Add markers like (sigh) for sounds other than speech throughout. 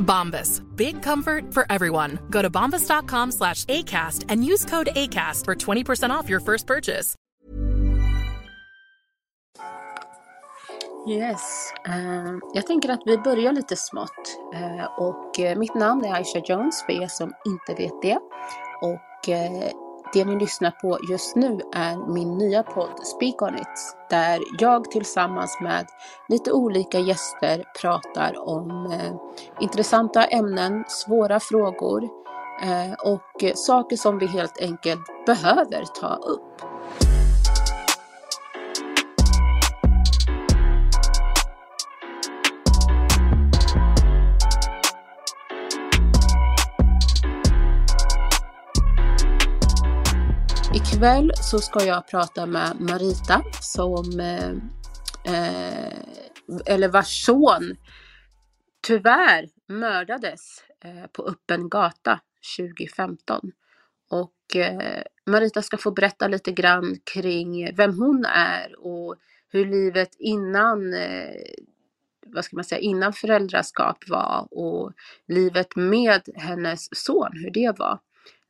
Bombas. Big comfort for everyone. Go to bombas.com slash ACAST and use code ACAST for 20% off your first purchase. Yes, Uh, jag tänker att vi börjar lite smått. Uh, och uh, mitt namn är Aisha Jones för er som inte vet det. Och eh, det ni lyssnar på just nu är min nya podd Speak On It. Där jag tillsammans med lite olika gäster pratar om eh, intressanta ämnen, svåra frågor eh, och saker som vi helt enkelt behöver ta upp. Ikväll så ska jag prata med Marita som, eh, eh, eller vars son tyvärr mördades eh, på öppen gata 2015. Och eh, Marita ska få berätta lite grann kring vem hon är och hur livet innan, eh, vad ska man säga, innan föräldraskap var och livet med hennes son, hur det var.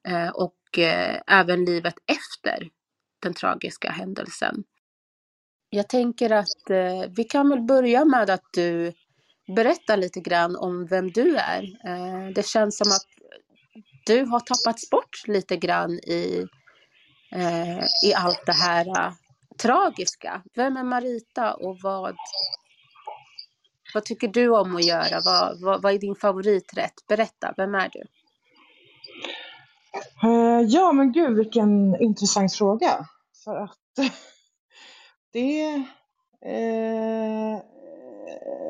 Eh, och eh, även livet efter den tragiska händelsen. Jag tänker att eh, vi kan väl börja med att du berättar lite grann om vem du är. Det känns som att du har tappats bort lite grann i, i allt det här tragiska. Vem är Marita och vad, vad tycker du om att göra? Vad, vad, vad är din favoriträtt? Berätta, vem är du? Eh, ja, men gud vilken intressant fråga. För att (laughs) det eh,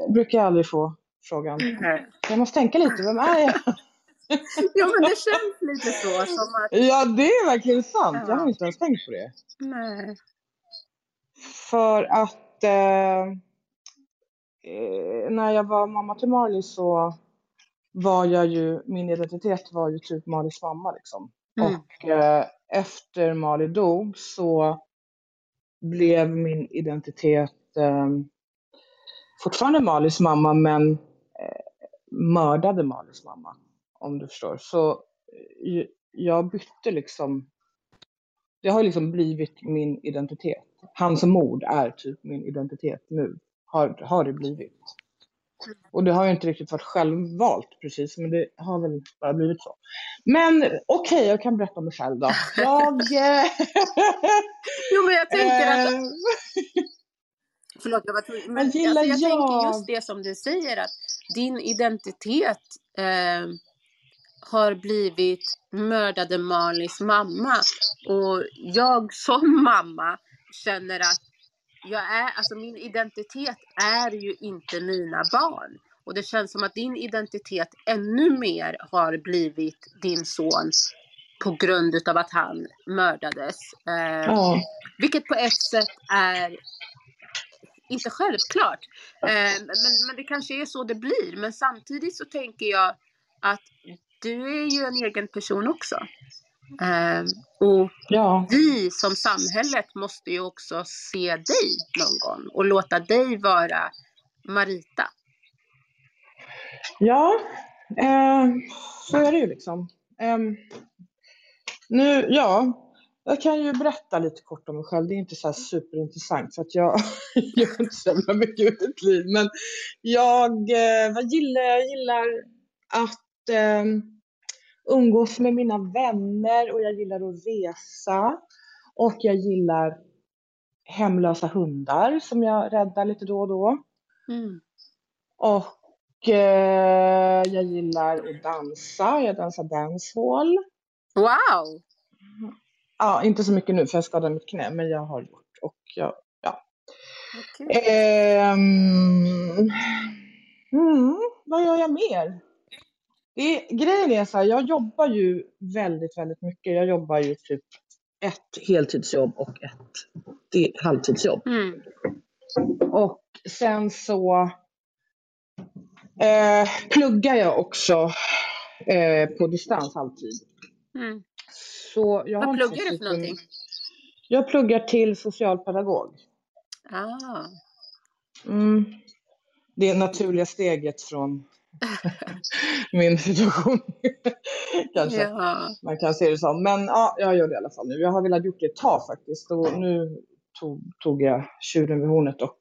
brukar jag aldrig få frågan. Jag måste tänka lite, vem är jag? (laughs) Ja, men det känns lite så som att... Ja, det är verkligen sant. Jag Ja. har inte ens tänkt på det. Nej. För att eh, eh, när jag var mamma till Marley så var jag ju, min identitet var ju typ Marleys mamma liksom. Mm. Och eh, efter Marley dog så blev min identitet eh, fortfarande Marleys mamma men eh, mördade Marleys mamma. Om du förstår. Så eh, jag bytte liksom, det har liksom blivit min identitet. Hans mord är typ min identitet nu. Har, har det blivit. Och det har ju inte riktigt varit självvalt precis, men det har väl bara blivit så. Men okej, jag kan berätta om mig själv då. (laughs) Jag... Jo, men jag tänker att... eh, (laughs) Förlåt, jag var tvungen. Men gillar alltså, jag tänker jag. just det som du säger, att din identitet eh, har blivit mördade Marleys mamma. Och jag som mamma känner att jag är, alltså min identitet är ju inte mina barn. Och det känns som att din identitet ännu mer har blivit din son på grund utav att han mördades. Eh, ja. vilket på ett sätt är inte självklart. Eh, men, men det kanske är så det blir. Men samtidigt så tänker jag att du är ju en egen person också. Eh, och ja. vi som samhället måste ju också se dig någon gång och låta dig vara Marita. Ja, eh, så är det ju liksom. Ehm, nu, ja, jag kan ju berätta lite kort om mig själv. Det är inte så superintressant för att jag (laughs) gör inte så jävla mycket i mitt liv. Men jag, eh, vad gillar jag? Jag gillar att eh, umgås med mina vänner och jag gillar att resa. Och jag gillar hemlösa hundar som jag räddar lite då och då. Mm. Och eh, jag gillar att dansa. Jag dansar dancehall. Wow! Ja, inte så mycket nu för jag skadade mitt knä, men jag har gjort. Och jag, ja. Kul. Ehm, mm, vad gör jag mer? Det, grejen är så här, jag jobbar ju väldigt, väldigt mycket. Jag jobbar ju typ ett heltidsjobb och ett halvtidsjobb. Mm. Och sen så eh, pluggar jag också eh, på distans halvtid. Mm. Så jag Vad pluggar du för någonting? Jag pluggar till socialpedagog. Ah. Mm. Det naturliga steget från (laughs) min situation. Kanske Ja. man kan se det som. Men ja, jag gör det i alla fall nu. Jag har velat gjort det ett tag faktiskt. Och nu tog, tog jag tjuren vid hornet och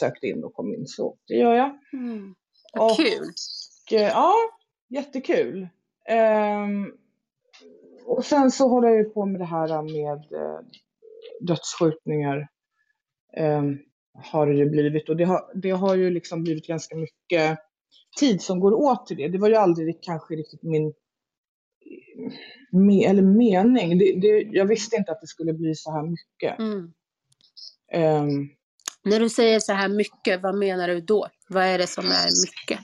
sökte in och kom in. Så det gör jag. Mm. Vad Och- kul. Eh, ja, jättekul. Ehm, och sen så håller jag ju på med det här med eh, dödsskjutningar. Ehm, har det ju blivit och det har, det har ju liksom blivit ganska mycket tid som går åt till det. Det var ju aldrig kanske riktigt min me, eller mening. Det, det, jag visste inte att det skulle bli så här mycket. Mm. Ehm, När du säger så här mycket, vad menar du då? Vad är det som är mycket?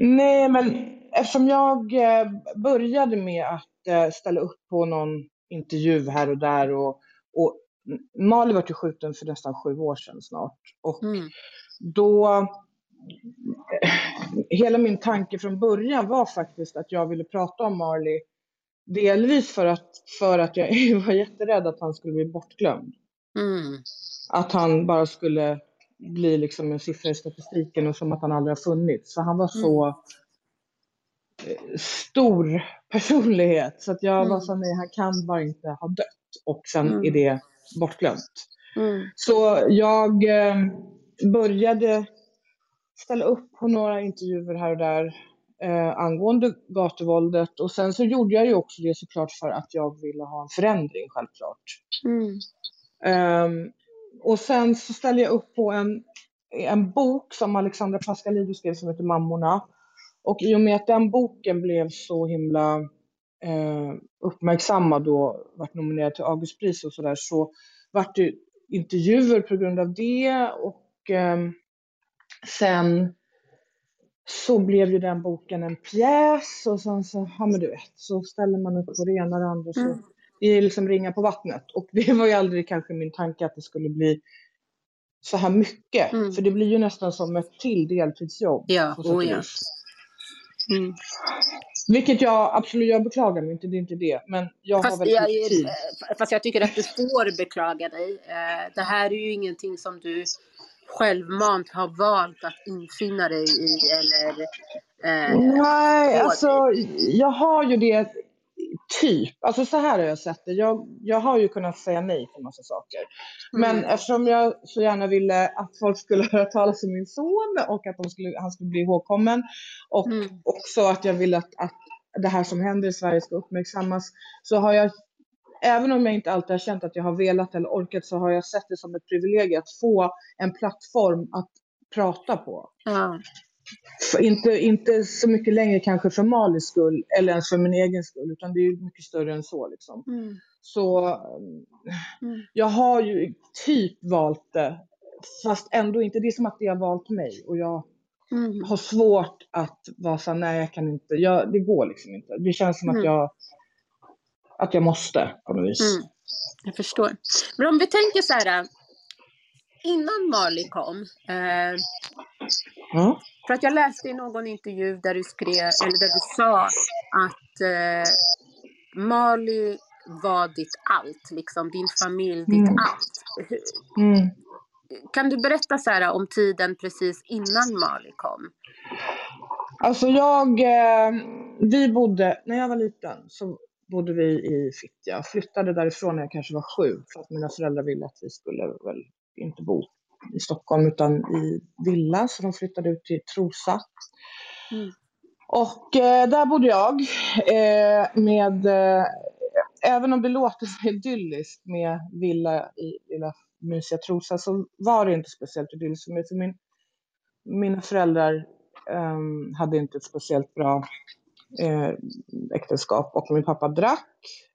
Nej, men eftersom jag eh, började med att eh, ställa upp på någon intervju här och där och, och Mali var ju skjuten för nästan sju år sedan snart. Och Mm. då, hela min tanke från början var faktiskt att jag ville prata om Marley. Delvis för att, för att jag (laughs) var jätterädd att han skulle bli bortglömd. Mm. Att han bara skulle bli liksom en siffra i statistiken och som att han aldrig har funnits. För han var så eh, stor personlighet. Så att jag Mm. var så nej, han kan bara inte ha dött. Och sen Mm. är det bortglömt. Mm. Så jag eh, började ställa upp på några intervjuer här och där eh, angående gatuvåldet. Och sen så gjorde jag ju också det såklart för att jag ville ha en förändring självklart. Mm. Ehm, och sen så ställde jag upp på en, en bok som Alexandra Pascalidou skrev som heter Mammorna. Och i och med att den boken blev så himla eh, uppmärksammad och vart nominerad till Augustpris och sådär så vart det intervjuer på grund av det och ehm, sen så blev ju den boken en pjäs och sen så, ja men du vet, så ställer man upp på det ena och det andra. Så Mm. det är liksom ringa på vattnet. Och det var ju aldrig kanske min tanke att det skulle bli så här mycket. Mm. För det blir ju nästan som ett till deltidsjobb. Ja, oh ja. Mm. Vilket jag absolut, jag beklagar mig inte, det är inte det. Men jag har Fast väldigt jag, tid. fast jag tycker att du får beklaga dig. Eh, Det här är ju ingenting som du självmant har valt att infinna dig i eller eh, Nej, alltså jag har ju det typ. Alltså så här har jag sett det. Jag, jag har ju kunnat säga nej till massa saker. Men Mm. eftersom jag så gärna ville att folk skulle (laughs) höra talas om min son och att skulle, han skulle bli ihågkommen och Mm. också att jag vill att, att det här som händer i Sverige ska uppmärksammas så har jag, även om jag inte alltid har känt att jag har velat eller orkat så har jag sett det som ett privilegium att få en plattform att prata på. Ja. Inte, inte så mycket längre kanske för Malis skull eller ens för min egen skull utan det är ju mycket större än så liksom. Mm. Så Mm. jag har ju typ valt det fast ändå inte. Det är som att det har valt mig och jag Mm. har svårt att vara så här, nej jag kan inte, jag, det går liksom inte. Det känns som Mm. att jag att jag måste på något vis. Mm. Jag förstår. Men om vi tänker så här. Innan Marley kom. Eh, Ja. för att jag läste i någon intervju där du skrev, eller där du sa att eh, Marley var ditt allt, liksom din familj, ditt Mm. allt. Mm. Kan du berätta så här om tiden precis innan Marley kom? Alltså jag, eh, vi bodde, när jag var liten så bodde vi i Fittja. Flyttade därifrån när jag kanske var sju för att mina föräldrar ville att vi skulle väl inte bo i Stockholm utan i villa så de flyttade ut till Trosa. Mm. Och eh, där bodde jag eh, med eh, även om det låter (laughs) så idylliskt med villa i lilla mysiga Trosa så var det inte speciellt idylliskt för mig. För min, mina föräldrar um, hade inte ett speciellt bra eh, äktenskap och min pappa drack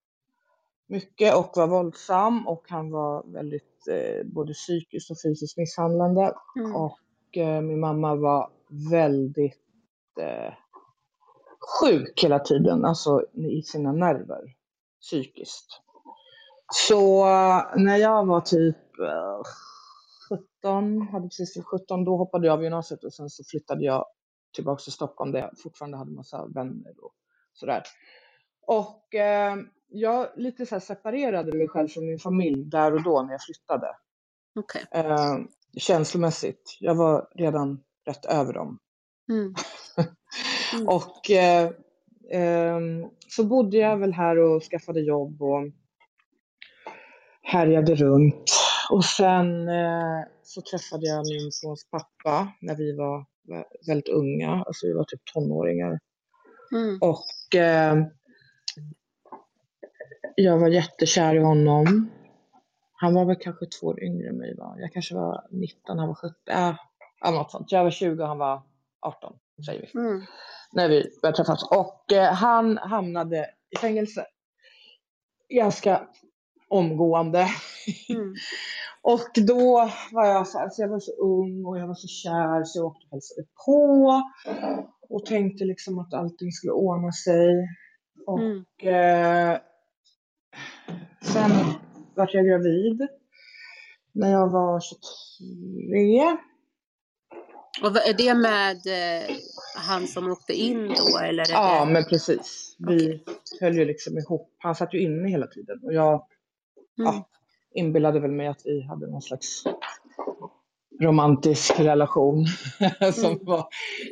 mycket och var våldsam och han var väldigt eh, både psykiskt och fysiskt misshandlande. Mm. Och eh, min mamma var väldigt eh, sjuk hela tiden, alltså i sina nerver psykiskt. Så när jag var typ 17, hade precis fyllt 17, då hoppade jag av gymnasiet och sen så flyttade jag tillbaka till Stockholm där jag fortfarande hade massa vänner och sådär. Och eh, jag lite så separerade mig själv från min familj där och då när jag flyttade. Okay. Eh, känslomässigt. Jag var redan rätt över dem. Mm. (laughs) Mm. och eh, eh, så bodde jag väl här och skaffade jobb och härjade runt. Och sen eh, så träffade jag min sons pappa när vi var väldigt unga, alltså vi var typ tonåringar. Mm. Och eh, jag var jättekär i honom. Han var väl kanske två år yngre än mig. Va? Jag kanske var 19, han var 17. Äh, något sånt. Jag var 20 och han var 18, säger vi. Mm. När vi började träffas. Och eh, han hamnade i fängelse. Ganska omgående. Mm. (laughs) och då var jag så alltså jag var så ung och jag var så kär så jag åkte och hälsade på. Och tänkte liksom att allting skulle ordna sig. Och Mm. eh, sen vart jag gravid. När jag var 23. Och är det med eh, han som åkte in då eller? Ja, det... men precis. Vi höll ju liksom ihop. Han satt ju inne hela tiden och jag Mm. ja, inbillade väl mig att vi hade någon slags romantisk relation (laughs) som, Mm. var,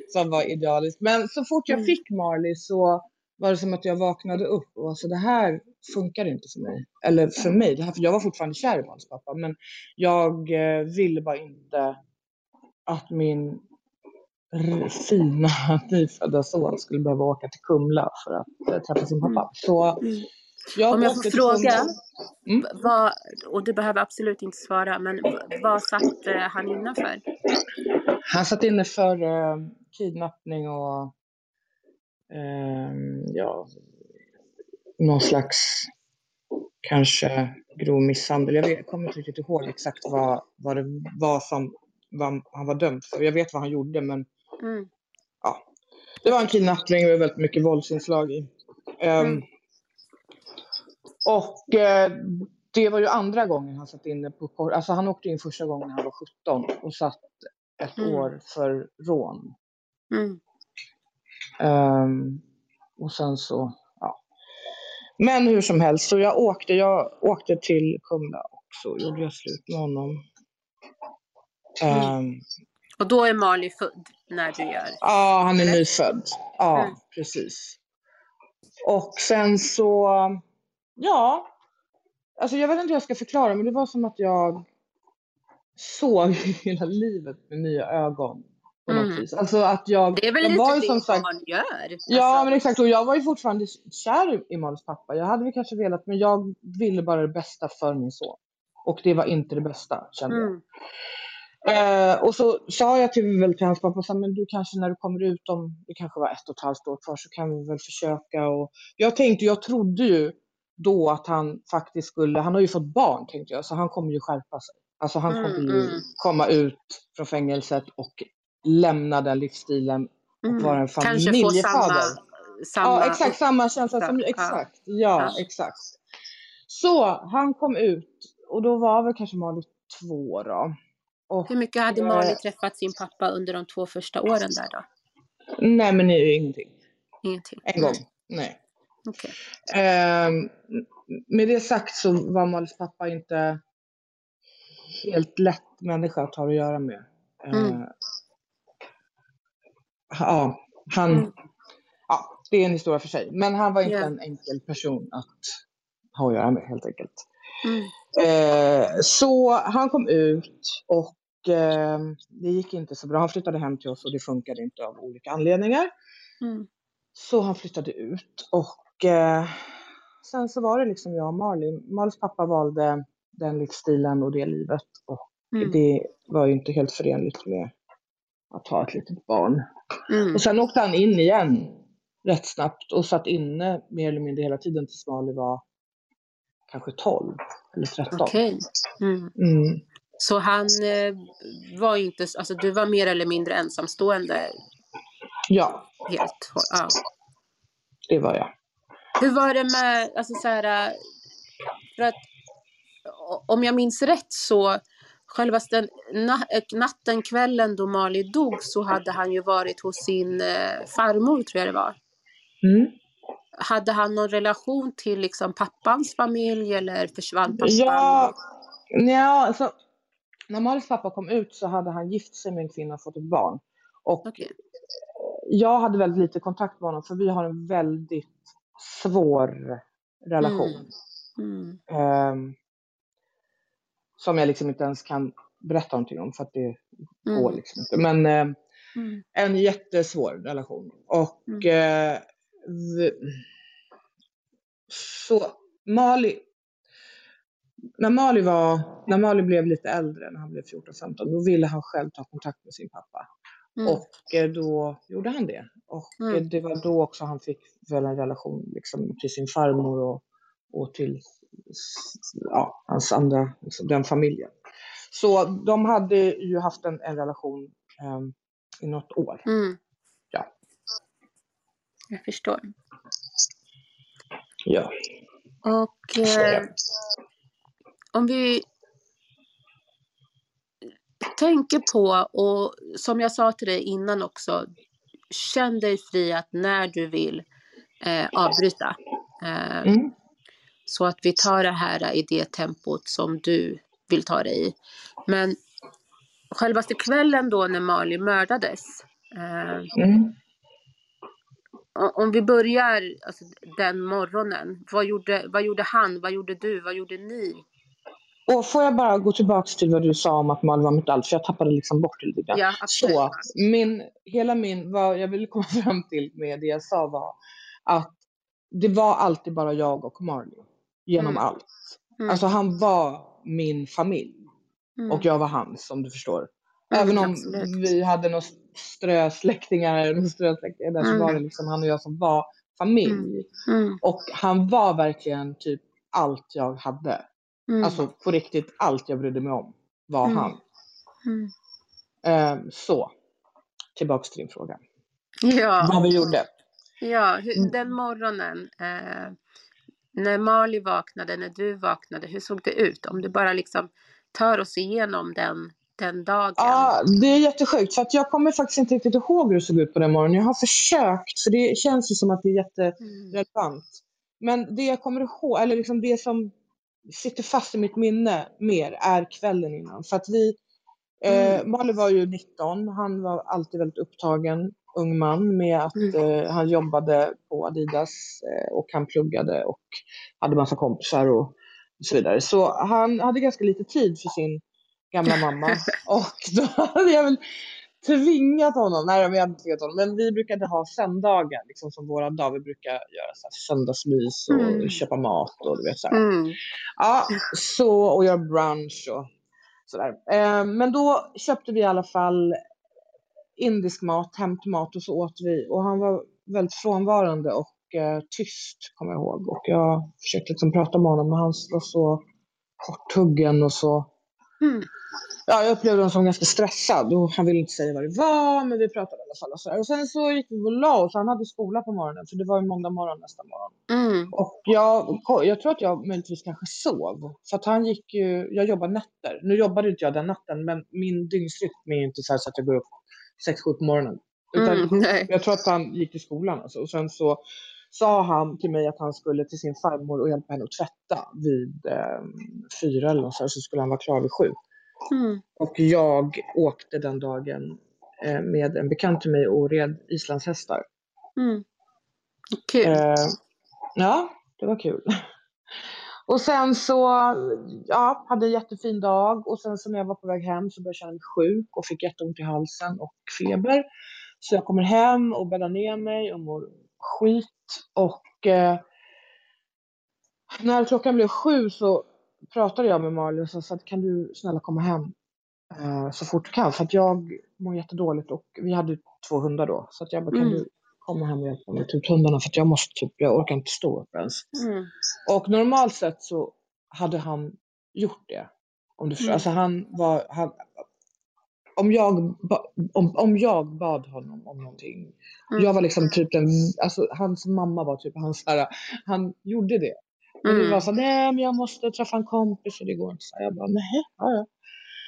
som var idealisk. Men så fort jag Mm. fick Marley så var det som att jag vaknade upp och alltså det här funkar inte för mig. Eller för mig, det här, för jag var fortfarande kär i Marleys pappa men jag eh, ville bara inte att min fina (laughs) nyfödda son skulle behöva åka till Kumla för att eh, träffa sin pappa. Så Mm. jag Om jag får åkte till fråga. Mm. v- vad, och du behöver absolut inte svara, men vad satt eh, han innanför? Han satt inne för eh, kidnappning och eh, ja, någon slags kanske grov misshandel. Jag vet, kommer inte riktigt ihåg exakt vad, vad det var som vad han var dömd för. Jag vet vad han gjorde men Mm. det var en kidnappning med väldigt mycket våldsinslag i. Ehm, Mm. Och eh, det var ju andra gången han satt inne på kor- Alltså han åkte in första gången när han var 17 och satt ett Mm. år för rån. Mm. Ehm, och sen så, ja. Men hur som helst, så jag åkte, jag åkte till Kumla och så gjorde jag slut med honom. Ehm, Och då är Marley född när du gör? Ja, han är nyfödd. Ja, Mm. precis. Och sen så, ja, alltså jag vet inte hur jag ska förklara, men det var som att jag såg (laughs) hela livet med nya ögon på något Mm. vis. Alltså att jag, Det är väl jag lite var ju det som sagt, barn gör? ja Alltså, men exakt, och jag var ju fortfarande kär i- Malins pappa. Jag hade väl kanske velat, men jag ville bara det bästa för min son. Och det var inte det bästa, kände jag. Mm. Eh, och så sa jag till, väl till hans pappa, så, men du kanske när du kommer ut om, det kanske var ett och ett halvt år kvar, så kan vi väl försöka. Och jag tänkte, jag trodde ju då att han faktiskt skulle, han har ju fått barn tänkte jag, så han kommer ju skärpa sig. Alltså han Mm, kommer ju mm. komma ut från fängelset och lämna den livsstilen och Mm. vara en Kanske få familjefader. samma... samma Ja, exakt samma känsla som, exakt, ja, Ja. exakt. Så han kom ut och då var väl kanske Malin två då. Och Hur mycket hade Eh, Marley träffat sin pappa under de två första åren där då? Nej, men det är ju ingenting. Ingenting? En gång. Nej. Okej. Ehm, med det sagt så var Malins pappa inte helt lätt människa att ha att göra med. Ehm, Mm. Ja, han... Mm. Ja, det är en historia för sig. Men han var inte Ja. en enkel person att ha att göra med helt enkelt. Mm. Eh, så han kom ut och eh, det gick inte så bra. Han flyttade hem till oss och det funkade inte av olika anledningar. Mm. Så han flyttade ut och eh, sen så var det liksom jag och Marley. Marleys pappa valde den livsstilen och det livet och Mm. det var ju inte helt förenligt med att ha ett litet barn. Mm. Och sen åkte han in igen rätt snabbt och satt inne mer eller mindre hela tiden tills Marley var kanske 12 eller 13. Okej. Mm. Mm. Så han eh, var inte, alltså du var mer eller mindre ensamstående Ja, helt. Ja. det var jag. Hur var det med, alltså så här, äh, för att om jag minns rätt så självaste na- äh, natten, kvällen då Mali dog så hade han ju varit hos sin eh, farmor tror jag det var. Mm. Hade han någon relation till liksom pappans familj eller försvann pappan? Ja, ja alltså, när Marleys pappa kom ut så hade han gift sig med en kvinna och fått ett barn. Och Okej. jag hade väldigt lite kontakt med honom för vi har en väldigt svår relation. Mm. Ehm, som jag liksom inte ens kan berätta någonting om för att det går Mm. liksom inte. Men ehm, Mm. en jättesvår relation. Och Mm. eh, så Mali, när Mali, var, när Mali blev lite äldre, när han blev 14-15, då ville han själv ta kontakt med sin pappa. Mm. Och eh, då gjorde han det. Och Mm. eh, det var då också han fick väl en relation liksom, till sin farmor och, och till ja, hans andra, liksom, den familjen. Så de hade ju haft en, en relation ehm, i något år. Mm. Ja. Jag förstår. Ja. Och eh, om vi tänker på, och som jag sa till dig innan också, känn dig fri att när du vill eh, avbryta. Eh, Mm. Så att vi tar det här i det tempot som du vill ta det i. Men självaste kvällen då när Mali mördades, eh, Mm. om vi börjar alltså, den morgonen, vad gjorde, vad gjorde han, vad gjorde du, vad gjorde ni? Och får jag bara gå tillbaks till vad du sa om att Malin var mitt allt, för jag tappade liksom bort det lite grann. Ja, absolut. Så, min, hela min, vad jag ville komma (laughs) fram till med det jag sa var att det var alltid bara jag och Marley genom Mm. allt. Mm. Alltså han var min familj Mm. och jag var hans, om du förstår. Mm, Även om absolut. vi hade några strösläktingar, strösläktingar där, Mm. så var det liksom han och jag som var familj. Mm. Och han var verkligen typ allt jag hade. Mm. Alltså på riktigt, allt jag brydde mig om var Mm. han. Mm. Ehm, så, tillbaks till din fråga. (laughs) Ja, Vad vi gjorde. ja Mm. den morgonen, eh, när Mali vaknade, när du vaknade, hur såg det ut? Om du bara liksom tar oss igenom den, den dagen. Ja, det är jättesjukt för att jag kommer faktiskt inte riktigt ihåg hur det såg ut på den morgonen. Jag har försökt för det känns ju som att det är jätterelevant. Mm. Men det jag kommer ihåg, eller liksom det som sitter fast i mitt minne mer är kvällen innan. För att vi, eh, Mm. Mali var ju 19, han var alltid väldigt upptagen, ung man, med att Mm. eh, han jobbade på Adidas eh, och han pluggade och hade massa kompisar och så vidare. Så han hade ganska lite tid för sin gamla mamma. (laughs) och då hade jag väl tvingat honom, nej jag hade inte tvingat honom, men vi brukade ha söndagar liksom som våra dagar. Vi brukar göra så här söndagsmys och Mm. köpa mat och du vet så. Mm. Ja, så, och göra brunch och sådär. Eh, men då köpte vi i alla fall indisk mat, hem till mat och så åt vi. Och han var väldigt frånvarande och eh, tyst, kommer jag ihåg. Och jag försökte liksom prata med honom, men han var så korthuggen och så Mm. Ja, jag upplevde honom som ganska stressad och han ville inte säga vad det var, men vi pratade i alla fall. Och, så och sen så gick vi och la oss, han hade skola på morgonen, för det var ju måndag morgon nästa morgon. Mm. Och jag, jag tror att jag möjligtvis kanske sov. För att han gick ju, jag jobbar nätter. Nu jobbade inte jag den natten, men min dygnsrytm är inte så, så att jag går upp 6-7 på morgonen. Utan Mm. Jag tror att han gick till skolan alltså. Och sen så sa han till mig att han skulle till sin farmor och hjälpa henne att tvätta vid eh, fyra eller något så, så skulle han vara klar vid sju. Mm. Och jag åkte den dagen eh, med en bekant till mig och red islandshästar. Mm. Kul. Eh, ja, det var kul. (laughs) Och sen så, ja, hade en jättefin dag och sen så när jag var på väg hem så började jag känna mig sjuk och fick jätteont i halsen och feber. Så jag kommer hem och bäddar ner mig och mår skit och eh, när klockan blev sju så pratade jag med Marley och sa att kan du snälla komma hem eh, så fort du kan för att jag mår jättedåligt och vi hade två hundar då så att jag bara kan Mm. du komma hem och hjälpa mig till hundarna för att jag måste typ, jag orkar inte stå upp ens. Mm. Och normalt sett så hade han gjort det. Om du förstår. Mm. Alltså han var, han, om, jag, om, om jag bad honom om någonting. Mm. Jag var liksom typ den, alltså hans mamma var typ hans här, han gjorde det. Mm. var så nej men jag måste träffa en kompis och det går inte. Så jag bara nej, ja.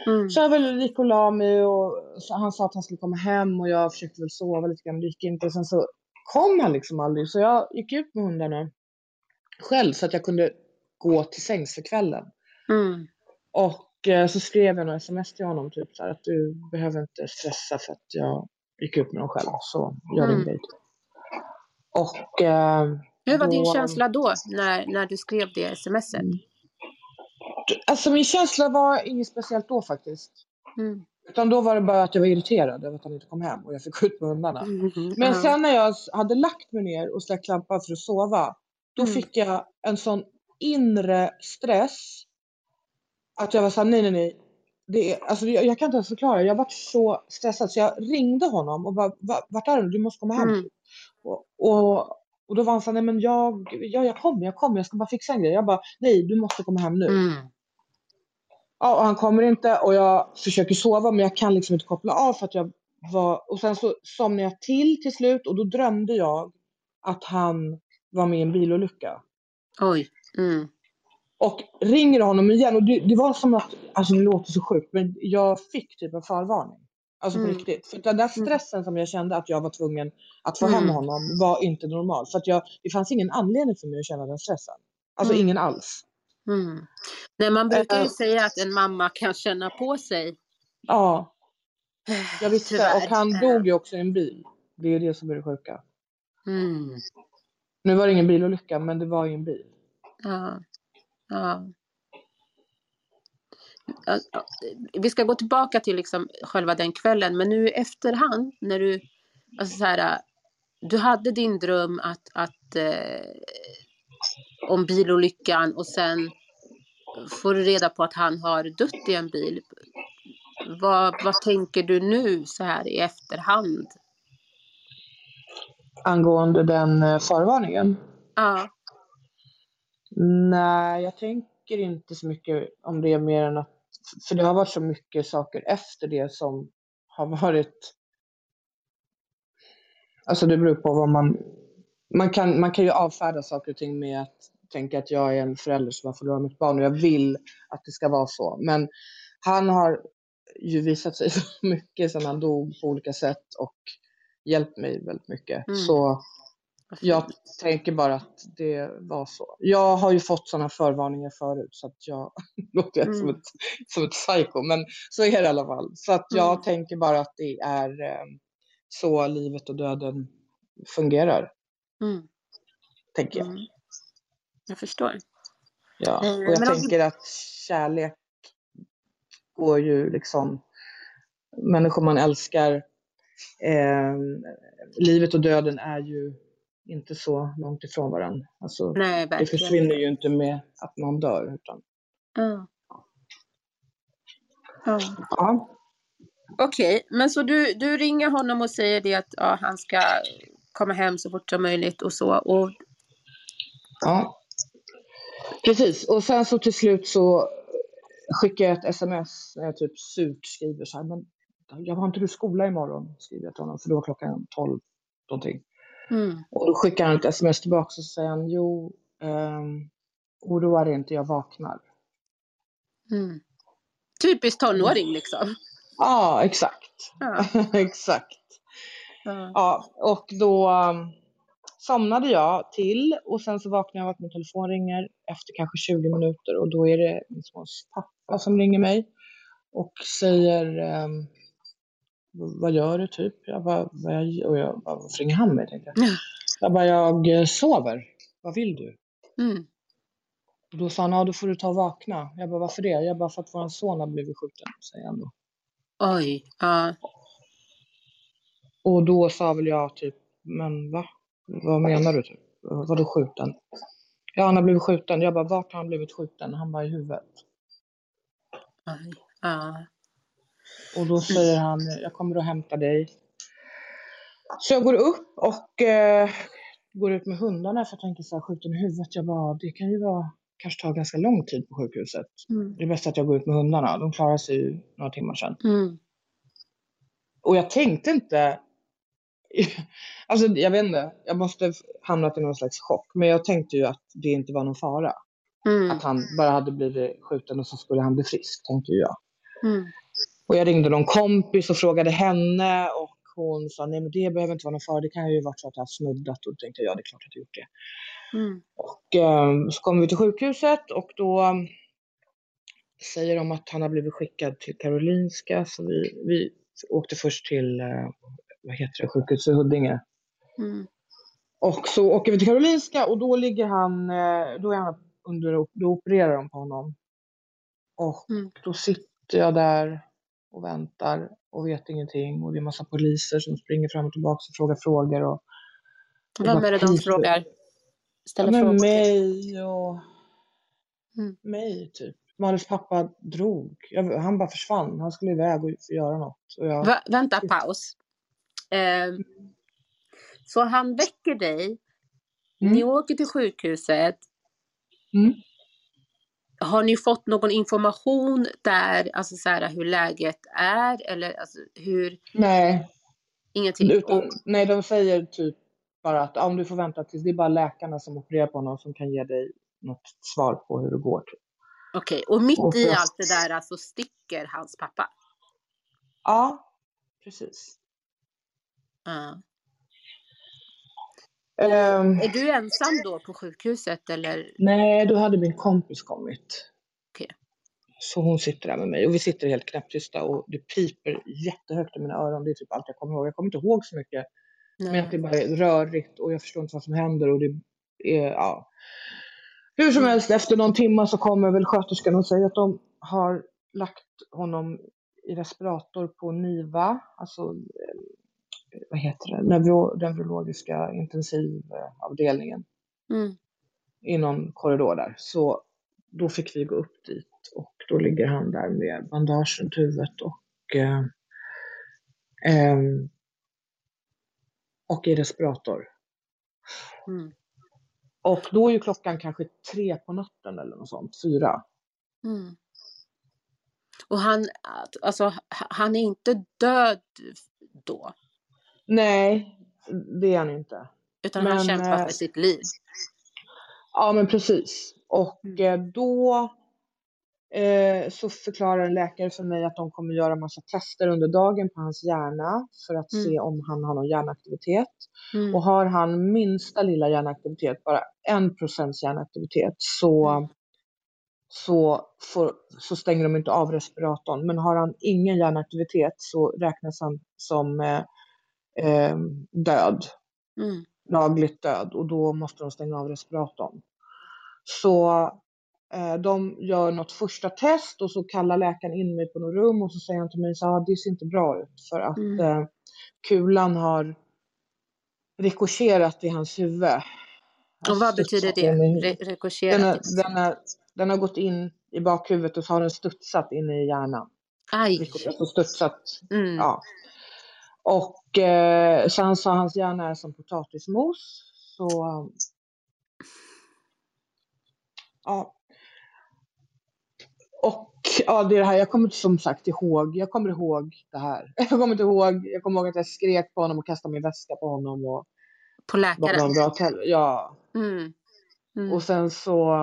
Mm. Så jag väl gick och la mig och han sa att han skulle komma hem och jag försökte väl sova lite grann, det gick inte. Sen så kom han liksom aldrig. Så jag gick ut med hundarna själv så att jag kunde gå till sängs för kvällen. Mm. Och eh, så skrev jag några sms till honom typ så här att du behöver inte stressa för att jag gick ut med dem själv. Så gör din Mm. grej. typ. Och eh, Hur var din känsla då när, när du skrev det smset? Alltså min känsla var inget speciellt då faktiskt. Mm. Utan då var det bara att jag var irriterad över att han inte kom hem och jag fick ut med hundarna. Mm. Men Ja. sen när jag hade lagt mig ner och släckt lampan för att sova, då Mm. fick jag en sån inre stress att jag var såhär, nej nej nej. Det är, alltså, jag, jag kan inte ens förklara, jag var så stressad så jag ringde honom och bara, "Va- vart är du? Du måste komma hem. Mm. Och, och, och då var han såhär, nej men jag, ja, jag kommer, jag kommer, jag ska bara fixa en grej. Jag bara, nej du måste komma hem nu. Mm. Ja, och han kommer inte och jag försöker sova men jag kan liksom inte koppla av för att jag var... Och sen så somnade jag till till slut och då drömde jag att han var med i en bilolycka. Oj. Mm. Och ringer honom igen och det, det var som att, alltså det låter så sjukt men jag fick typ en förvarning. Alltså på Mm. riktigt. För den där stressen som jag kände att jag var tvungen att få hem Mm. honom var inte normal. För att jag, det fanns ingen anledning för mig att känna den stressen. Alltså Mm. ingen alls. Mm. Nej, man brukar ju Eh. säga att en mamma kan känna på sig. Ja, jag (sighs) visste. Tyvärr. Och han dog ju också i en bil. Det är det som är det sjuka. Mm. Nu var det ingen bilolycka, men det var ju en bil. Ja. Ja. Vi ska gå tillbaka till liksom själva den kvällen, men nu i efterhand när du, alltså så här, du hade din dröm att, att eh, om bilolyckan och sen får du reda på att han har dött i en bil. Vad, vad tänker du nu så här i efterhand? Angående den eh, förvarningen? Ja. Nej, jag tänker inte så mycket om det mer än att... För det har varit så mycket saker efter det som har varit... Alltså det beror på vad man... Man kan, man kan ju avfärda saker och ting med att tänka att jag är en förälder som har förlorat mitt barn och jag vill att det ska vara så. Men han har ju visat sig (laughs) så mycket sedan han dog på olika sätt och hjälpt mig väldigt mycket. Mm. Så jag tänker bara att det var så. Jag har ju fått sådana förvarningar förut så att jag (laughs) låter jag som, Mm. ett, som ett psycho. Men så är det i alla fall. Så att jag Mm. tänker bara att det är eh, så livet och döden fungerar. Mm. Tänker jag. Mm. Jag förstår. Ja. Och jag men om tänker att kärlek går ju liksom människor man älskar. Eh, livet och döden är ju inte så långt ifrån varandra. Alltså, Nej, det försvinner ju inte med att någon dör. Utan, Ja. Ja. ja. Okej, men så du, du ringer honom och säger det att ja, han ska komma hem så fort som möjligt och så. Och, Ja. Precis, och sen så till slut så skickar jag ett sms när jag typ surt skriver så här, men jag har inte du skola imorgon? Skriver jag till honom, för då var klockan 12 någonting. Mm, Och då skickar han ett sms tillbaka och säger han, jo, um, oroa dig inte, jag vaknar. mm. Typiskt tonåring liksom. Ja, exakt. Ja, (laughs) exakt. ja. Ja, och då um, somnade jag till och sen så vaknade jag av att min telefon ringer efter kanske 20 minuter och då är det min sons pappa som ringer mig och säger um, vad gör du typ? Jag bara, vad jag, och jag bara, varför ringer han mig? Tänkte jag. Ja. jag bara, jag eh, sover. Vad vill du? Mm. Och då sa han, ja då får du ta och vakna. Jag bara, varför det? Jag bara, för att vår son har blivit skjuten, säger han då. Oj, ja. Och då sa väl jag typ, men va? Vad menar du typ? Vadå skjuten? Ja, han har blivit skjuten. Jag bara, vart har han blivit skjuten? Han bara, i huvudet. Aj. Ja. Och då säger han, jag kommer att hämta dig. Så jag går upp och eh, går ut med hundarna för jag tänker så här, skjuten i huvudet. Jag bara, det kan ju vara, kanske ta ganska lång tid på sjukhuset. Mm. Det är bäst att jag går ut med hundarna. De klarar sig ju några timmar sedan. Mm. Och jag tänkte inte, (laughs) alltså jag vet inte, jag måste ha hamnat i någon slags chock. Men jag tänkte ju att det inte var någon fara. Mm. Att han bara hade blivit skjuten och så skulle han bli frisk, tänkte ju jag. Mm. Och jag ringde någon kompis och frågade henne och hon sa nej men det behöver inte vara någon fara, det kan ju vara så att jag har snuddat och då tänkte jag ja det är klart att jag gjort det. Mm. Och eh, så kom vi till sjukhuset och då um, säger de att han har blivit skickad till Karolinska så vi, vi åkte först till eh, vad heter det, sjukhuset i Huddinge. Mm. Och så åker vi till Karolinska och då ligger han, eh, då är han under, då opererar de på honom. Och Mm. då sitter jag där och väntar och vet ingenting och det är massa poliser som springer fram och tillbaka och frågar frågor och Vem är det de frågar? ja, Ställer men frågor mig och Mm. mig typ. Malins pappa drog. Jag, han bara försvann. Han skulle iväg och göra något. Och jag, Va, vänta, paus. Eh, så han väcker dig. Mm. Ni åker till sjukhuset. Mm. Har ni fått någon information där, alltså så här, hur läget är eller alltså, hur, Nej, ingenting? utan, Och, nej, de säger typ bara att om du får vänta tills det är bara läkarna som opererar på honom som kan ge dig något svar på hur det går. Typ. okej, och mitt och i jag- allt det där alltså sticker hans pappa? Ja, precis. Ja. Ehm, Är du ensam då på sjukhuset eller? nej, då hade min kompis kommit. Okej. Så hon sitter där med mig och vi sitter helt knäpptysta och det piper jättehögt i mina öron. Det är typ allt jag kommer ihåg. Jag kommer inte ihåg så mycket. Men att det bara är rörigt och jag förstår inte vad som händer och det är, ja. Hur som helst, efter någon timme så kommer väl sköterskan och säger att de har lagt honom i respirator på NIVA, alltså vad heter det, Neuro, neurologiska intensivavdelningen Mm. i någon korridor där. Så då fick vi gå upp dit och då ligger han där med bandage runt huvudet och eh, ehm, och i respirator. Mm. Och då är ju klockan kanske tre på natten eller något sånt, fyra. Mm. Och han, alltså, han är inte död då, Nej, det är han inte. utan han Men, kämpar eh, för sitt liv. Ja, men precis. Och Mm. eh, då eh, så förklarar en läkare för mig att de kommer göra massa tester under dagen på hans hjärna för att Mm. se om han har någon hjärnaktivitet. Mm. Och har han minsta lilla hjärnaktivitet, bara en procents hjärnaktivitet, så, Mm. så, får, så stänger de inte av respiratorn. Men har han ingen hjärnaktivitet så räknas han som eh, eh, död, Mm. lagligt död och då måste de stänga av respiratorn. Så eh, de gör något första test och så kallar läkaren in mig på något rum och så säger han till mig så ah, det ser inte bra ut för att Mm. eh, kulan har rikoscherat i hans huvud. Och vad betyder det? Re- den, den, är, den har gått in i bakhuvudet och så har den studsat in i hjärnan. Aj! Alltså studsat, Mm. ja. Och eh, så han sa hans hjärna är som potatismos. Så ja. Och ja, det är det här, jag kommer inte som sagt ihåg, jag kommer ihåg det här. (laughs) Jag kommer inte ihåg, jag kommer ihåg att jag skrek på honom och kastade min väska på honom och På läkaren? Ja, Mm. Mm. och sen så,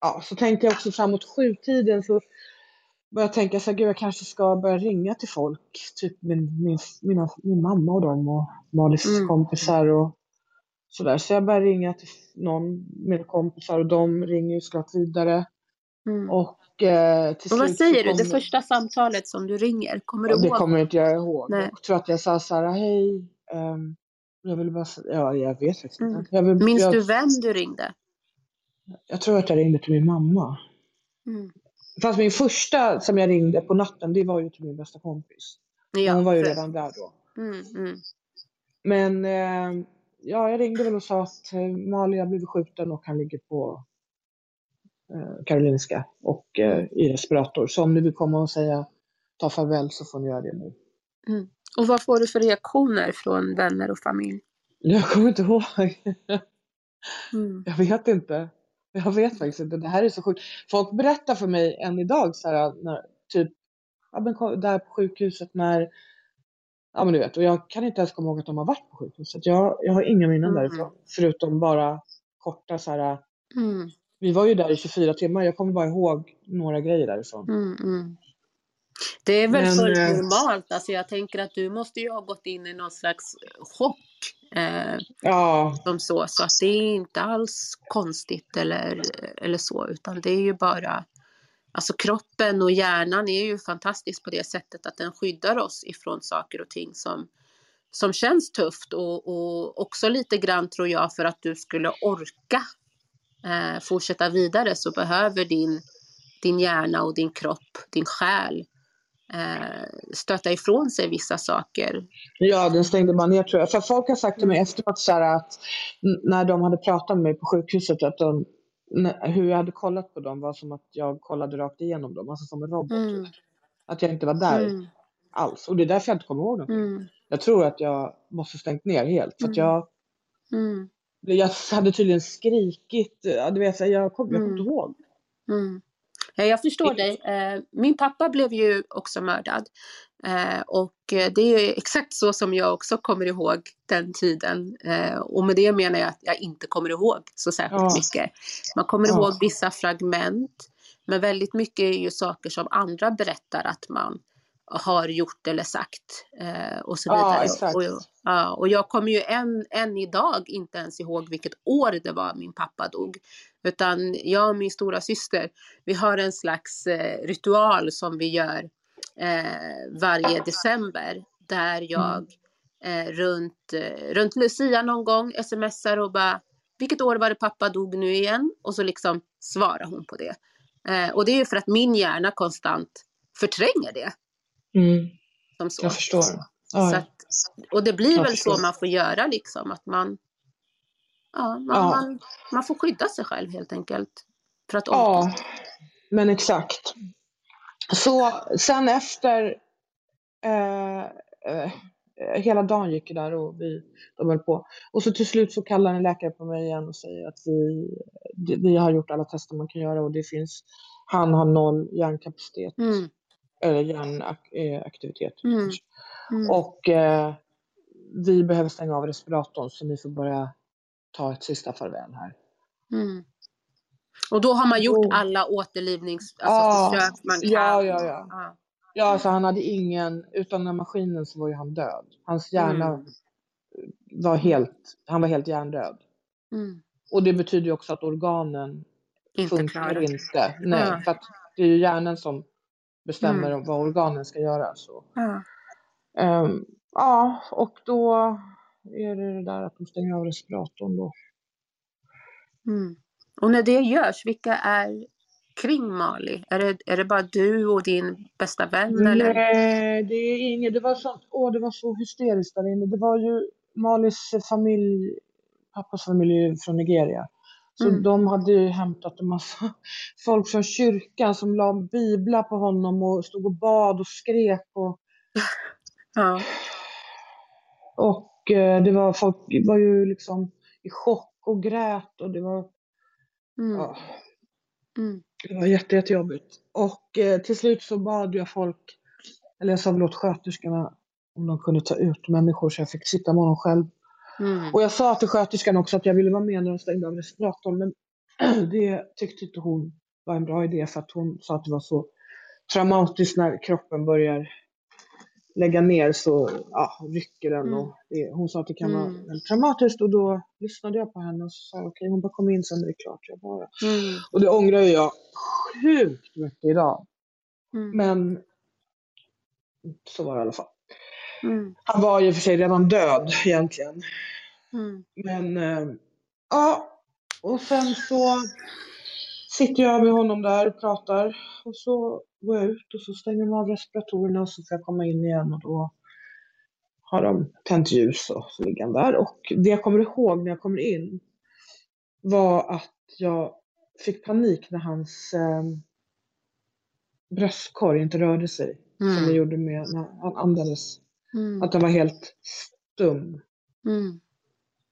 ja, så tänkte jag också framåt sjutiden så började jag tänka så här, gud jag kanske ska börja ringa till folk, typ min, min, mina, min mamma och dem och Malis Mm. kompisar och sådär. Så jag började ringa till någon, mina kompisar och de ringer ju såklart vidare. Mm. Och eh, till Och vad säger du? Det första samtalet som du ringer, kommer du Ja, det ihåg? kommer inte jag ihåg. Nej. Jag tror att jag sa så här, hej, ehm, jag vill bara säga, ja jag vet faktiskt inte. Mm. Jag, vill, Minns jag, du vem du ringde? jag tror att jag ringde till min mamma. Mm. Fast min första som jag ringde på natten, det var ju till min bästa kompis. Ja, Hon var ju för- redan där då. Mm, mm. Men eh, ja, jag ringde väl och sa att eh, Mali har blivit skjuten och han ligger på eh, Karolinska och eh, i respirator. Så om ni vill komma och säga ta farväl så får ni göra det nu. Mm. Och vad får du för reaktioner från vänner och familj? Jag kommer inte ihåg. (laughs) Mm. Jag vet inte. Jag vet faktiskt inte. Det här är så sjukt. Folk berättar för mig än idag så här, när, typ ja, men, där på sjukhuset när Ja men du vet, och jag kan inte ens komma ihåg att de har varit på sjukhuset. Jag, jag har inga minnen Mm. därifrån. Förutom bara korta så här. Mm. Vi var ju där i 24 timmar. Jag kommer bara ihåg några grejer därifrån. Mm, mm. Det är väl Men, fullt eh, normalt. Alltså jag tänker att du måste ju ha gått in i någon slags chock. Eh, Ja, som så, så att det är inte alls konstigt eller, eller så, utan det är ju bara Alltså kroppen och hjärnan är ju fantastisk på det sättet att den skyddar oss ifrån saker och ting som, som känns tufft och, och också lite grann tror jag för att du skulle orka eh, fortsätta vidare så behöver din, din hjärna och din kropp, din själ stöta ifrån sig vissa saker. ja, den stängde man ner tror jag. För folk har sagt till mig efteråt så här att när de hade pratat med mig på sjukhuset att de, hur jag hade kollat på dem var som att jag kollade rakt igenom dem, alltså som en robot. Mm. Att jag inte var där Mm. alls. Och det är därför jag inte kommer ihåg någonting. Mm. Jag tror att jag måste stängt ner helt. För att Mm. jag, Mm. jag hade tydligen skrikit. Du vet, jag kommer Mm. inte ihåg. Mm. Ja, jag förstår dig. Eh, Min pappa blev ju också mördad. Eh, Och eh, det är exakt så som jag också kommer ihåg den tiden. Eh, Och med det menar jag att jag inte kommer ihåg så särskilt Ja. mycket. Man kommer Ja. ihåg vissa fragment. Men väldigt mycket är ju saker som andra berättar att man har gjort eller sagt. eh, Och så Ja, vidare. exakt. Och, ja, och jag kommer ju än, än idag inte ens ihåg vilket år det var min pappa dog. Utan jag och min stora syster, vi har en slags eh, ritual som vi gör eh, varje december. Där jag eh, runt, eh, runt Lucia någon gång smsar och bara vilket år var det pappa dog nu igen? Och så liksom svarar hon på det. Eh, och det är ju för att min hjärna konstant förtränger det. Mm, Som så. jag förstår. Att, och det blir Jag väl förstår. så man får göra liksom. Att man, ja, man, Ja. Man, man får skydda sig själv helt enkelt. För att orka. ja, men exakt. Så sen efter eh, eh, hela dagen gick jag där och vi de höll på. Och så till slut så kallar en läkare på mig igen och säger att vi, vi har gjort alla tester man kan göra och det finns, han har noll hjärnkapacitet. Mm, Eller hjärnaktivitet. Mm. mm, Och eh, vi behöver stänga av respiratorn så ni får börja ta ett sista farväl här. mm. Och då har man gjort Oh. alla återlivnings... Ja, Alltså försök man kan. ja, ja, ja. ja. Ja, alltså han hade ingen, utan den här maskinen så var ju han död. Hans hjärna Mm. var helt, han var helt hjärndöd. Mm. Och det betyder ju också att organen Inte funkar klara. inte. Nej, Ja. för det är ju hjärnan som bestämmer Mm. vad organen ska göra. Så. Ja. Ehm, ja, och då är det det där att de stänger av respiratorn då. Mm. Och när det görs, vilka är kring Mali? Är det, är det bara du och din bästa vän? Eller? Nej, det är inget. Det var sånt, åh, det var så hysteriskt där inne. Det var ju Malis familj, pappas familj från Nigeria. Så Mm. de hade ju hämtat en massa folk från kyrkan som la biblar på honom och stod och bad och skrek. Och, (laughs) Ja. och det var folk var ju liksom i chock och grät och det var, Mm. ja, Mm. det var jätte, jättejobbigt. Och eh, till slut så bad jag folk, eller jag sa väl åt sköterskorna om de kunde ta ut människor så jag fick sitta med honom själv. Mm. Och jag sa till sköterskan också att jag ville vara med när de stängde av respiratorn men (clears throat) det tyckte inte hon var en bra idé för att hon sa att det var så traumatiskt när kroppen börjar lägga ner så ja, rycker den Mm. och det, hon sa att det kan vara Mm. traumatiskt och då lyssnade jag på henne och sa okej hon bara kom in sen är det klart. Jag bara, Mm. och det ångrar jag sjukt mycket idag. Mm. Men så var det i alla fall. Mm. Han var ju för sig redan död egentligen. Mm. Men eh, ja, och sen så sitter jag med honom där och pratar och så går jag ut och så stänger man av respiratorerna och så får jag komma in igen och då har de tänt ljus och så ligger han där. Och det jag kommer ihåg när jag kommer in var att jag fick panik när hans eh, bröstkorg inte rörde sig. Mm. Som det gjorde med när han andades. Mm. Att den var helt stum. Mm.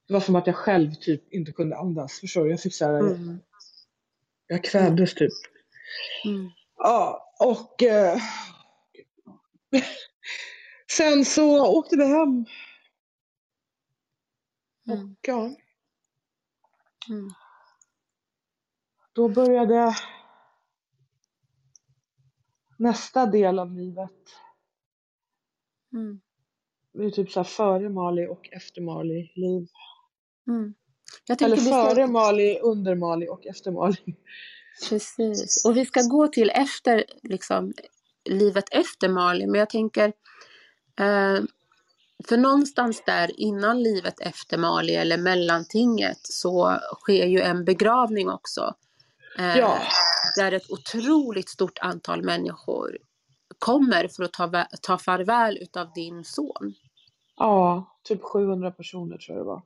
Det var som att jag själv typ inte kunde andas. Förstår du? Jag fick så här, Mm. jag kvävdes typ. Mm. Ja, och eh, sen så åkte vi hem. Mm. Och ja, Mm. då började nästa del av livet. Mm. Det är typ så här före Mali och efter Mali liv. Mm. Jag Eller vi ska... före Mali, under Mali och efter Mali. Precis. Och vi ska gå till efter, liksom, livet efter Mali. Men jag tänker, eh, för någonstans där innan livet efter Mali eller mellantinget så sker ju en begravning också. Eh, Ja. Där ett otroligt stort antal människor kommer för att ta, ta farväl utav din son. Ja, typ 700 personer tror jag det var.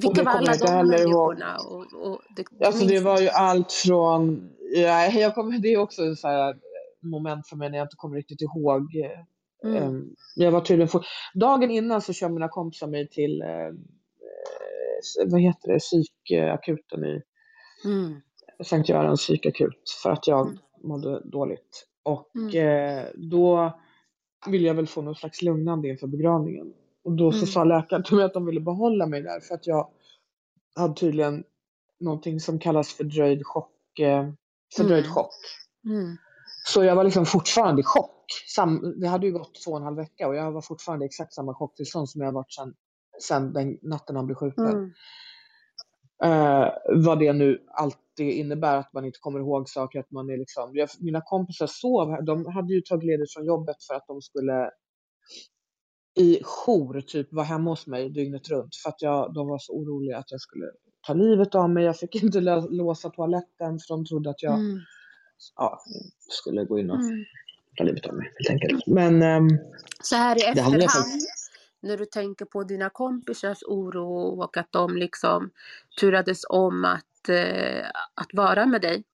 Vilka var alla de människorna? Och, och det, Alltså det var ju allt från, ja, jag kommer, det är också en så här moment för mig när jag inte kommer riktigt ihåg. Mm. Ehm, Jag var tydligen for, dagen innan så kör mina kompisar mig till, eh, eh, vad heter det, psykakuten i Mm. Sankt Görans psykakut för att jag Mm. mådde dåligt. Och Mm. eh, då ville jag väl få någon slags lugnande inför begravningen. Och då så Mm. sa läkaren till mig att de ville behålla mig där för att jag hade tydligen någonting som kallas fördröjd chock. Eh, fördröjd Mm. chock. Mm. Så jag var liksom fortfarande i chock. Sam, det hade ju gått två och en halv vecka och jag var fortfarande i exakt samma chocktillstånd som jag varit sedan, sedan den natten han blev skjuten. Mm. Eh, vad det nu alltid innebär, att man inte kommer ihåg saker, att man är liksom, jag, mina kompisar sov de hade ju tagit ledigt från jobbet för att de skulle i jour typ vara hemma hos mig dygnet runt för att jag, de var så oroliga att jag skulle ta livet av mig. Jag fick (laughs) inte låsa toaletten för de trodde att jag Mm. ja, skulle gå in och Mm. ta livet av mig helt enkelt. Men ehm, Så här i efterhand, när du tänker på dina kompisars oro och att de liksom turades om att, eh, att vara med dig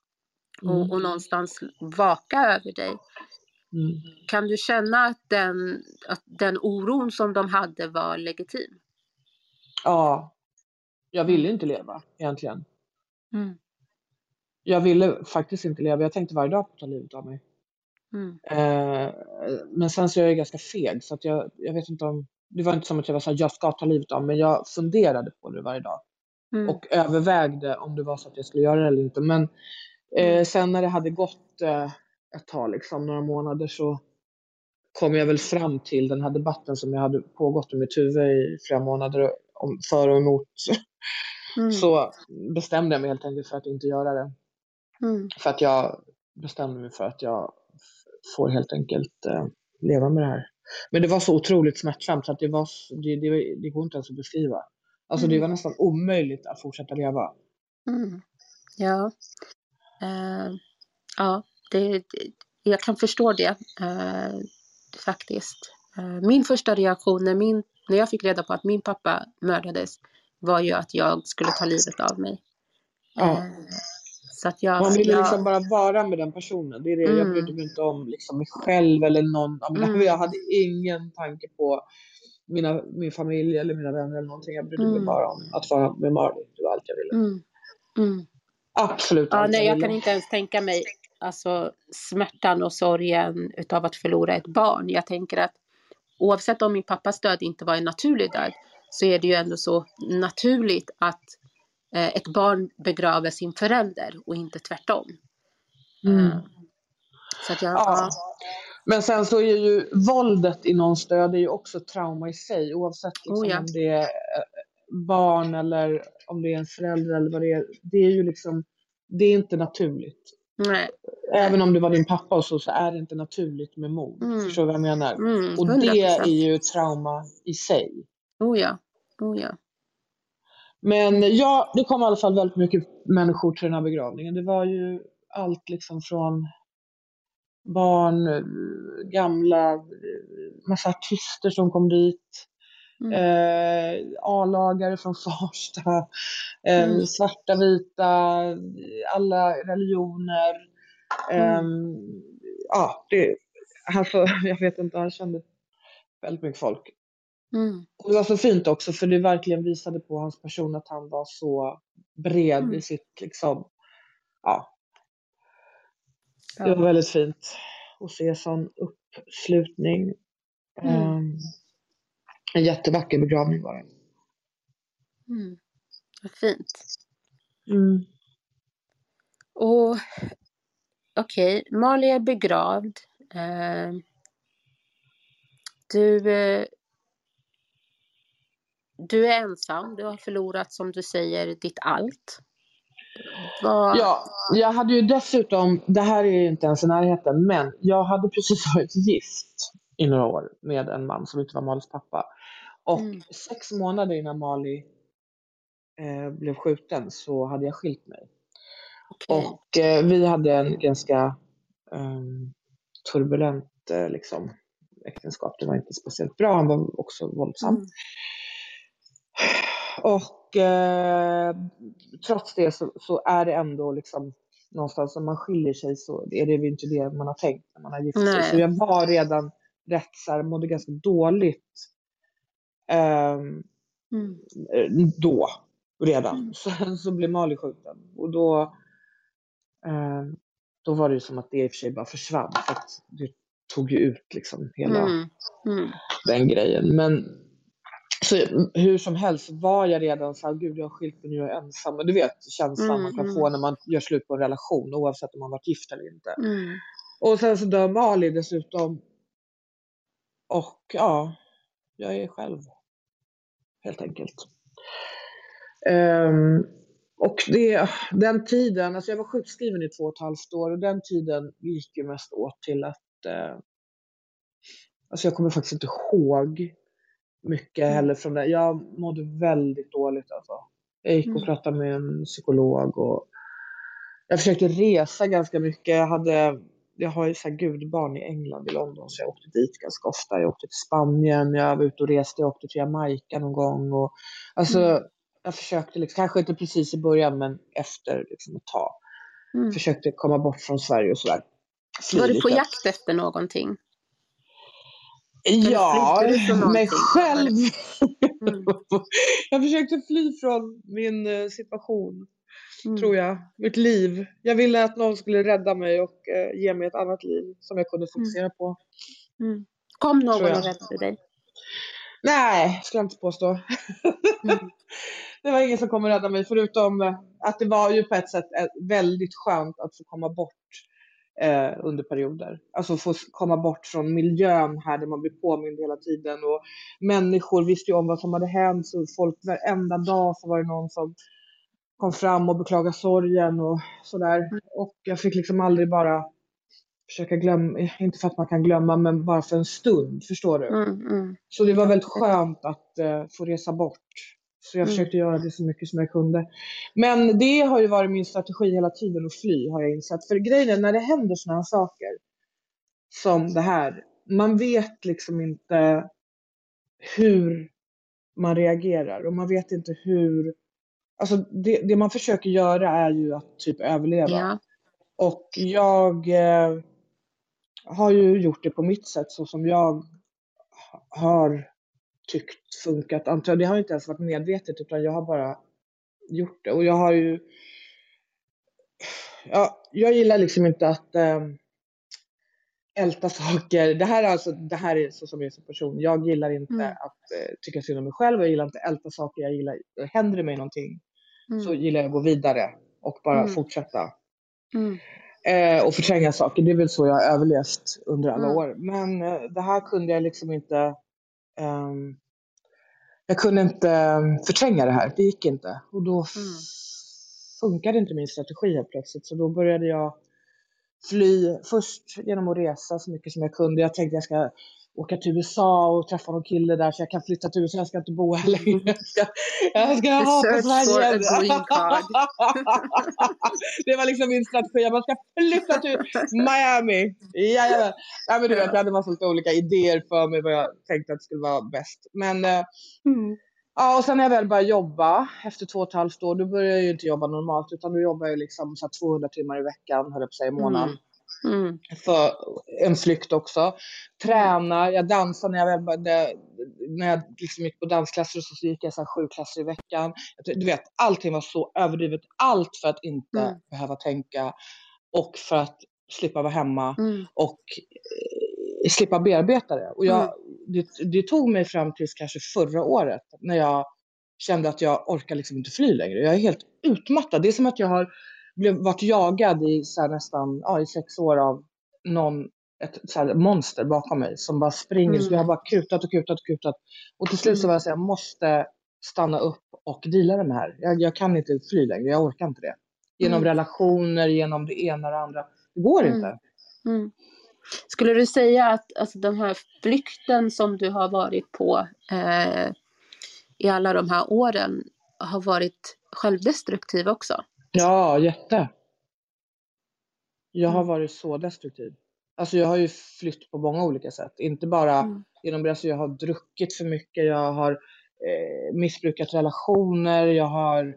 Mm. och, och någonstans vaka över dig. Mm, Kan du känna att den, att den oron som de hade var legitim? ja, jag ville inte leva egentligen. Mm. Jag ville faktiskt inte leva. Jag tänkte varje dag på att ta livet av mig. Mm. Eh, men sen så är jag ganska feg så att jag, jag vet inte om, det var inte som att jag var såhär, jag ska ta livet av mig, men jag funderade på det varje dag. Mm. Och övervägde om det var så att jag skulle göra det eller inte. Men eh, sen när det hade gått eh, ett tag, liksom, några månader, så kom jag väl fram till den här debatten som jag hade pågått i mitt huvud i flera månader om för och emot. Mm. Så bestämde jag mig helt enkelt för att inte göra det. Mm. För att jag bestämde mig för att jag får helt enkelt eh, leva med det här. Men det var så otroligt smärtsamt så att det, var, det, det, det går inte ens att beskriva. Alltså det Mm. var nästan omöjligt att fortsätta leva. Mm. Ja. Eh, ja, det, jag kan förstå det eh, faktiskt. Eh, min första reaktion när, min, när jag fick reda på att min pappa mördades var ju att jag skulle ta livet av mig. Ja. Eh, så att jag... Man ville jag liksom bara vara med den personen. Det är det. Jag Mm. brydde mig inte om liksom mig själv eller någon. Jag, Mm. jag hade ingen tanke på mina, min familj eller mina vänner eller någonting. Jag brydde mig Mm. bara om att vara med Marley. Det var allt jag ville. Mm. Mm. Absolut Ja, allt nej, jag ville. kan inte ens tänka mig alltså, smärtan och sorgen utav att förlora ett barn. Jag tänker att oavsett om min pappas död inte var en naturlig död så är det ju ändå så naturligt att eh, ett barn begraver sin förälder och inte tvärtom. Mm. Eh, Så att jag, Ja. Men sen så är ju våldet i någons död är ju också trauma i sig oavsett liksom Oh ja. om det är eh, barn eller om det är en förälder eller vad det är. Det är ju liksom, det är inte naturligt. Nej. Även om det var din pappa och så, så är det inte naturligt med mord. Mm. Förstår du vad jag menar? Mm, Och 100%. det är ju trauma i sig. Oh ja. Oh ja. Men ja, det kom i alla fall väldigt mycket människor till den här begravningen. Det var ju allt liksom från barn, eh, gamla, eh, massa artister som kom dit. Mm. Eh, A-lagare från Farsta, eh, Mm. svarta, vita, alla religioner. Eh, Ja, det, alltså, (laughs) jag vet inte, han kände väldigt mycket folk. Mm. Det var så fint också för det verkligen visade på hans person att han var så bred Mm. i sitt liksom, ja, det var väldigt fint att se sån uppslutning. Mm. Ehm, en jättevacker begravning var det. Mm. Vad fint. Mm. Och okej, Mali är begravd. Eh, du, eh, du är ensam. Du har förlorat, som du säger, ditt allt. Vad... Ja, jag hade ju dessutom, det här är ju inte ens i närheten, men jag hade precis (laughs) varit gift i några år med en man som inte var Malis pappa. Och Mm. sex månader innan Mali eh, blev skjuten så hade jag skilt mig. okej. Och eh, vi hade en ganska ehm, turbulent eh, liksom, äktenskap. Det var inte speciellt bra. Han var också våldsam. Mm. Och eh, trots det så, så är det ändå liksom någonstans om man skiljer sig så är det ju inte det man har tänkt när man har gift sig. Nej. Så jag var redan rätt så här, mådde ganska dåligt ehm, Mm. eh, då redan. Mm. (laughs) Sen så blev Mali skjuten och då, eh, då var det ju som att det i och för sig bara försvann för att det tog ju ut liksom hela Mm. Mm. den grejen. Men så, hur som helst var jag redan så här, gud jag har skilt mig nu, jag är ensam. Och du vet känslan Mm, man kan mm. få när man gör slut på en relation oavsett om man varit gift eller inte. Mm. Och sen så dör Mali dessutom. Och ja, jag är själv. Helt enkelt. Ehm, och det, den tiden, alltså jag var sjukskriven i två och ett halvt år och den tiden gick ju mest åt till att eh, Alltså jag kommer faktiskt inte ihåg mycket Mm. heller från det. Jag mådde väldigt dåligt alltså. Jag gick och Mm. pratade med en psykolog och jag försökte resa ganska mycket. Jag hade jag har ju så här gudbarn i England, i London, så jag åkte dit ganska ofta. Jag åkte till Spanien, jag var ute och reste, jag åkte till Jamaica någon gång. Och, alltså, Mm. jag försökte, liksom, kanske inte precis i början, men efter liksom, ett tag. Mm. Försökte komma bort från Sverige och sådär. Var du på jakt efter någonting? Ja, mig själv. Mm. (laughs) Jag försökte fly från min eh, situation, Mm. tror jag. Mitt liv. Jag ville att någon skulle rädda mig och eh, ge mig ett annat liv som jag kunde fokusera på. Mm. Kom någon och räddade dig? Nej, skulle jag inte påstå. Mm. (laughs) det var ingen som kom och rädda mig förutom eh, att det var ju på ett sätt eh, väldigt skönt att få komma bort eh, under perioder. Alltså få komma bort från miljön här där man blir påmind hela tiden och människor visste ju om vad som hade hänt så folk varenda dag så var det någon som kom fram och beklagade sorgen och sådär. Och jag fick liksom aldrig bara försöka glömma, inte för att man kan glömma men bara för en stund, förstår du? Mm, mm. Så det var väldigt skönt att eh, få resa bort. Så jag Mm. försökte göra det så mycket som jag kunde. Men det har ju varit min strategi hela tiden att fly har jag insett. För grejen är när det händer sådana här saker som det här. Man vet liksom inte hur man reagerar och man vet inte hur. Alltså det, det man försöker göra är ju att typ överleva. Ja. Och jag eh, har ju gjort det på mitt sätt så som jag har tyckt funkat. Antar det har inte ens varit medvetet utan jag har bara gjort det. Och jag har ju... Ja, jag gillar liksom inte att eh, älta saker. Det här är alltså, det här är så som jag är som person. Jag gillar inte Mm. att eh, tycka synd om mig själv. Jag gillar inte att älta saker. Jag gillar, händer det mig någonting Mm. så gillar jag att gå vidare och bara Mm. fortsätta. Mm. Eh, och förtränga saker. Det är väl så jag har överlevt under alla Mm. år. Men eh, det här kunde jag liksom inte... ehm, jag kunde inte ehm, förtränga det här. Det gick inte. Och då Mm. funkade inte min strategi helt plötsligt. Så då började jag fly. Först genom att resa så mycket som jag kunde. Jag tänkte jag ska åka till USA och träffa någon kille där så jag kan flytta till USA. Jag ska inte bo här längre. Jag ska, jag ska ha på Sverige. (laughs) det var liksom min strategi. Jag ska flytta till Miami. Jajamän. Ja, men du vet, jag hade massa olika idéer för mig vad jag tänkte att skulle vara bäst. Men eh, mm. Ja, och sen när jag väl började jobba efter två och ett halvt år, då började jag ju inte jobba normalt utan då jobbar jag liksom så 200 timmar i veckan, höll jag på att säga, i månaden. Mm. Mm. För en flykt också. Träna, jag dansade när jag, började, när jag liksom gick på dansklasser så, gick jag så sju klasser i veckan. Du vet, allting var så överdrivet. Allt för att inte mm. behöva tänka och för att slippa vara hemma mm. och eh, slippa bearbeta det. Och jag, mm. det, det, tog mig fram till kanske förra året när jag kände att jag orkar liksom inte fly längre. Jag är helt utmattad. Det är som att jag har blev, varit jagad i så nästan ja, i sex år av någon, ett så monster bakom mig som bara springer. Mm. Så jag har bara kutat och kutat och kutat. Och till slut så var jag så jag måste stanna upp och dela med det här. Jag, jag kan inte fly längre, jag orkar inte det. Genom mm. relationer, genom det ena och det andra. Det går mm. inte. Mm. Skulle du säga att alltså, den här flykten som du har varit på eh, i alla de här åren har varit självdestruktiv också? Ja, jätte. Jag har mm. varit så destruktiv. Alltså jag har ju flytt på många olika sätt. Inte bara mm. genom det, alltså jag har druckit för mycket, jag har eh, missbrukat relationer, jag har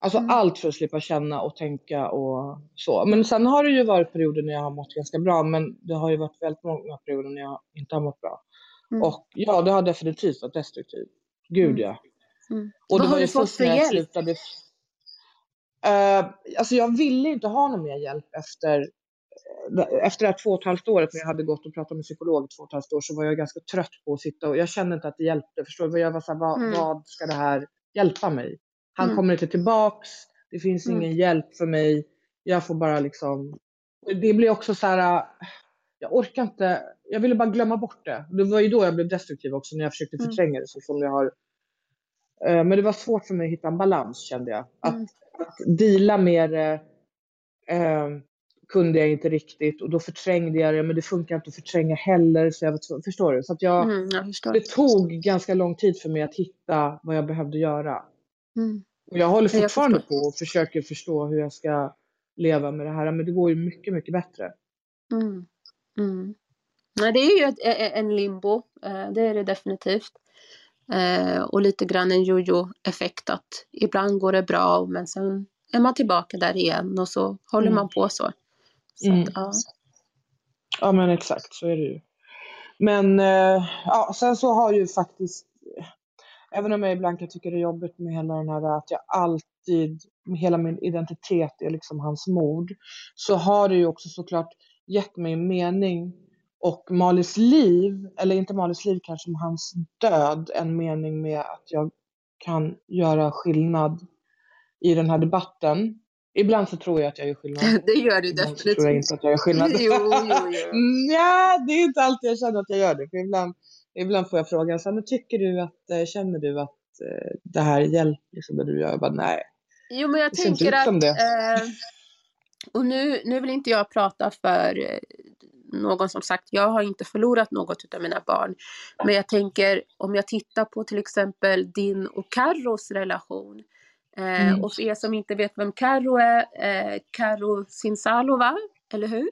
Alltså mm. allt för att slippa känna och tänka och så. Men sen har det ju varit perioder när jag har mått ganska bra, men det har ju varit väldigt många perioder när jag inte har mått bra. Mm. Och ja, det har definitivt varit destruktivt. Gud mm. ja. Mm. Och Vad har du fått för hjälp? Slutade, Uh, alltså jag ville inte ha någon mer hjälp efter, eh, efter det här två och ett halvt året när jag hade gått och pratat med psykolog i två och ett halvt år så var jag ganska trött på att sitta och jag kände inte att det hjälpte. Förstår du? Jag var så här, vad, mm. vad ska det här hjälpa mig? Han mm. kommer inte tillbaks. Det finns mm. ingen hjälp för mig. Jag får bara liksom. Det blir också så här. Jag orkar inte. Jag ville bara glömma bort det. Det var ju då jag blev destruktiv också när jag försökte mm. förtränga det så som jag har. Eh, men det var svårt för mig att hitta en balans kände jag. Att mm att deala med det eh, kunde jag inte riktigt och då förträngde jag det men det funkar inte att förtränga heller. Så jag var, förstår du? Så att jag, mm, jag det tog ganska lång tid för mig att hitta vad jag behövde göra. Mm. Och jag håller fortfarande jag på och försöker förstå hur jag ska leva med det här men det går ju mycket, mycket bättre. Mm. mm. Nej, det är ju ett, en limbo, eh, det är det definitivt. Eh, och lite grann en jojo-effekt att ibland går det bra men sen är man tillbaka där igen och så håller mm. man på så. så mm. att, ja. ja men exakt så är det ju. Men eh, ja, sen så har ju faktiskt, även om jag ibland kan tycka det är jobbigt med hela den här att jag alltid, hela min identitet är liksom hans mord, så har det ju också såklart gett mig mening och Malis liv, eller inte Malis liv kanske, men hans död, en mening med att jag kan göra skillnad i den här debatten. Ibland så tror jag att jag gör skillnad. (laughs) Det gör du definitivt. Ibland tror jag inte att jag gör skillnad. jo, jo, jo. (laughs) ja, det är inte alltid jag känner att jag gör det. För ibland, ibland får jag frågan så här, men tycker du att, eh, känner du att eh, det här hjälper, liksom, det du gör? Jag bara, nej. Jo, men jag tänker att, eh, och nu, nu vill inte jag prata för eh, någon som sagt, jag har inte förlorat något av mina barn. Men jag tänker om jag tittar på till exempel din och Carros relation. Eh, mm. Och för er som inte vet vem Carro är, eh, Carro Sinsalo Eller hur?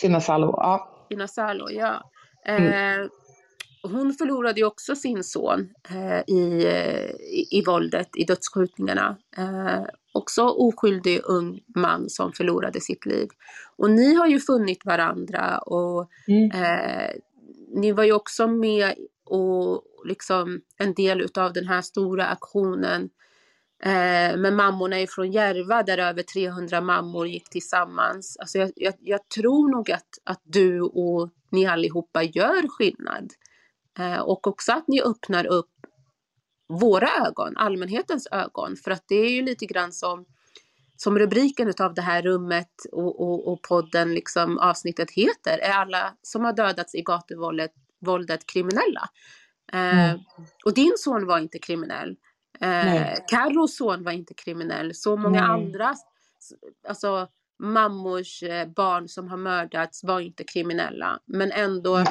Sinasalo, ja. Sinasalo, ja. Eh, mm. Hon förlorade ju också sin son eh, i, eh, i, i våldet, i dödsskjutningarna. Eh, också oskyldig ung man som förlorade sitt liv. Och ni har ju funnit varandra och mm. eh, ni var ju också med och liksom en del utav den här stora aktionen eh, med mammorna ifrån Järva där över 300 mammor gick tillsammans. Alltså jag, jag, jag tror nog att, att du och ni allihopa gör skillnad. Eh, och också att ni öppnar upp våra ögon, allmänhetens ögon. För att det är ju lite grann som, som rubriken av det här rummet och, och, och podden, liksom avsnittet heter, är alla som har dödats i gatuvåldet våldet kriminella. Eh, mm. och din son var inte kriminell. Eh, Carros son var inte kriminell. Så många Nej. andra, alltså mammors eh, barn som har mördats var inte kriminella. Men ändå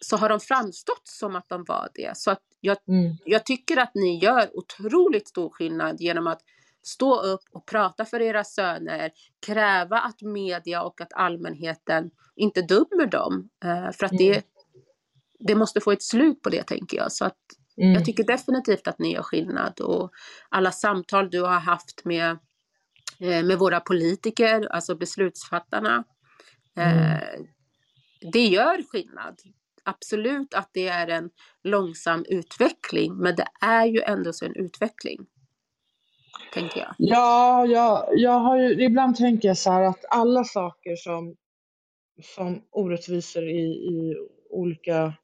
så har de framstått som att de var det. Så att jag, Mm. jag tycker att ni gör otroligt stor skillnad genom att stå upp och prata för era söner, kräva att media och att allmänheten inte dömer dem. Eh, för att Mm. det, det måste få ett slut på det tänker jag. Så att Mm. jag tycker definitivt att ni gör skillnad och alla samtal du har haft med, eh, med våra politiker, alltså beslutsfattarna, eh, det gör skillnad. Absolut att det är en långsam utveckling, men det är ju ändå så en utveckling. Tänker jag. Ja, jag, jag har ju, ibland tänker jag så här att alla saker som, som orättvisor i, i olika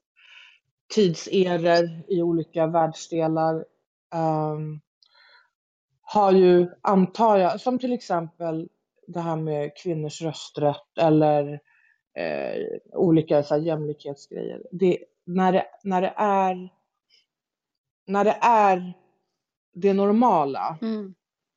tidseror, i olika världsdelar, um, har ju, antar jag, som till exempel det här med kvinnors rösträtt eller eh, olika så här, jämlikhetsgrejer. Det, när, det, när det är när det är det normala, Mm.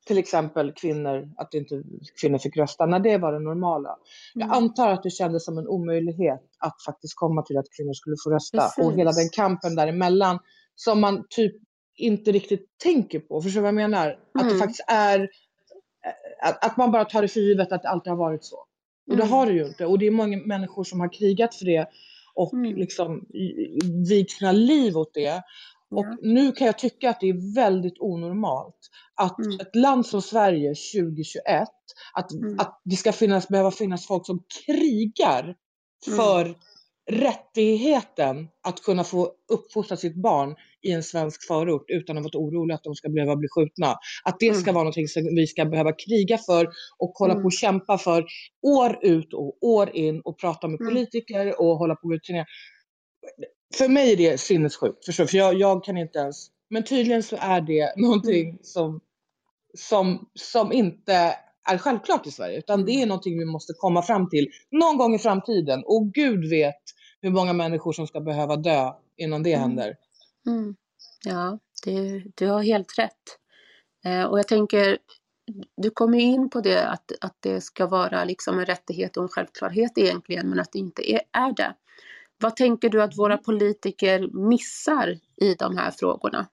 till exempel kvinnor, att inte kvinnor fick rösta, när det var det normala. Jag Mm. antar att det kändes som en omöjlighet att faktiskt komma till att kvinnor skulle få rösta och Precis. hela den kampen däremellan som man typ inte riktigt tänker på. Förstår du vad jag menar? Att det Mm. faktiskt är, eh, att, att man bara tar det för givet att det alltid har varit så. Och det Mm. har det ju inte. Och det är många människor som har krigat för det och Mm. liksom vigt sina liv åt det. Och Ja. nu kan jag tycka att det är väldigt onormalt att Mm. ett land som Sverige 2021, att, Mm. att det ska finnas, behöva finnas folk som krigar Mm. för rättigheten att kunna få uppfostra sitt barn i en svensk förort utan att vara oroliga att de ska behöva bli skjutna. Att det ska Mm. vara någonting som vi ska behöva kriga för och hålla på Mm. och kämpa för år ut och år in och prata med Mm. politiker och hålla på och turnera. För mig är det sinnessjukt, förstår? För jag, jag kan inte ens... Men tydligen så är det någonting Mm. som, som, som inte är självklart i Sverige. Utan Mm. det är någonting vi måste komma fram till någon gång i framtiden. Och Gud vet hur många människor som ska behöva dö innan det Mm. händer. Mm. Ja, det, du har helt rätt. Eh, och jag tänker, du kommer in på det att, att det ska vara liksom en rättighet och en självklarhet egentligen, men att det inte är, är det. Vad tänker du att våra politiker missar i de här frågorna?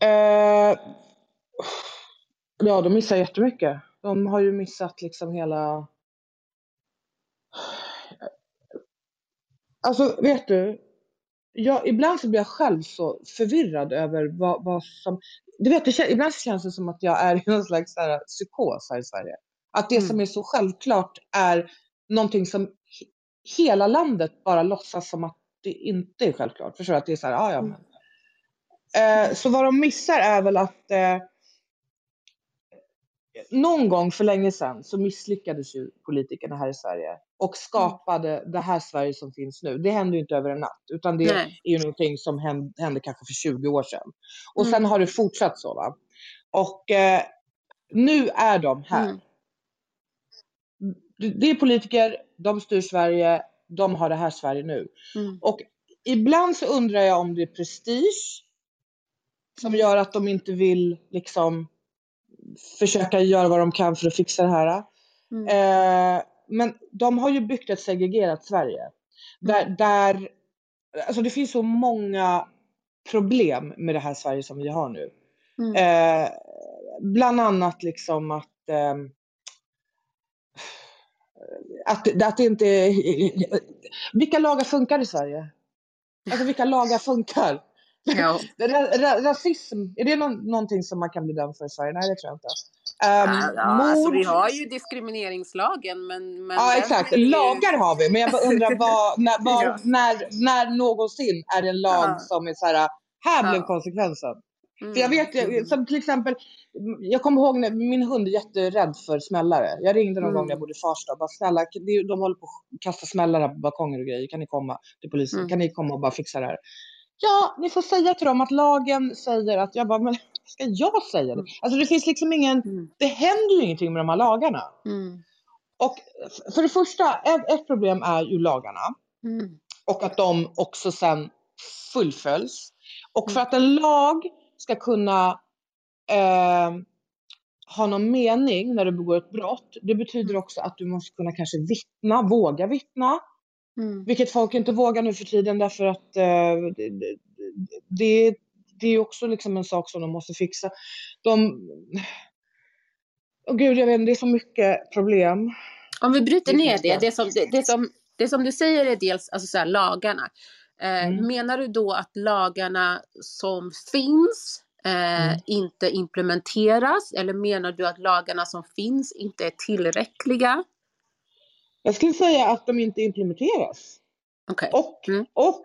Eh, ja, de missar jättemycket. De har ju missat liksom hela... Alltså, vet du? Jag, ibland så blir jag själv så förvirrad över vad, vad som... Du vet, det, ibland så känns det som att jag är i någon slags så här, psykos här i Sverige. Att det Mm. som är så självklart är någonting som he- hela landet bara låtsas som att det inte är självklart. Förstår du? Att det är så här, ah, ja, Mm. men. Eh, så vad de missar är väl att eh, någon gång för länge sedan så misslyckades ju politikerna här i Sverige och skapade det här Sverige som finns nu. Det hände ju inte över en natt, utan det Nej. är ju någonting som hände, hände kanske för 20 år sedan. Och sen Mm. har det fortsatt så. Va? Och eh, nu är de här. Mm. Det- Det är politiker, de styr Sverige, de har det här Sverige nu. Mm. Och ibland så undrar jag om det är prestige som gör att de inte vill liksom försöka göra vad de kan för att fixa det här. Mm. Eh, men de har ju byggt ett segregerat Sverige. Där, Mm. där, alltså det finns så många problem med det här Sverige som vi har nu. Mm. Eh, bland annat liksom att ehm, att, att det inte... Vilka lagar funkar i Sverige? Alltså vilka lagar funkar? Ja. Ra, ra, rasism, är det någon, någonting som man kan bli dömd för i Sverige? Nej, det tror jag inte. Um, Ja, alltså, vi har ju diskrimineringslagen, men... men Ja, exakt. ju- Lagar har vi, men jag bara undrar (laughs) vad, när, vad, Ja. när, när någonsin är det en lag Ja. som är så här, här blev Ja. konsekvensen. Mm. För jag vet, Mm. som till exempel, jag kommer ihåg när min hund är jätterädd för smällare. Jag ringde någon Mm. gång när jag bodde i Farsta och bara snälla, de håller på att kasta smällare på balkonger och grejer. Kan ni komma till polisen? Mm. Kan ni komma och bara fixa det här? Ja, ni får säga till dem att lagen säger att, jag bara, men ska jag säga det? Mm. Alltså det finns liksom ingen, Mm. det händer ju ingenting med de här lagarna. Mm. Och för det första, ett, ett problem är ju lagarna Mm. och att de också sen fullföljs. Och för Mm. att en lag ska kunna eh, ha någon mening när du begår ett brott, det betyder Mm. också att du måste kunna kanske vittna, våga vittna. Mm. Vilket folk inte vågar nu för tiden därför att eh, det, det, det, är också liksom en sak som de måste fixa. De... Åh gud, jag vet inte, det är så mycket problem. Om vi bryter ner det. det som, det, det, som, det som du säger är dels alltså så här, lagarna. Eh, Mm. Menar du då att lagarna som finns eh, Mm. inte implementeras eller menar du att lagarna som finns inte är tillräckliga? Jag skulle säga att de inte implementeras. Okej. Och, Mm. och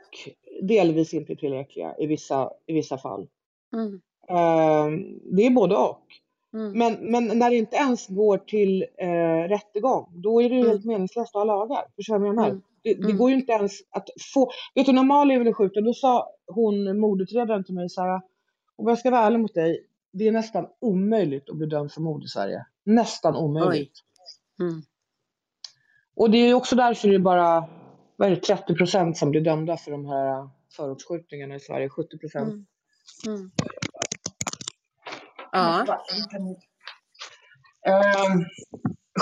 delvis inte tillräckliga i vissa, i vissa fall. Mm. Eh, det är både och. Mm. Men, men när det inte ens går till eh, rättegång, då är det ju Mm. helt meningslöst att ha lagar. Förstår du jag menar? Mm. Det, det Mm. går ju inte ens att få... Vet du, när Malin blev skjuten, då sa hon, mordutredaren till mig så här, om jag ska vara ärlig mot dig, det är nästan omöjligt att bli dömd för mord i Sverige. Nästan omöjligt. Mm. Och det är ju också därför det är bara vad är det, 30 procent som blir dömda för de här förortsskjutningarna i Sverige. 70 procent. Mm. Mm. Ja. Ehm,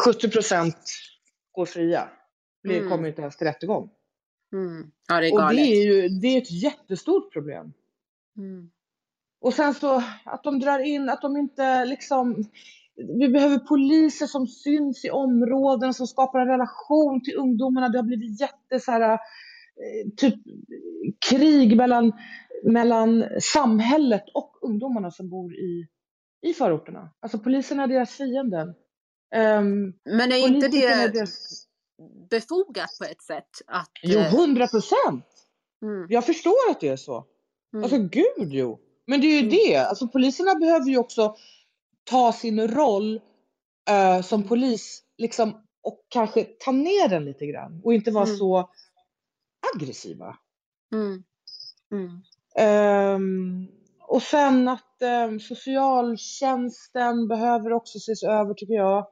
70 procent går fria. Blir, Mm. kommer inte ens till rättegång. Mm. ja, det är Och galet. det är ju det är ett jättestort problem. Mm. Och sen så att de drar in, att de inte liksom... Vi behöver poliser som syns i områden, som skapar en relation till ungdomarna. Det har blivit jätte så här, eh, typ krig mellan, mellan samhället och ungdomarna som bor i, i förorterna. Alltså poliserna är deras fienden. Um, Men är inte politikerna är det deras... befogat på ett sätt? Att, Jo, eh, hundra procent! mm. Jag förstår att det är så. Mm. Alltså gud jo. Men det är ju Mm. det. Alltså poliserna behöver ju också ta sin roll eh, som polis liksom och kanske ta ner den lite grann och inte vara Mm. så aggressiva. Mm. Mm. Ehm, och sen att ehm, socialtjänsten behöver också ses över tycker jag.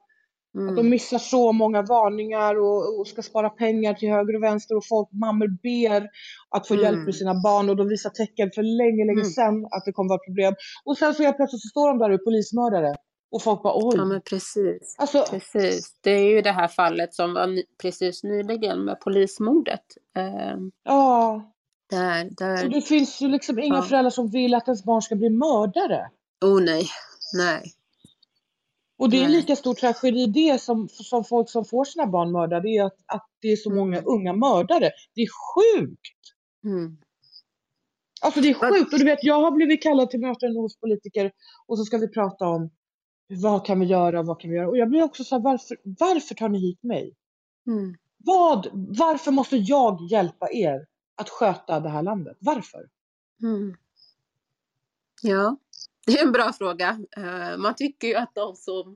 Att de Mm. missar så många varningar och, och ska spara pengar till höger och vänster och folk, mammor ber att få hjälp Mm. med sina barn och de visar tecken för länge, länge Mm. sedan att det kommer vara problem. Och sen så helt plötsligt så står de där och är polismördare och folk bara oj. Ja, men precis. Alltså, Precis. Det är ju det här fallet som var precis nyligen med polismordet. Eh, ja. där, där. det finns ju liksom inga Ja. föräldrar som vill att ens barn ska bli mördare. Oh nej. Nej. Och det är Nej. lika stor tragedi det som, som folk som får sina barn mördade, är att, att det är så många Mm. unga mördare. Det är sjukt! Mm. Alltså det är sjukt. Och du vet, jag har blivit kallad till möten hos politiker och så ska vi prata om vad kan vi göra och vad kan vi göra. Och jag blir också så här, varför, varför tar ni hit mig? Mm. Vad, varför måste jag hjälpa er att sköta det här landet? Varför? Mm. Ja, det är en bra fråga. Eh, man tycker ju att de som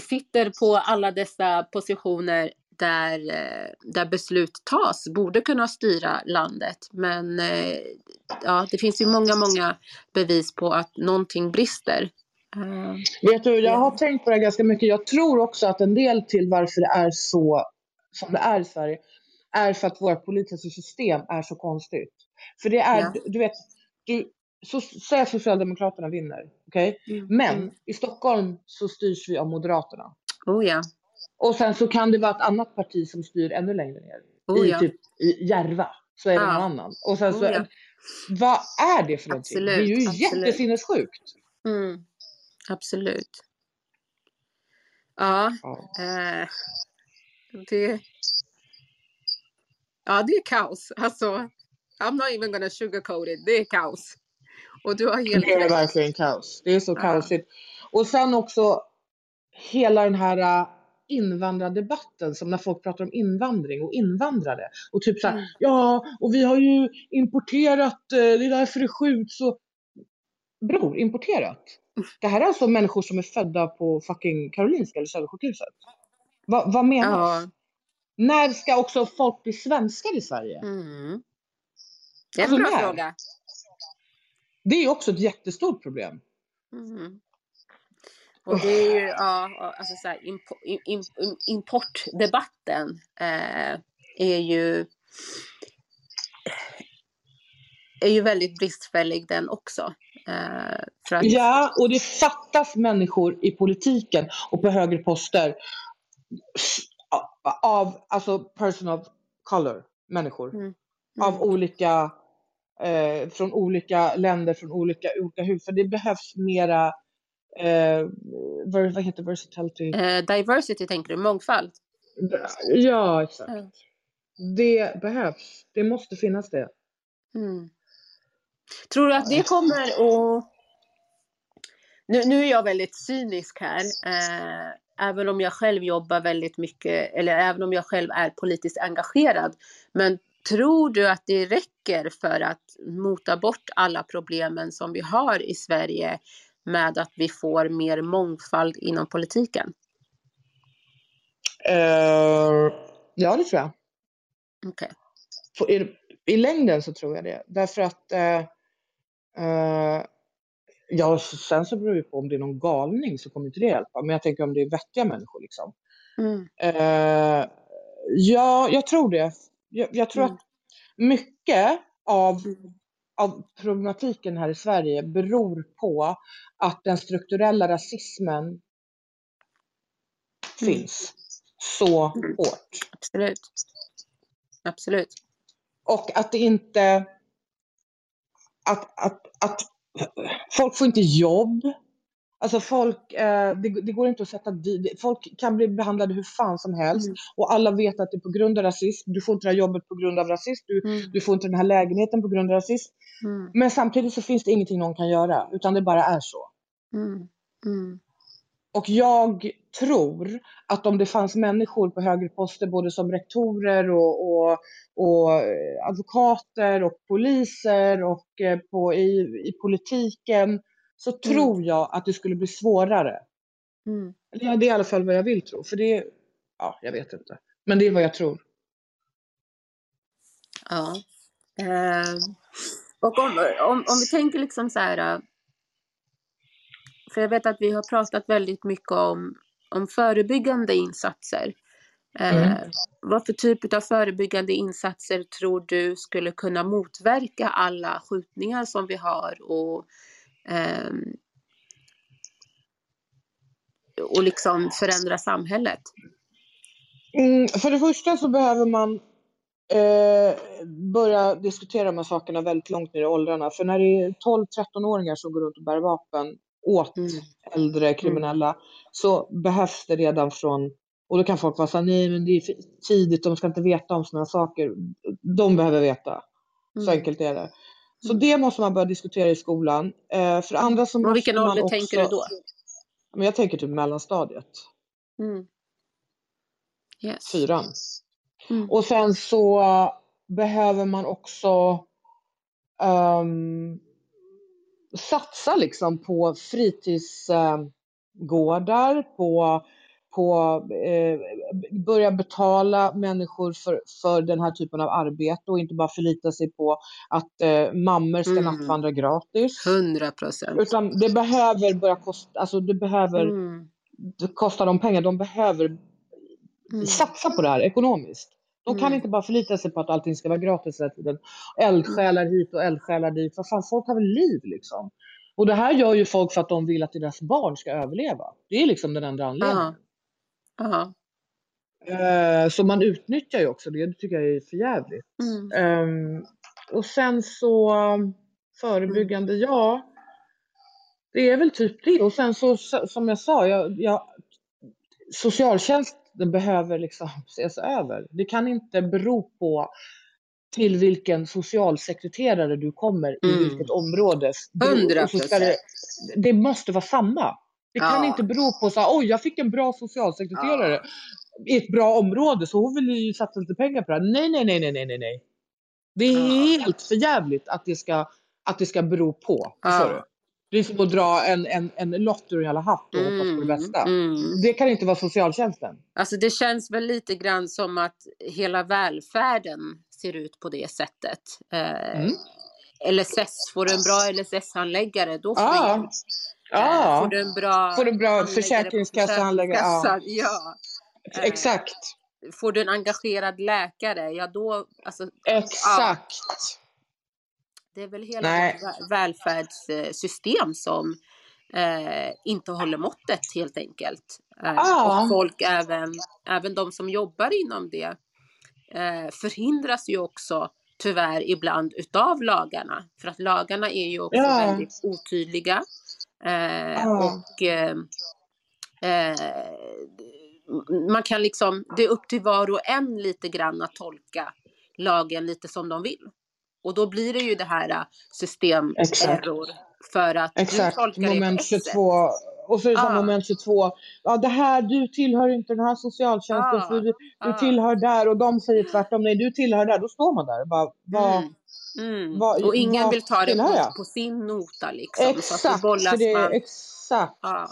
sitter på alla dessa positioner där, eh, där beslut tas borde kunna styra landet. Men eh, ja, det finns ju många, många bevis på att någonting brister. Vet du, jag Ja. har tänkt på det ganska mycket. Jag tror också att en del till varför det är så som det är i Sverige är för att vårt politiska system är så konstigt. För det är, Ja. du, du vet, du, så, säg att Socialdemokraterna vinner, okej? Mm. Men Mm. i Stockholm så styrs vi av Moderaterna. Oh ja, Och sen så kan det vara ett annat parti som styr ännu längre ner. oh I ja. typ i Järva. Så är det Ja. någon annan. Och sen så, Oh ja. vad är det för någonting? det är ju Absolut, absolut. jättesinnessjukt. Mm. Absolut. Ja, Ja. Eh, det, ja, det är kaos. Alltså, I'm not even gonna sugarcoat it. Det är kaos. Och du har helt Det är verkligen kaos. Det är så Ja. kaosigt. Och sen också hela den här äh, invandrardebatten som när folk pratar om invandring och invandrare. Och typ så här, Mm. ja, och vi har ju importerat, eh, det är därför det skjuts och... Bror, importerat? Det här är alltså människor som är födda på fucking Karolinska eller Södersjukhuset. Va, vad menas? Ja. När ska också folk bli svenskar i Sverige? Mm. Det är en Alltså, bra när? fråga. Det är också ett jättestort problem. Mm. Och det är ju, ja, alltså så här, impo, im, im, importdebatten eh, är ju är ju väldigt bristfällig den också. Eh, att, Ja, och det fattas människor i politiken och på högre poster av alltså person of color, människor. Mm. Av Mm. olika, eh, från olika länder, från olika, olika hud. För det behövs mera, eh, vad heter versatility? Eh, diversity tänker du, mångfald? Ja, exakt. Ja. Det behövs. Det måste finnas det. Mm. Tror du att det kommer att... Nu, nu är jag väldigt cynisk här, eh, även om jag själv jobbar väldigt mycket, eller även om jag själv är politiskt engagerad. Men tror du att det räcker för att mota bort alla problemen som vi har i Sverige med att vi får mer mångfald inom politiken? Eh, ja, det tror jag. På- I, I längden så tror jag det. Därför att eh, eh, Ja, sen så beror det på om det är någon galning så kommer inte det hjälpa. Men jag tänker om det är vettiga människor liksom. Mm. Ja, jag tror det. Jag, jag tror Mm. att mycket av, Mm. av problematiken här i Sverige beror på att den strukturella rasismen Mm. finns så Mm. hårt. Absolut. Absolut. Och att det inte... Att, att, att folk får inte jobb. Alltså folk, eh, det, det går inte att sätta dit, folk kan bli behandlade hur fan som helst Mm. och alla vet att det är på grund av rasism. Du får inte det här jobbet på grund av rasism, du, Mm. du får inte den här lägenheten på grund av rasism. Mm. Men samtidigt så finns det ingenting någon kan göra, utan det bara är så. Mm. Mm. Och jag tror att om det fanns människor på högre poster, både som rektorer och, och, och eh, advokater och poliser och eh, på, i, i politiken, så tror jag att det skulle bli svårare. Mm. Ja, det är i alla fall vad jag vill tro, för det, ja, jag vet inte. Men det är vad jag tror. Ja. Eh, och om, om, om vi tänker liksom så här. eh, För jag vet att vi har pratat väldigt mycket om, om förebyggande insatser. Eh, Mm. Vad för typ av förebyggande insatser tror du skulle kunna motverka alla skjutningar som vi har och, ehm, och liksom förändra samhället? Mm, för det första så behöver man eh, börja diskutera de här sakerna väldigt långt ner i åldrarna. För när det är 12-13-åringar som går runt och bär vapen åt Mm. äldre kriminella så behövs det redan från, och då kan folk vara såhär, nej men det är tidigt, de ska inte veta om sådana saker. De behöver veta. Så Mm. enkelt är det. Så Mm. det måste man börja diskutera i skolan. Eh, för andra Och måste vilken ålder också, tänker du då? Men jag tänker typ mellanstadiet, Mm. Yes. fyran. Mm. Och sen så behöver man också ehm, satsa liksom på fritidsgårdar, på, på eh, börja betala människor för, för den här typen av arbete och inte bara förlita sig på att eh, mammor ska Mm. nattvandra gratis. 100 procent. Utan det behöver börja kosta, alltså det behöver Mm. det kostar dem pengar, de behöver Mm. satsa på det här ekonomiskt. De kan Mm. inte bara förlita sig på att allting ska vara gratis hela tiden. Eldsjälar hit och eldsjälar dit. Vad fan, folk har väl liv liksom. Och det här gör ju folk för att de vill att deras barn ska överleva. Det är liksom den enda anledningen. Ja. Eh, så man utnyttjar ju också det. Det tycker jag är för jävligt. Mm. Ehm, och sen så förebyggande, ja. Det är väl typ det. Och sen så som jag sa, jag, jag, socialtjänsten behöver liksom (laughs) ses över. Det kan inte bero på till vilken socialsekreterare du kommer i Mm. vilket område. Hundra Och så ska det, det måste vara samma. Det kan Ja. inte bero på så här, oj jag fick en bra socialsekreterare i ett bra område så hon vill ju satsa lite pengar på det här. Nej, nej, nej, nej, nej, nej. Det är Ja. helt för jävligt att det ska, att det ska bero på. Ja. Förstår du? Det är som att dra en, en, en lott ur en jävla hatt och hoppas på det bästa. Mm. Det kan inte vara socialtjänsten. Alltså det känns väl lite grann som att hela välfärden ser ut på det sättet. Eh, Mm. LSS, får du en bra LSS-handläggare då får Ja. du hjälp. Eh, Ja, Får du en bra, Får en bra försäkringskassehandläggare, ja. (laughs) Ja. Eh, exakt. Får du en engagerad läkare, ja då, alltså, Exakt. det är väl hela Nej. vårt välfärdssystem som eh, inte håller måttet helt enkelt. Eh, Ja. Och folk, även, även de som jobbar inom det, eh, förhindras ju också tyvärr ibland utav lagarna. För att lagarna är ju också Ja. väldigt otydliga. Eh, Ja. Och eh, eh, man kan liksom, det är upp till var och en lite grann att tolka lagen lite som de vill. Och då blir det ju det här äh, systemerror för att Exakt, du tolkar moment ett sätt. 22. Och så är det Ah. moment 22. Ja, det här, du tillhör inte den här socialtjänsten Ah, för du, du ah. tillhör där och de säger tvärtom. Nej, du tillhör där. Då står man där och bara, vad, Mm. Mm. vad- och ingen vad vill ta det på, på sin nota liksom. så att Exakt, för bollas det är man. exakt. Ja,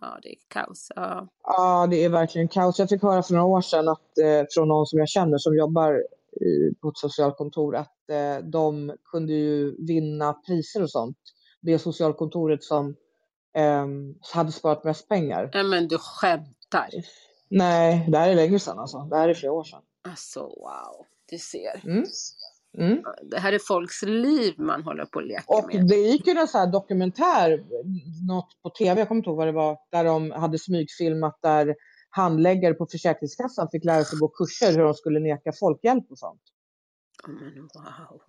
ja, det är kaos. Ja. Ja, det är verkligen kaos. Jag fick höra för några år sedan att, eh, från någon som jag känner som jobbar i, på ett socialkontor att eh, de kunde ju vinna priser och sånt. Det socialkontoret som eh, hade sparat mest pengar. Ja, men du skämtar. Nej, det här är länge sedan alltså. Det här är flera år sedan. Alltså wow, du ser. Mm. Mm. Det här är folks liv man håller på att leka Och med. det gick ju en sån här dokumentär, något på tv, jag kommer inte ihåg vad det var, där de hade smygfilmat där handläggare på Försäkringskassan fick lära sig gå kurser hur de skulle neka folk hjälp och sånt. Ja, men wow.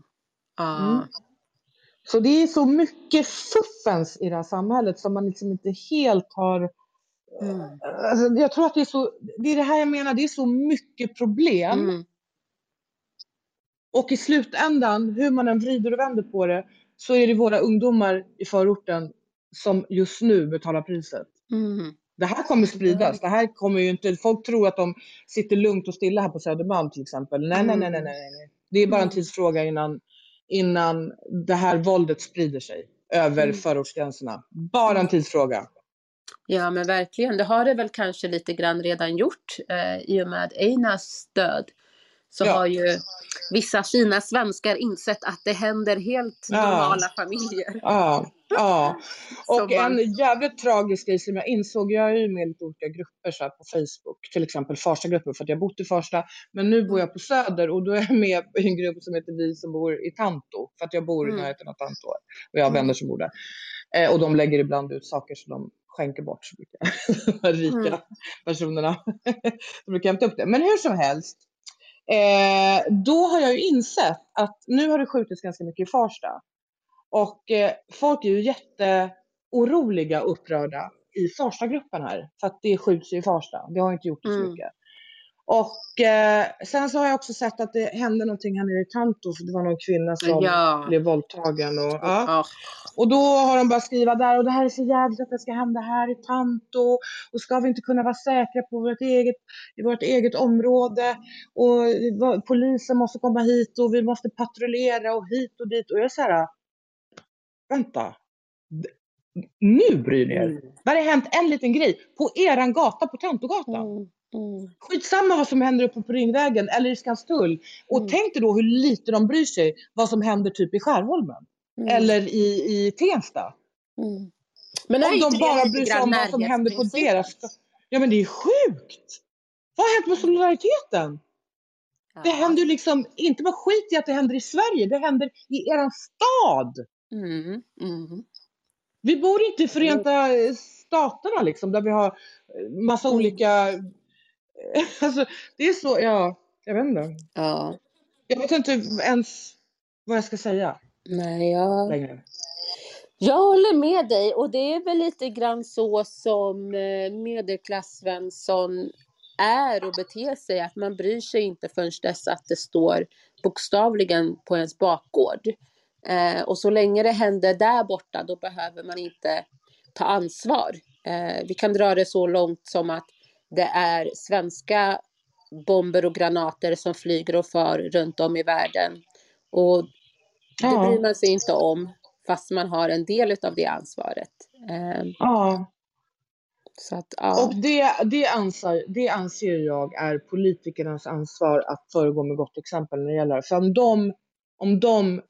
Ja. Mm. Så det är så mycket fuffens i det här samhället som man liksom inte helt har... Mm. Alltså, jag tror att det är så... Det är det här jag menar, det är så mycket problem. Och i slutändan, hur man än vrider och vänder på det, så är det våra ungdomar i förorten som just nu betalar priset. Mm. Det här kommer spridas. Det här kommer ju inte... Folk tror att de sitter lugnt och stilla här på Södermalm till exempel. Nej, nej, nej, nej, nej. nej. Det är bara en Mm. tidsfråga innan, innan det här våldet sprider sig över Mm. förortsgränserna. Bara en tidsfråga. Ja men verkligen, det har det väl kanske lite grann redan gjort eh, i och med Einas död. Så Ja. har ju vissa fina svenskar insett att det händer helt Ja. normala familjer. Ja, ja. (laughs) Och man- en jävligt tragisk grej som jag insåg, jag är ju med i lite olika grupper så på Facebook, till exempel Farstagruppen för att jag bott i Farsta, men nu bor jag på Söder och då är jag med i en grupp som heter Vi som bor i Tanto, för att jag bor i Mm. närheten av Tanto och jag har vänner som bor där. Eh, och de lägger ibland ut saker som de skänker bort, så brukar (laughs) de rika Mm. personerna (laughs) de brukar hämta upp det. Men hur som helst, eh, då har jag ju insett att nu har det skjutits ganska mycket i Farsta. Och eh, folk är ju jätteoroliga och upprörda i Farstagruppen här. För att det skjuts ju i Farsta. Det har inte gjort det så Mm. Och eh, sen så har jag också sett att det hände någonting här nere i Tanto. För det var någon kvinna som Ja. blev våldtagen. Och, ja. Och då har de börjat skriva där och det här är så jävligt att det ska hända här i Tanto. Och ska vi inte kunna vara säkra på vårt eget, i vårt eget område. Och polisen måste komma hit och vi måste patrullera och hit och dit. Och jag är så här, vänta. Nu bryr ni er. Mm. Det har hänt en liten grej på eran gata, på Tantogatan. Mm. Mm. Skitsamma vad som händer uppe på Ringvägen eller i Skanstull. Och Mm. tänk dig då hur lite de bryr sig vad som händer typ i Skärholmen. Mm. Eller i, i Tensta. Mm. Men Om de det bara bryr sig om vad som händer på deras... Ja men det är sjukt! Vad har hänt med solidariteten? Det Ja. händer ju liksom, inte bara skit i att det händer i Sverige, det händer i eran stad. Mm. Mm. Vi bor inte i Förenta Staterna liksom, där vi har massa Mm. olika... (laughs) Alltså, det är så, ja, jag vet inte. Ja. Jag vet inte ens vad jag ska säga Nej, jag... längre. Jag håller med dig och det är väl lite grann så som eh, medelklass-Svensson är och beter sig, att man bryr sig inte förrän dess att det står bokstavligen på ens bakgård. Eh, och så länge det händer där borta, då behöver man inte ta ansvar. Eh, vi kan dra det så långt som att det är svenska bomber och granater som flyger och far runt om i världen. Och det Ja. bryr man sig inte om fast man har en del av det ansvaret. Eh, Ja. så att, ja. Och det, det, anser, det anser jag är politikernas ansvar att föregå med gott exempel när det gäller. För om de, om de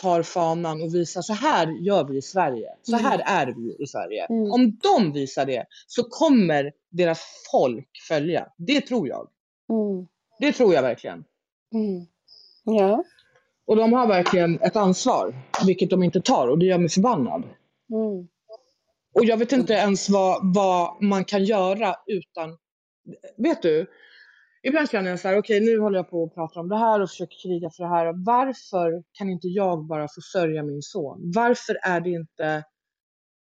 tar fanan och visar så här gör vi i Sverige, så här är vi i Sverige. Mm. Om de visar det så kommer deras folk följa. Det tror jag. Mm, Det tror jag verkligen. mm. Ja. Och de har verkligen ett ansvar, vilket de inte tar och det gör mig förbannad. Mm. Och jag vet inte ens vad, vad man kan göra utan... Vet du? Ibland känner jag så här, okej okay, nu håller jag på att prata om det här och försöker kriga för det här. Varför kan inte jag bara få sörja min son? Varför är det inte,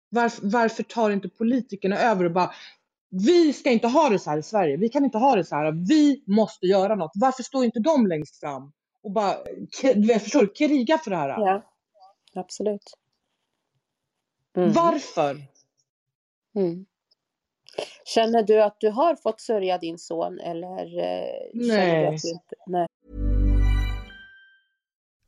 varför, varför tar inte politikerna över och bara, vi ska inte ha det så här i Sverige. Vi kan inte ha det så här. Vi måste göra något. Varför står inte de längst fram och bara, jag förstår kriga för det här? Ja, absolut. Mm. Varför? Mm. Känner du att du har fått sörja din son eller eh, Nej. du att du inte... Nej.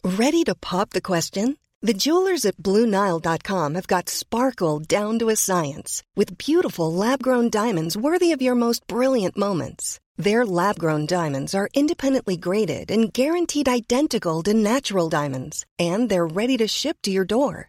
Ready to pop the question? The jewelers at BlueNile.com have got sparkle down to a science with beautiful lab-grown diamonds worthy of your most brilliant moments. Their lab-grown diamonds are independently graded and guaranteed identical to natural diamonds, and they're ready to ship to your door.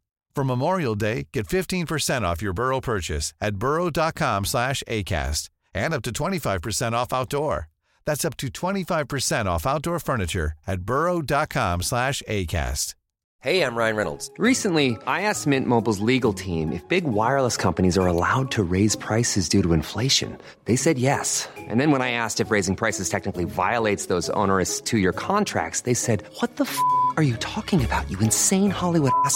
For Memorial Day, get 15% off your Burrow purchase at burrow.com slash ACAST and up to 25% off outdoor. That's up to 25% off outdoor furniture at burrow.com slash ACAST. Hey, I'm Ryan Reynolds. Recently, I asked Mint Mobile's legal team if big wireless companies are allowed to raise prices due to inflation. They said yes. And then when I asked if raising prices technically violates those onerous two-year contracts, they said, what the f*** are you talking about, you insane Hollywood ass?"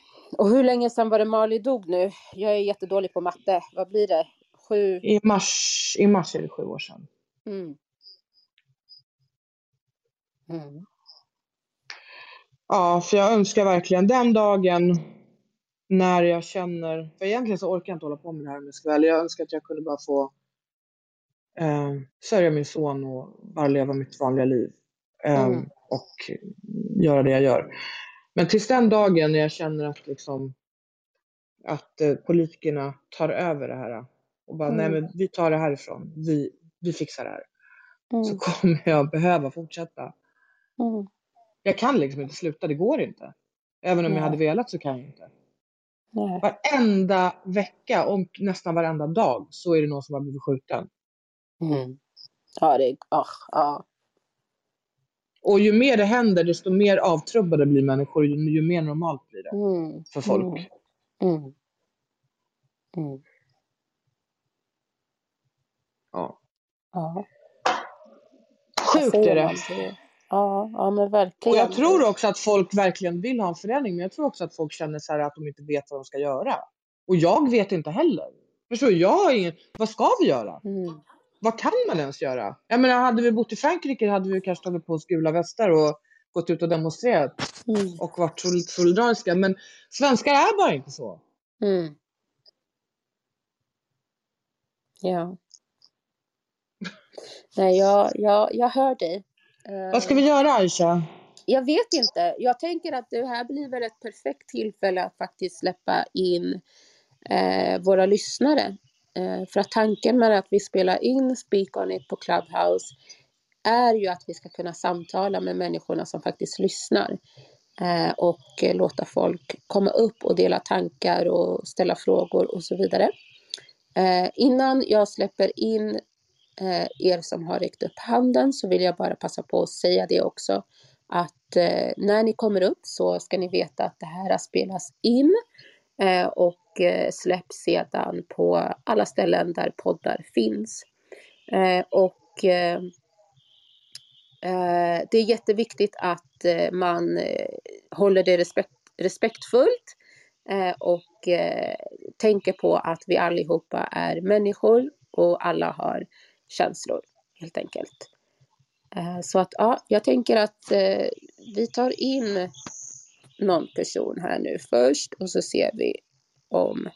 Och hur länge sedan var det Marley dog nu? Jag är jättedålig på matte. Vad blir det? Sju? I mars, i mars är det sju år sedan. Mm. Mm. Ja, för jag önskar verkligen den dagen när jag känner, för egentligen så orkar jag inte hålla på med det här om jag ska väl. Jag önskar att jag kunde bara få eh, sörja min son och bara leva mitt vanliga liv. Eh, mm. Och göra det jag gör. Men tills den dagen när jag känner att, liksom, att eh, politikerna tar över det här och bara, mm. nej men vi tar det härifrån, vi, vi fixar det här. Mm. Så kommer jag behöva fortsätta. Mm. Jag kan liksom inte sluta, det går inte. Även om nej. jag hade velat så kan jag inte. Nej. Varenda vecka och nästan varenda dag så är det någon som har blivit skjuten. Mm. Ja, det är, oh, ja. Och ju mer det händer, desto mer avtrubbade blir människor, ju, ju mer normalt blir det mm. för folk. Mm. Mm. mm. Ja. ja. Sjukt är det. Ja, ja, men verkligen. Och jag tror också att folk verkligen vill ha en förändring, men jag tror också att folk känner så att de inte vet vad de ska göra. Och jag vet inte heller. Förstår du? Jag har ingen, vad ska vi göra? Vad kan man ens göra? Jag menar, hade vi bott i Frankrike hade vi kanske tagit på oss gula västar och gått ut och demonstrerat mm. och varit solidariska. Men svenskar är bara inte så. Mm. Ja. Nej, jag, jag, jag hör dig. Vad ska vi göra Aisha? Jag vet inte. Jag tänker att det här blir väl ett perfekt tillfälle att faktiskt släppa in eh, våra lyssnare Eh, Eh, för att tanken med att vi spelar in Speak On It på Clubhouse är ju att vi ska kunna samtala med människorna som faktiskt lyssnar eh, och låta folk komma upp och dela tankar och ställa frågor och så vidare. Eh, innan jag släpper in er som har räckt upp handen så vill jag bara passa på att säga det också att när ni kommer upp så ska ni veta att det här spelas in och och släpps sedan på alla ställen där poddar finns. Eh, och eh, det är jätteviktigt att man håller det respekt, respektfullt och tänker på att vi allihopa är människor och alla har känslor helt enkelt. Så att ja, jag tänker att vi tar in någon person här nu först och så ser vi om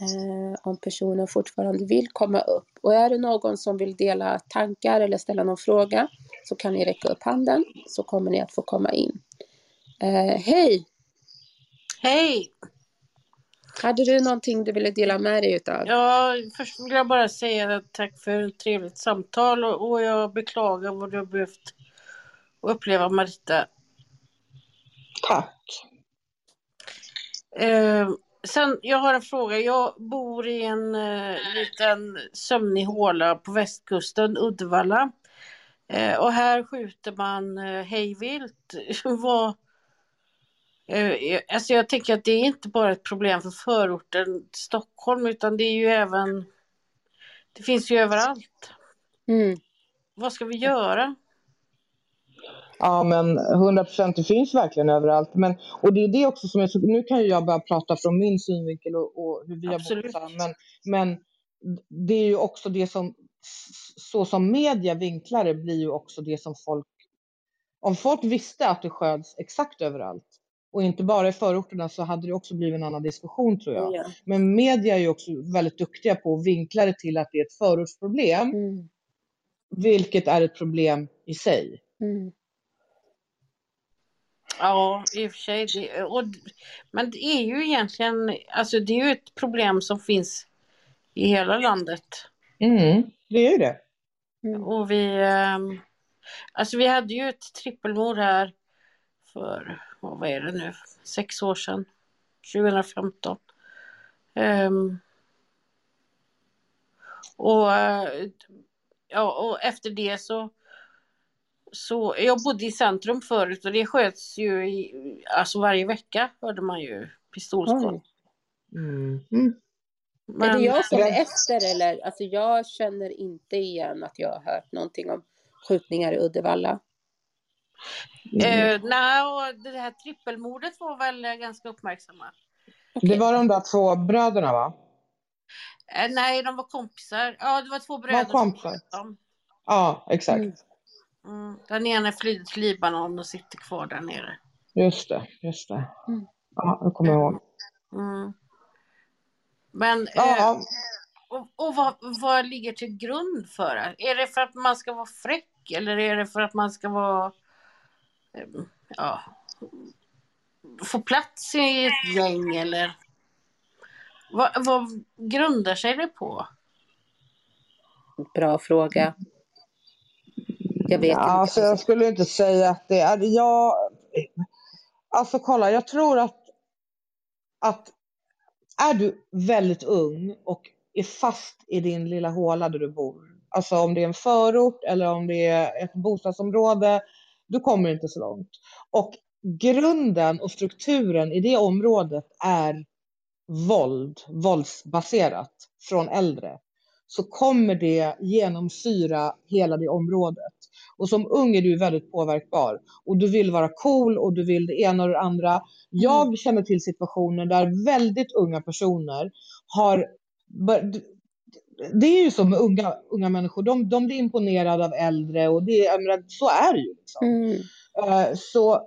eh, om personen fortfarande vill komma upp. Och är det någon som vill dela tankar eller ställa någon fråga så kan ni räcka upp handen så kommer ni att få komma in. Eh, hej! Hej! Hade du någonting du ville dela med dig utav? Ja, först vill jag bara säga tack för ett trevligt samtal och, och jag beklagar vad du har behövt uppleva Marita. Tack. Eh, sen, jag har en fråga. Jag bor i en eh, liten sömnig håla på västkusten, Uddevalla. Eh, och här skjuter man eh, hejvilt. (laughs) Vad, eh, alltså jag tänker att det är inte bara ett problem för förorten Stockholm utan det är ju även Det finns ju överallt. Mm. Vad ska vi göra? Ja, men 100 procent, det finns verkligen överallt. Men, och det är det också som är så, nu kan ju jag börja prata från min synvinkel och, och hur vi Absolut. har bott men, men det är ju också det som, så som media vinklar det blir ju också det som folk, om folk visste att det sköts exakt överallt och inte bara i förorterna så hade det också blivit en annan diskussion tror jag. Ja. Men media är ju också väldigt duktiga på att vinkla det till att det är ett förortsproblem, Mm. vilket är ett problem i sig. Mm. Ja, i och för sig. Det, och, men det är ju egentligen, alltså det är ju ett problem som finns i hela landet. Mm, det är ju det. Mm. Och vi, ehm, alltså vi hade ju ett trippelmord här för, vad är det nu, sex år sedan, 2015. Ehm, och, eh, ja, och efter det så så jag bodde i centrum förut och det sköts ju i, alltså varje vecka hörde man ju pistolskott. Mm. Mm. är det jag som är efter eller? Alltså jag känner inte igen att jag har hört någonting om skjutningar i Uddevalla. Eh, nej, och det här trippelmordet var väl eh, ganska uppmärksammat. Det var de där två bröderna va? Eh, nej, de var kompisar. Ja, det var två bröder. som kompisar? Ja, exakt. Mm. Den ena flydde till Libanon och sitter kvar där nere. Just det, just det. Mm. Ja, det kommer jag ihåg. Mm. Men, eh, Ja, och, och vad, vad ligger till grund för det? Är det för att man ska vara fräck eller är det för att man ska vara, eh, ja, få plats i ett gäng eller? Vad, vad grundar sig det på? Bra fråga. Jag vet ja, inte. alltså, jag skulle inte säga att det är... Jag, alltså kolla, jag tror att, att är du väldigt ung och är fast i din lilla håla där du bor, alltså om det är en förort eller om det är ett bostadsområde, du kommer inte så långt. Och grunden och strukturen i det området är våld, våldsbaserat från äldre, så kommer det genomsyra hela det området. Och som ung är du väldigt påverkbar och du vill vara cool och du vill det ena och det andra. Jag känner till situationer där väldigt unga personer har det är ju så med unga, unga människor, de, de blir imponerade av äldre och det, menar, så är det ju. Liksom. Mm. Eh, Så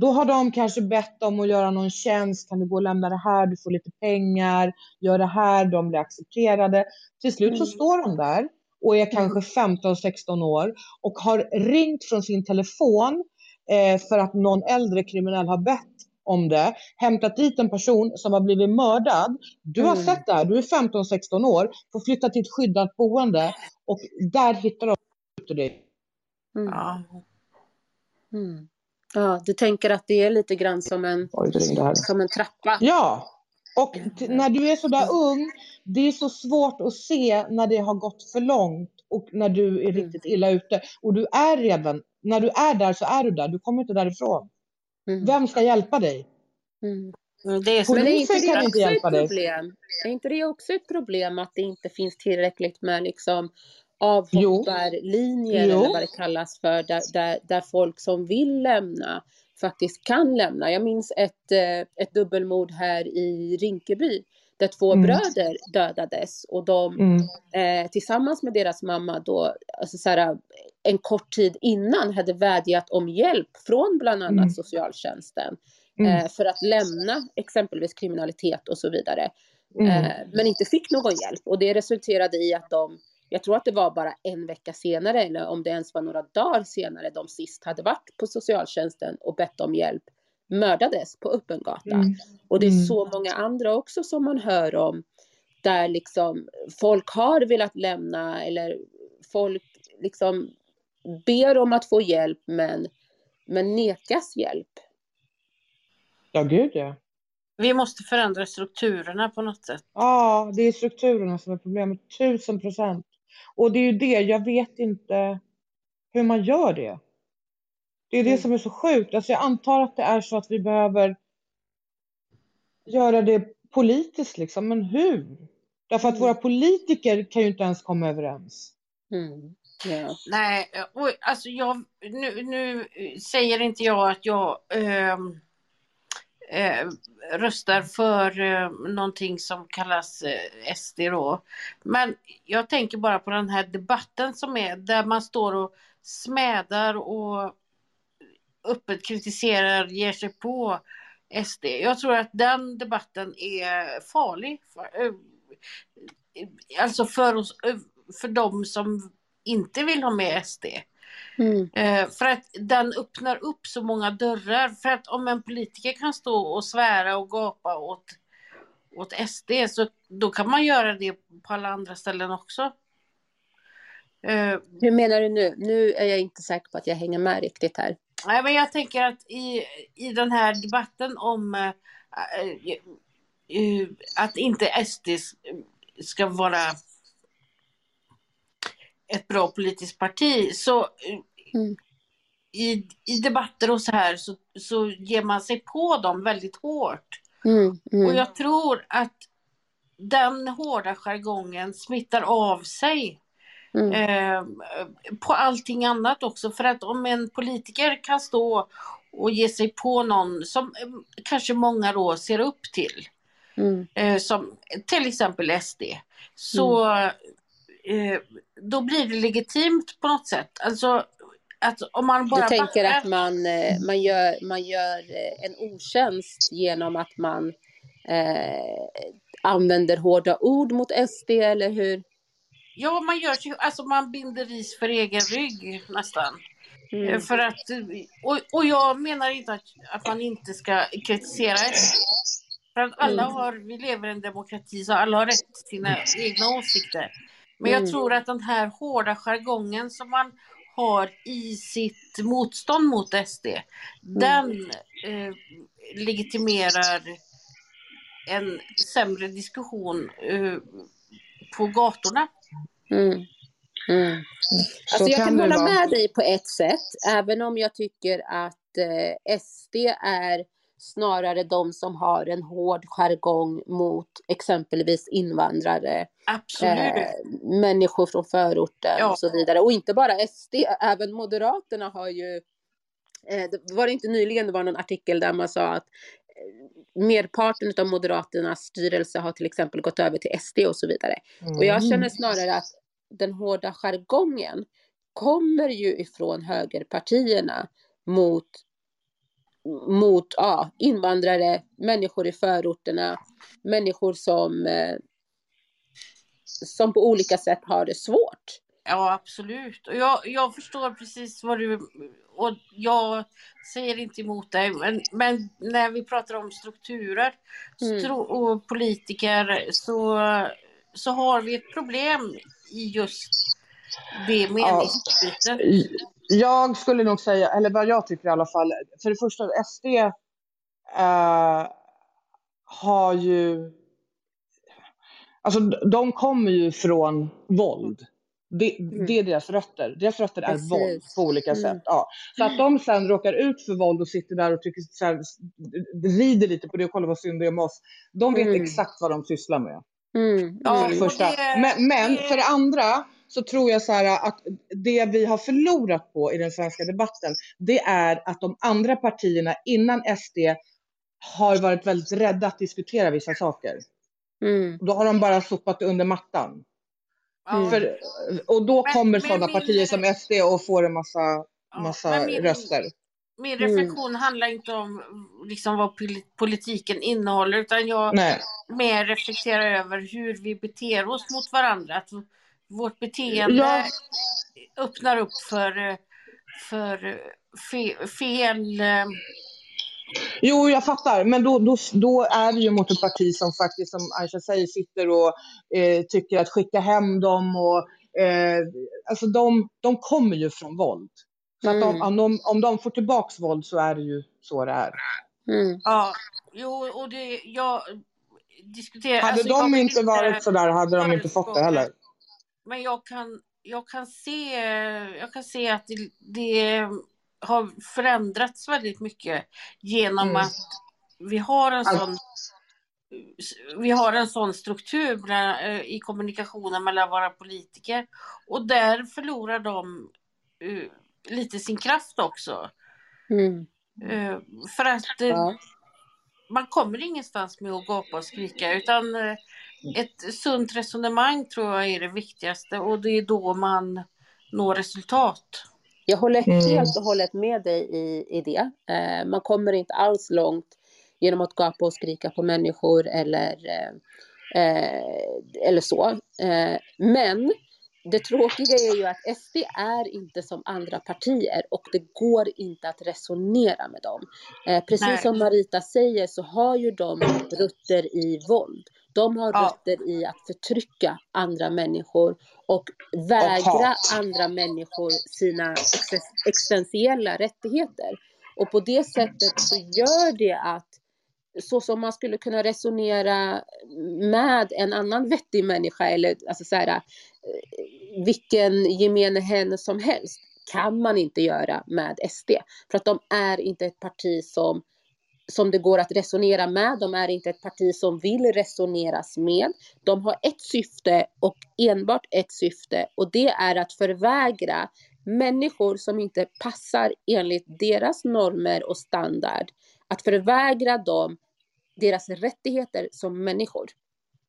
då har de kanske bett om att göra någon tjänst, kan du gå och lämna det här, du får lite pengar, gör det här, de blir accepterade. Till slut så Mm. står de där och är kanske 15-16 år och har ringt från sin telefon eh, för att någon äldre kriminell har bett om det, hämtat dit en person som har blivit mördad. Du har Mm. sett det här, du är 15-16 år, får flytta till ett skyddat boende och där hittar de ut dig. Mm. Ja. Mm. Ja, du tänker att det är lite grann som en, Oj, som en trappa? Ja, och när du är så där ung, det är så svårt att se när det har gått för långt och när du är Mm. riktigt illa ute. Och du är redan, när du är där så är du där, du kommer inte därifrån. Mm. Vem ska hjälpa dig? Mm. Mm, Det är Men är inte Polisen det kan inte hjälpa dig. problem? Är inte det också ett problem att det inte finns tillräckligt med liksom avhopparlinjer Jo. eller vad det kallas för, där, där, där folk som vill lämna faktiskt kan lämna. Jag minns ett, eh, ett dubbelmord här i Rinkeby där två Mm. bröder dödades och de Mm. eh, tillsammans med deras mamma då, alltså så här, en kort tid innan hade vädjat om hjälp från bland annat Mm. socialtjänsten Mm. eh, för att lämna exempelvis kriminalitet och så vidare. Mm. Eh, men inte fick någon hjälp och det resulterade i att de, jag tror att det var bara en vecka senare eller om det ens var några dagar senare de sist hade varit på socialtjänsten och bett om hjälp, mördades på öppen gata. Mm. Och det är Mm. så många andra också som man hör om där liksom folk har velat lämna eller folk liksom ber om att få hjälp men, men nekas hjälp. Ja, gud ja. Vi måste förändra strukturerna på något sätt. Ja, det är strukturerna som är problemet. Tusen procent. Och det är ju det, jag vet inte hur man gör det. Det är det Mm. som är så sjukt. Alltså jag antar att det är så att vi behöver göra det politiskt liksom, men hur? Därför att Mm. våra politiker kan ju inte ens komma överens. Mm. Ja. Nej, och, alltså jag, nu, nu säger inte jag att jag ehm, eh, röstar för eh, någonting som kallas eh, SD då. Men jag tänker bara på den här debatten som är där man står och smädar och öppet kritiserar, ger sig på SD. Jag tror att den debatten är farlig. För, eh, alltså för, oss, eh, för de som inte vill ha med SD. Mm. Eh, för att den öppnar upp så många dörrar. För att om en politiker kan stå och svära och gapa åt, åt SD så då kan man göra det på alla andra ställen också. Eh, Hur menar du nu? Nu är jag inte säker på att jag hänger med riktigt här. Nej, men jag tänker att i, i den här debatten om eh, eh, att inte SD ska vara ett bra politiskt parti så eh, Mm. i, i debatter och så här så, så ger man sig på dem väldigt hårt. Mm. Mm. Och jag tror att den hårda jargongen smittar av sig Mm. eh, på allting annat också. För att om en politiker kan stå och ge sig på någon som eh, kanske många då ser upp till, Mm. eh, som till exempel SD, så eh, då blir det legitimt på något sätt. Alltså att om man bara Du tänker backar- att man, eh, man, gör, man gör eh, en otjänst genom att man eh, använder hårda ord mot SD, eller hur? Ja, man gör alltså man binder ris för egen rygg nästan. Eh, Mm. För att, eh, och, och jag menar inte att, att man inte ska kritisera SD. För att alla Mm. har, vi lever i en demokrati så alla har rätt till sina egna åsikter. Men jag Mm. tror att den här hårda jargongen som man har i sitt motstånd mot SD, den eh, legitimerar en sämre diskussion eh, på gatorna. Mm. Mm. Så Alltså jag kan hålla vara. med dig på ett sätt, även om jag tycker att eh, SD är snarare de som har en hård jargong mot exempelvis invandrare, eh, människor från förorten Ja. och så vidare. Och inte bara SD, även Moderaterna har ju, eh, det var det inte nyligen det var någon artikel där man sa att eh, merparten av Moderaternas styrelse har till exempel gått över till SD och så vidare. Och jag Mm. känner snarare att den hårda jargongen kommer ju ifrån högerpartierna mot, mot ja, invandrare, människor i förorterna, människor som, eh, som på olika sätt har det svårt. Ja, absolut. Och jag, jag förstår precis vad du... Och jag säger inte emot dig, men, men när vi pratar om strukturer Mm. och politiker så, så har vi ett problem i just det meningsutbytet. Jag skulle nog säga, eller vad jag tycker i alla fall, för det första SD eh, har ju, alltså de kommer ju från våld. Det, Mm. det är deras rötter. Deras rötter är Precis. våld på olika Mm. sätt. Ja. Så att de sen råkar ut för våld och sitter där och tycker, så här, rider lite på det och kollar vad synd det är med oss. De vet Mm. exakt vad de sysslar med. Mm. Ja, För det första. men men för det andra så tror jag så här att det vi har förlorat på i den svenska debatten, det är att de andra partierna innan SD har varit väldigt rädda att diskutera vissa saker. Mm. Då har de bara sopat under mattan. Ja. För, och då Men- kommer men sådana min- partier som SD och får en massa, Ja, massa min- röster. Min Mm. reflektion handlar inte om liksom, vad poli- politiken innehåller utan jag Nej. mer reflekterar över hur vi beter oss mot varandra. Att vårt beteende Ja. öppnar upp för, för fe, fel... eh, Jo, jag fattar. Men då, då, då är det ju mot ett parti som faktiskt, som Aisha säger, sitter och eh, tycker att skicka hem dem och eh, alltså de, de kommer ju från våld. Så Mm. de, om, de, om de får tillbaks våld så är det ju så det är. Mm. Ja, jo, och det... Jag diskuterar... Hade alltså, de inte varit sådär hade de inte fått det heller. Men jag kan, jag kan, se, jag kan se att det, det har förändrats väldigt mycket genom Mm. att vi har en sån vi har en sån struktur bland, eh, i kommunikationen mellan våra politiker och där förlorar de eh, lite sin kraft också. Mm. Eh, för att eh, Ja. man kommer ingenstans med att gapa och skrika utan ett sunt resonemang tror jag är det viktigaste och det är då man når resultat. Jag håller Mm. helt och hållet med dig i, i det. Eh, man kommer inte alls långt genom att gapa och skrika på människor eller, eh, eh, eller så. Eh, men det tråkiga är ju att SD är inte som andra partier och det går inte att resonera med dem. Eh, precis Nej. som Marita säger så har ju de rötter i våld. De har Ja. rötter i att förtrycka andra människor och vägra hat. andra människor sina ex- existentiella rättigheter. Och på det sättet så gör det att så som man skulle kunna resonera med en annan vettig människa eller alltså så här, eh, vilken gemene hen som helst kan man inte göra med SD. För att de är inte ett parti som, som det går att resonera med. De är inte ett parti som vill resoneras med. De har ett syfte och enbart ett syfte och det är att förvägra människor som inte passar enligt deras normer och standard att förvägra dem deras rättigheter som människor.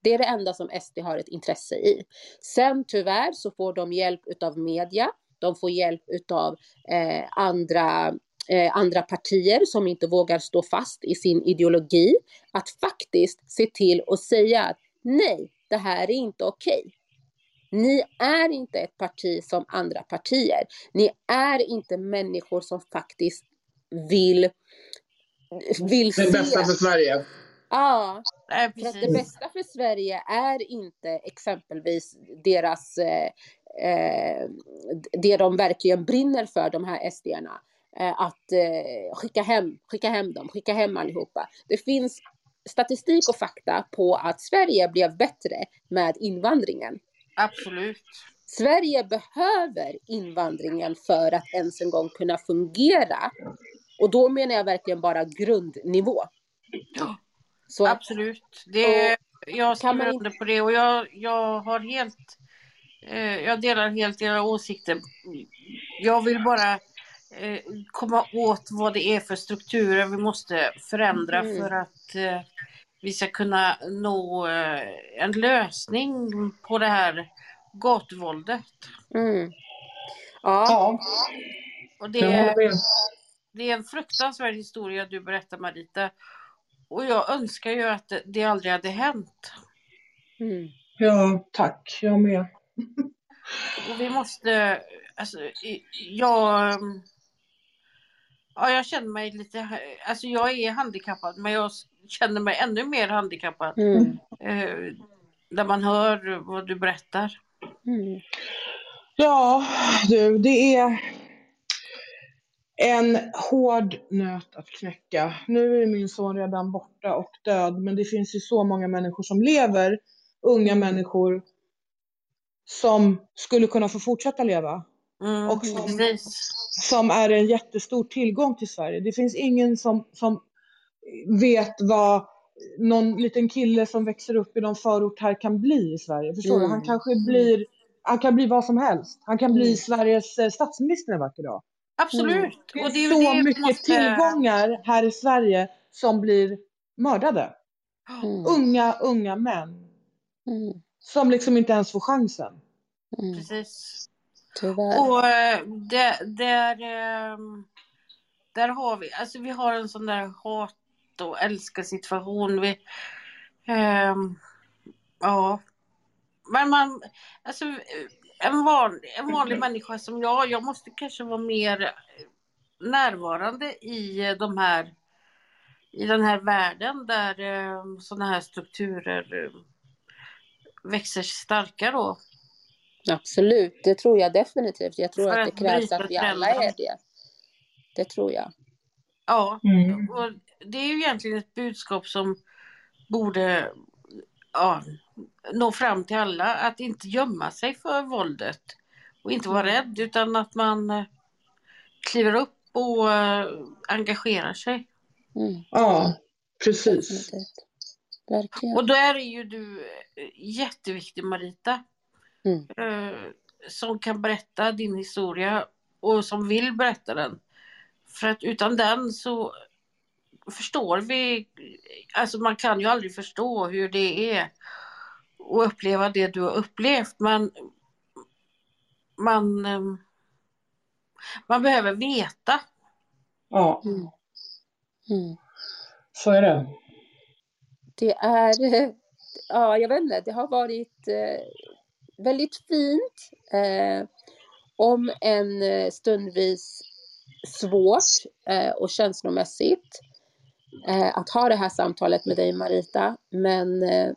Det är det enda som SD har ett intresse i. Sen tyvärr så får de hjälp utav media. De får hjälp utav eh, andra, eh, andra partier som inte vågar stå fast i sin ideologi. Att faktiskt se till och säga att nej, det här är inte okej. Ni är inte ett parti som andra partier. Ni är inte människor som faktiskt vill, vill Det se... bästa för Sverige. Ja, Nej, för att det bästa för Sverige är inte exempelvis deras, eh, eh, det de verkligen brinner för, de här SD-arna. Eh, att eh, skicka, hem, skicka hem dem, skicka hem allihopa. Det finns statistik och fakta på att Sverige blev bättre med invandringen. Absolut. Sverige behöver invandringen för att ens en gång kunna fungera. Och då menar jag verkligen bara grundnivå. Ja. Så Absolut. Det, jag skriver under på det och jag, jag har helt eh, jag delar helt era åsikter. Jag vill bara komma åt vad det är för strukturer vi måste förändra Mm. för att eh, vi ska kunna nå eh, en lösning på det här gatuvåldet. mm. ja, Ja, Och det, med. det är en fruktansvärd historia du berättar Marita. Och jag önskar ju att det, aldrig hade hänt. mm. Ja, tack. Jag med. Och vi måste, alltså, jag, ja, jag känner mig lite, alltså jag är handikappad men jag känner mig ännu mer handikappad. Mm. Eh, när man hör vad du berättar. Mm. Ja, du, det är en hård nöt att knäcka. Nu är min son redan borta och död, men det finns ju så många människor som lever, unga människor, som skulle kunna få fortsätta leva. Mm, och som, precis. som är en jättestor tillgång till Sverige. Det finns ingen som, som vet vad någon liten kille som växer upp i någon förort här kan bli i Sverige. Förstår du? Han kanske blir, han kan bli vad som helst. Han kan bli Sveriges eh, statsminister en vacker dag. Absolut. Det Och det är är så det mycket måste- tillgångar här i Sverige som blir mördade. Mm. Unga, unga män Mm. som liksom inte ens får chansen. Mm. Precis. Tyvärr. Och eh, det, där, eh, där, har vi, alltså vi har en sån där hat och älska situation. Vi, um, ja. Men man, alltså eh, en, vanlig, en vanlig människa som jag, jag måste kanske vara mer närvarande i de här i den här världen där um, sådana här strukturer um, växer sig starka då. Absolut, det tror jag definitivt. Jag tror att det krävs att vi alla är det. Det tror jag. Ja, Mm. och det är ju egentligen ett budskap som borde ja, nå fram till alla. Att inte gömma sig för våldet och inte vara rädd utan att man eh, kliver upp och eh, engagerar sig. Mm. Ja, precis. Verkligen. Och där är ju du eh, jätteviktig Marita. Mm. Eh, Som kan berätta din historia och som vill berätta den. För att utan den så förstår vi, alltså man kan ju aldrig förstå hur det är att uppleva det du har upplevt men man, eh, man behöver veta. Ja, Mm. Mm. så är det. Det är, (laughs) ja jag vet inte, det har varit eh, väldigt fint. Eh, om en eh, stundvis svårt eh, och känslomässigt eh, att ha det här samtalet med dig Marita. Men eh,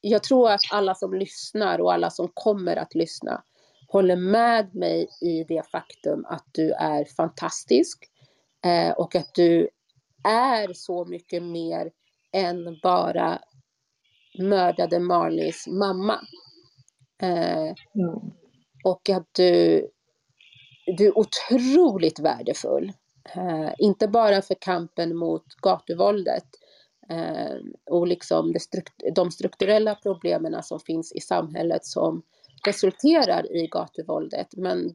jag tror att alla som lyssnar och alla som kommer att lyssna håller med mig i det faktum att du är fantastisk eh, och att du är så mycket mer än bara mördade Marlies mamma. Eh, Mm. och att du, du är otroligt värdefull. Eh, inte bara för kampen mot gatuvåldet eh, och liksom det struk- de strukturella problemen som finns i samhället som resulterar i gatuvåldet, men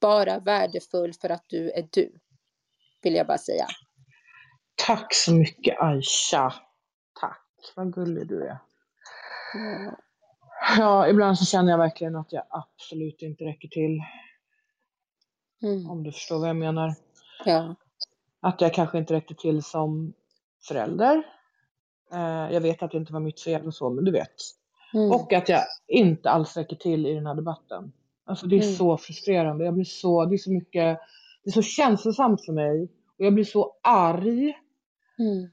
bara värdefull för att du är du, vill jag bara säga. Tack så mycket Aisha. Vad gullig du är. Mm. Ja, ibland så känner jag verkligen att jag absolut inte räcker till. Mm. Om du förstår vad jag menar. Ja. Att jag kanske inte räckte till som förälder. Eh, jag vet att det inte var mitt fel och så, men du vet. Mm. Och att jag inte alls räcker till i den här debatten. Alltså det är Mm. så frustrerande. Jag blir så, det är så mycket, det är så känslosamt för mig. Och jag blir så arg. Mm.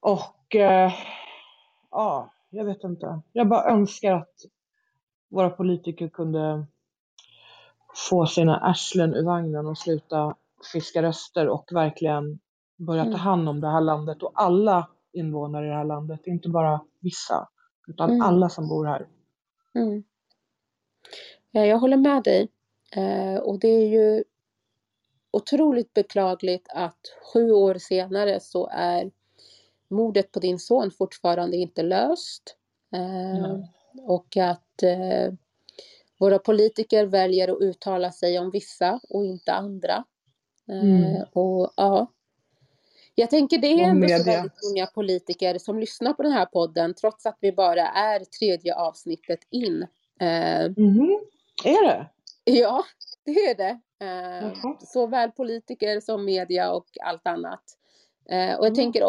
Och eh, ja, jag vet inte. Jag bara önskar att våra politiker kunde få sina arslen ur vagnen och sluta fiska röster och verkligen börja ta Mm. hand om det här landet och alla invånare i det här landet. Inte bara vissa, utan Mm. alla som bor här. Mm. Ja, jag håller med dig. Eh, och det är ju otroligt beklagligt att sju år senare så är mordet på din son fortfarande inte löst. Nej. och att eh, våra politiker väljer att uttala sig om vissa och inte andra. Eh, Mm. och ja, jag tänker det är ändå så väldigt många politiker som lyssnar på den här podden trots att vi bara är tredje avsnittet in. Mhm. Är det? Ja, det är det. Eh, såväl politiker som media och allt annat. Eh, och jag Mm. tänker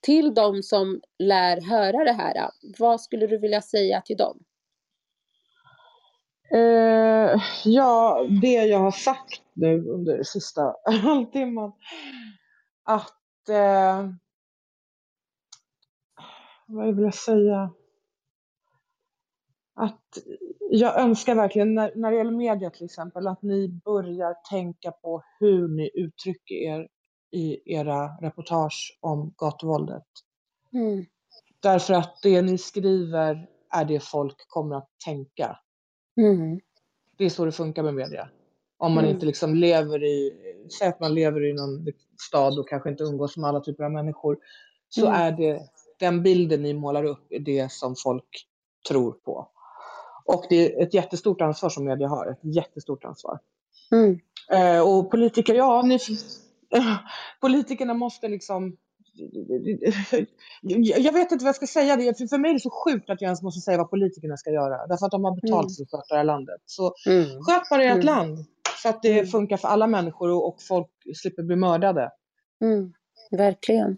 till de som lär höra det här, vad skulle du vilja säga till dem? Eh, ja, det jag har sagt nu under sista (laughs) halvtimmen. Att... Eh, vad vill jag säga? Att jag önskar verkligen, när, när det gäller media till exempel, att ni börjar tänka på hur ni uttrycker er i era reportage om gatuvåldet. Mm. Därför att det ni skriver är det folk kommer att tänka. Mm. Det är så det funkar med media. Om man Mm. inte liksom lever i, säg att man lever i någon stad och kanske inte umgås med alla typer av människor, så Mm. är det den bilden ni målar upp är det som folk tror på. Och det är ett jättestort ansvar som media har, ett jättestort ansvar. Mm. Eh, och politiker, ja, ni, (laughs) politikerna måste liksom jag vet inte vad jag ska säga. Det. För, för mig är det så sjukt att jag ens måste säga vad politikerna ska göra. Därför att de har betalt Mm. för att sköta det här landet. Så Mm. sköt bara ert Mm. land. Så att det Mm. funkar för alla människor och, folk slipper bli mördade. Mm. Verkligen.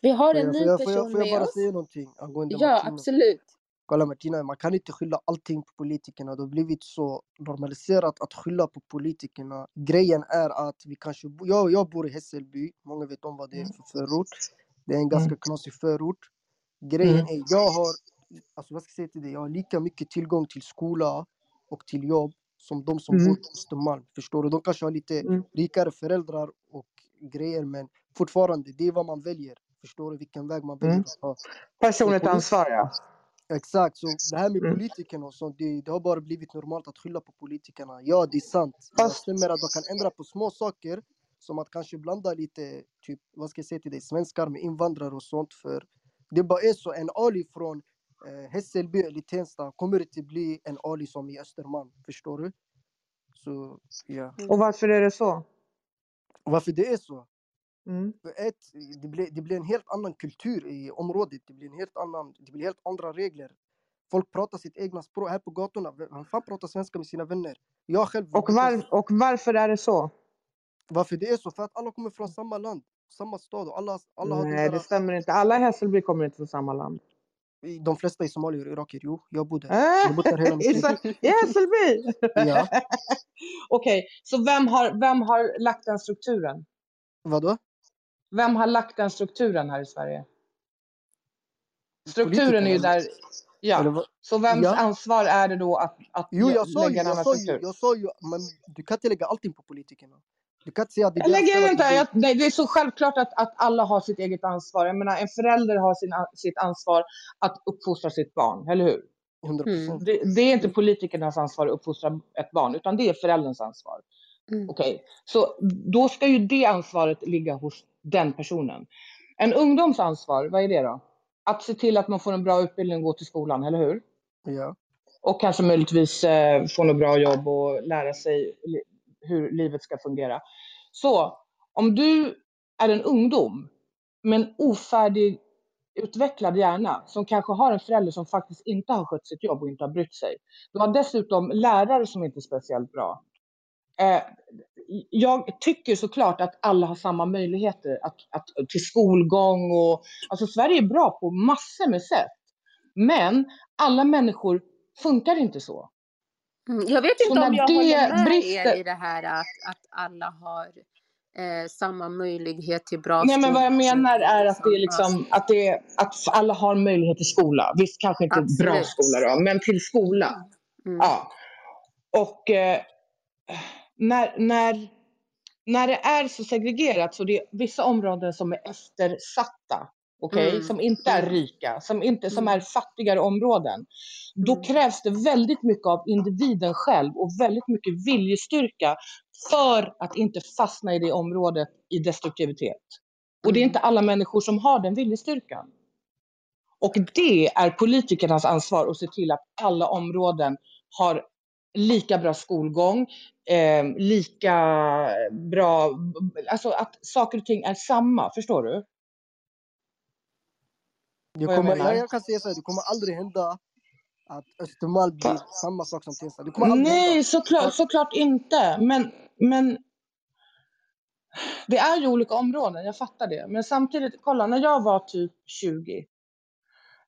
Vi har en ny person jag, får jag med bara oss. säga någonting angående Ja, Martina? absolut. Kolla Martina, man kan inte skylla allting på politikerna. Det har blivit så normaliserat att skylla på politikerna. Grejen är att vi kanske... Jag, jag bor i Hässelby. Många vet om vad det är för förort. Det är en ganska Mm. knasig förort. Grejen Mm. är, jag har... Alltså vad ska jag säga till dig? Jag har lika mycket tillgång till skola och till jobb som de som Mm. bor på Östermalm. Förstår du? De kanske har lite Mm. rikare föräldrar och grejer men fortfarande, det är vad man väljer. Förstår du vilken väg man väljer Mm. att ta? Personligt ansvar, ja. Exakt, så det här med Mm. politikerna och sånt, det, det har bara blivit normalt att skylla på politikerna. Ja, det är sant. Fast, stämmer att de kan ändra på små saker, som att kanske blanda lite, typ, vad ska jag säga till dig, svenskar med invandrare och sånt. För det bara är så, en Ali från eh, Hässelby eller Tensta kommer inte bli en Ali som i Östermalm. Förstår du? Så, ja. och varför är det så? Varför det är så? Mm. Ett, det blir, det blir en helt annan kultur i området. Det blir, en helt annan, det blir helt andra regler. Folk pratar sitt egna språk. Här på gatorna, vem fan pratar svenska med sina vänner? Jag själv... Och, var, och varför är det så? Varför det är så? För att alla kommer från samma land, samma stad och alla, alla har Nej, det där, stämmer inte. Alla i Hässelby kommer inte från samma land. De flesta är somalier och irakier. Jo, jag bor där. Äh, Jag har där hela (laughs) mitt i liv. Sa- I Hässelby? Ja. (laughs) Okej, så vem har, vem har lagt den strukturen? Vadå? Vem har lagt den strukturen här i Sverige? Strukturen är ju där, ja. Så vems Ja. ansvar är det då att, att Jo, jag sa ju, lägga en jag sa ju, struktur? jag sa ju, men du kan inte lägga allting på politikerna. Du kan inte säga att det lägger inte, jag, nej, det är så självklart att, att alla har sitt eget ansvar. Jag menar, en förälder har sin, sitt ansvar att uppfostra sitt barn, eller hur? blir 100 Mm. procent. Det, det är inte politikernas ansvar att uppfostra ett barn, utan det är förälderns ansvar. Mm. Okej, så då ska ju det ansvaret ligga hos den personen. En ungdoms ansvar, vad är det då? Att se till att man får en bra utbildning och gå till skolan, eller hur? Ja. Och kanske möjligtvis eh, få något bra jobb och lära sig li- hur livet ska fungera. Så om du är en ungdom med en ofärdig utvecklad hjärna som kanske har en förälder som faktiskt inte har skött sitt jobb och inte har brytt sig. Du har dessutom lärare som inte är speciellt bra. Eh, jag tycker såklart att alla har samma möjligheter att, att, till skolgång och alltså Sverige är bra på massor med sätt. Men alla människor funkar inte så. Mm. Jag vet Så inte om när jag det håller med brister- er i det här att, att alla har eh, samma möjlighet till bra Nej, men vad jag menar är att det är liksom. att, det är, att alla har möjlighet till skola. Visst, kanske inte bra Absolut. skola då, men till skola. Mm. Ja. Och eh, när, när, när det är så segregerat så det är vissa områden som är eftersatta, okej, Mm. som inte är Mm. rika, som, inte, som Mm. är fattigare områden. Då Mm. krävs det väldigt mycket av individen själv och väldigt mycket viljestyrka för att inte fastna i det området i destruktivitet. Och det är inte alla människor som har den viljestyrkan. Och det är politikernas ansvar att se till att alla områden har lika bra skolgång, eh, lika bra, alltså att saker och ting är samma, förstår du? Det kommer, jag, jag kan säga så här, det kommer aldrig hända att Östermalm blir samma sak som Tensta. Nej, hända. såklart, såklart inte. Men, men det är ju olika områden, jag fattar det. Men samtidigt, kolla, när jag var typ 20,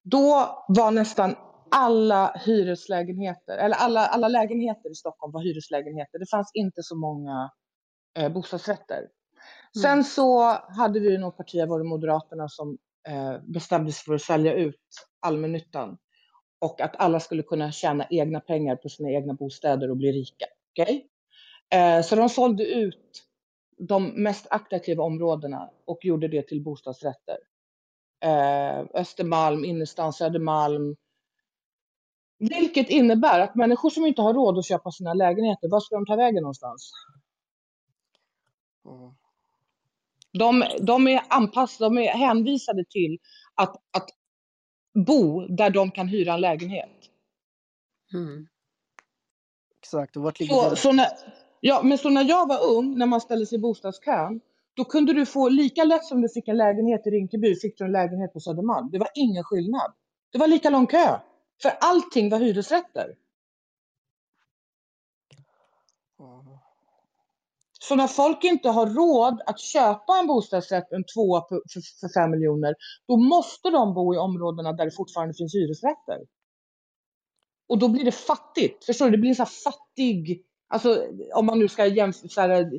då var nästan alla hyreslägenheter, eller alla, alla lägenheter i Stockholm var hyreslägenheter. Det fanns inte så många eh, bostadsrätter. Sen Mm. så hade vi något parti, var det Moderaterna, som eh, bestämde sig för att sälja ut allmännyttan och att alla skulle kunna tjäna egna pengar på sina egna bostäder och bli rika. Okej? Eh, så de sålde ut de mest attraktiva områdena och gjorde det till bostadsrätter. Eh, Östermalm, innerstan, Södermalm, Vilket innebär att människor som inte har råd att köpa sina lägenheter, var ska de ta vägen någonstans? Mm. De, de är anpassade, de är hänvisade till att, att bo där de kan hyra en lägenhet. Mm. Exakt, och vart ligger Så, det? så när, ja, men så när jag var ung, när man ställde sig i bostadskön, då kunde du få lika lätt som du fick en lägenhet i Rinkeby, fick du en lägenhet på Södermalm. Det var ingen skillnad. Det var lika lång kö. För allting var hyresrätter. Så när folk inte har råd att köpa en bostadsrätt, en tvåa för, för fem miljoner, då måste de bo i områdena där det fortfarande finns hyresrätter. Och då blir det fattigt. Förstår du? Det blir en sån här fattig... Alltså om man nu ska jämföra,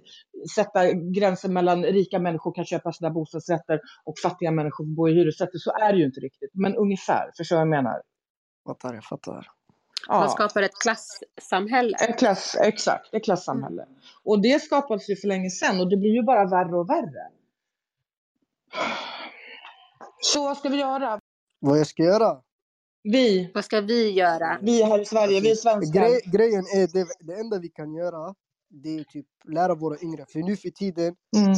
sätta gränsen mellan rika människor kan köpa sina bostadsrätter och fattiga människor får bo i hyresrätter, så är det ju inte riktigt. Men ungefär, förstår du vad jag menar? Fattar, jag fattar. Man skapar ett klassamhälle. Ett klass, exakt, ett klassamhälle. Och det skapades ju för länge sedan och det blir ju bara värre och värre. Så vad ska vi göra? Vad jag ska göra? Vi, Vad ska vi göra? vi här i Sverige, vi svenskar. Grej, grejen är, det, det enda vi kan göra, det är typ lära våra yngre. För nu för tiden, Mm.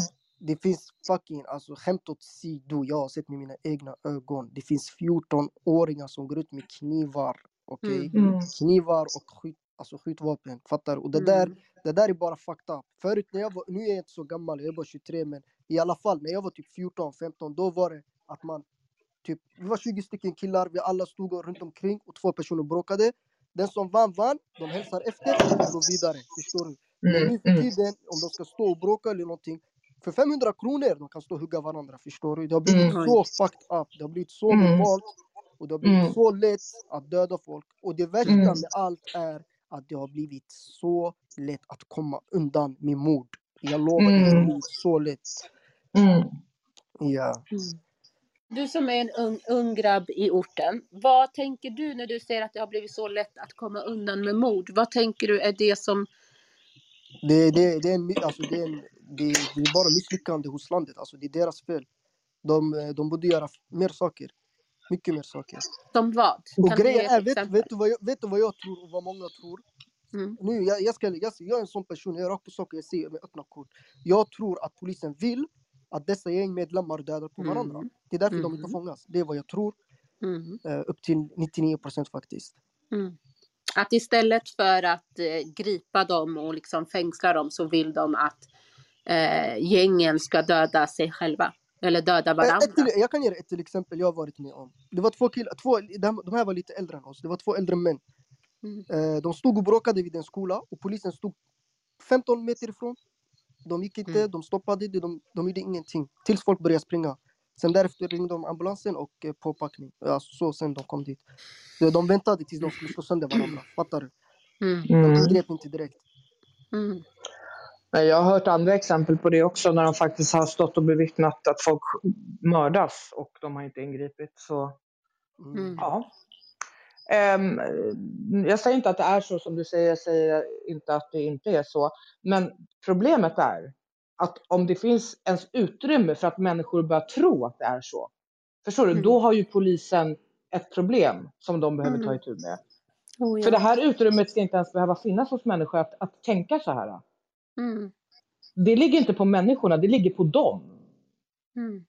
Det finns fucking, alltså skämt åsido, jag har sett med mina egna ögon. Det finns 14-åringar som går ut med knivar, okej? Mm. Mm. Knivar och skjut, alltså skjutvapen, fattar du? Och det där, Mm. det där är bara up. Förut när jag var, nu är jag inte så gammal, jag är bara 23, men i alla fall när jag var typ 14, 15, då var det att man Typ, vi var 20 stycken killar, vi alla stod runt omkring och två personer bråkade. Den som vann vann, de hälsar efter och går vidare. Förstår du? Men Mm. nu för Mm. tiden, om de ska stå och bråka eller någonting, för 500 kronor de kan stå och hugga varandra. Förstår du? Det har blivit Mm. så fucked up. Det har blivit så Mm. normalt. Och det har blivit Mm. så lätt att döda folk. Och det värsta Mm. med allt är att det har blivit så lätt att komma undan med mord. Jag lovar, det har Mm. blivit så lätt. Mm. Ja. Du som är en ung, ung grabb i orten, vad tänker du när du säger att det har blivit så lätt att komma undan med mord? Vad tänker du är det som... Det, det, det, är en, alltså det, är en, det, det är bara misslyckande hos landet. Alltså det är deras fel. De, eh, de borde göra mer saker. Mycket mer saker. Som vad? Och Kan grejen är, vet, vet, du vad jag, vet du vad jag tror och vad många tror? Mm. Nu, jag, jag, ska, jag, jag är en sån person, jag är rakt på sak och jag säger med öppna kort. Jag tror att polisen vill att dessa gängmedlemmar dödar på varandra. Mm. Det är därför de inte Mm. fångas. Det är vad jag tror. Mm. Eh, upp till 99 procent faktiskt. Mm. Att istället för att eh, gripa dem och liksom fängsla dem så vill de att eh, gängen ska döda sig själva. Eller döda Eh, varandra. Ett till, jag kan ge dig ett till exempel jag har varit med om. Det var två killar, två, de de här var lite äldre än oss. Det var två äldre män. Mm. Eh, de stod och bråkade vid en skola och polisen stod 15 meter ifrån. De gick inte, Mm. de stoppade det, de, de gjorde ingenting. Tills folk började springa. Sen därefter ringde de ambulansen och eh, påpackning. Alltså, så sen de kom dit. De väntade tills de skulle slå sönder varandra. Fattar du? Mm. De Mm. ingrep inte direkt. Mm. Men jag har hört andra exempel på det också när de faktiskt har stått och bevittnat att folk mördas och de har inte ingripit. Så Mm. ja. Ehm, jag säger inte att det är så som du säger, jag säger inte att det inte är så. Men problemet är att om det finns ens utrymme för att människor börjar tro att det är så. Förstår du? Mm. Då har ju polisen ett problem som de behöver ta Mm. itu med. Oh, För det ja. här utrymmet ska inte ens behöva finnas hos människor att, att tänka så här. Mm. Det ligger inte på människorna, det ligger på dem. Mm.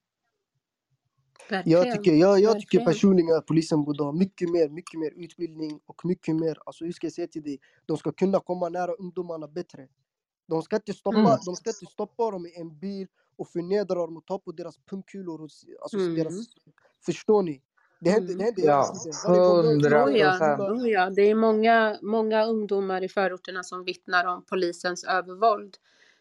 Jag tycker, jag, jag tycker personligen att polisen borde ha mycket mer, mycket mer utbildning och mycket mer, alltså hur ska jag säga till dig, de ska kunna komma nära ungdomarna bättre. De ska inte stoppa, Mm. de ska inte stoppa dem i en bil och förnedra dem och ta på deras pungkulor alltså Mm. deras, förstår ni? Det händer, det händer hela Ja, hundra och procent. oh ja, det är många, många ungdomar i förorterna som vittnar om polisens övervåld.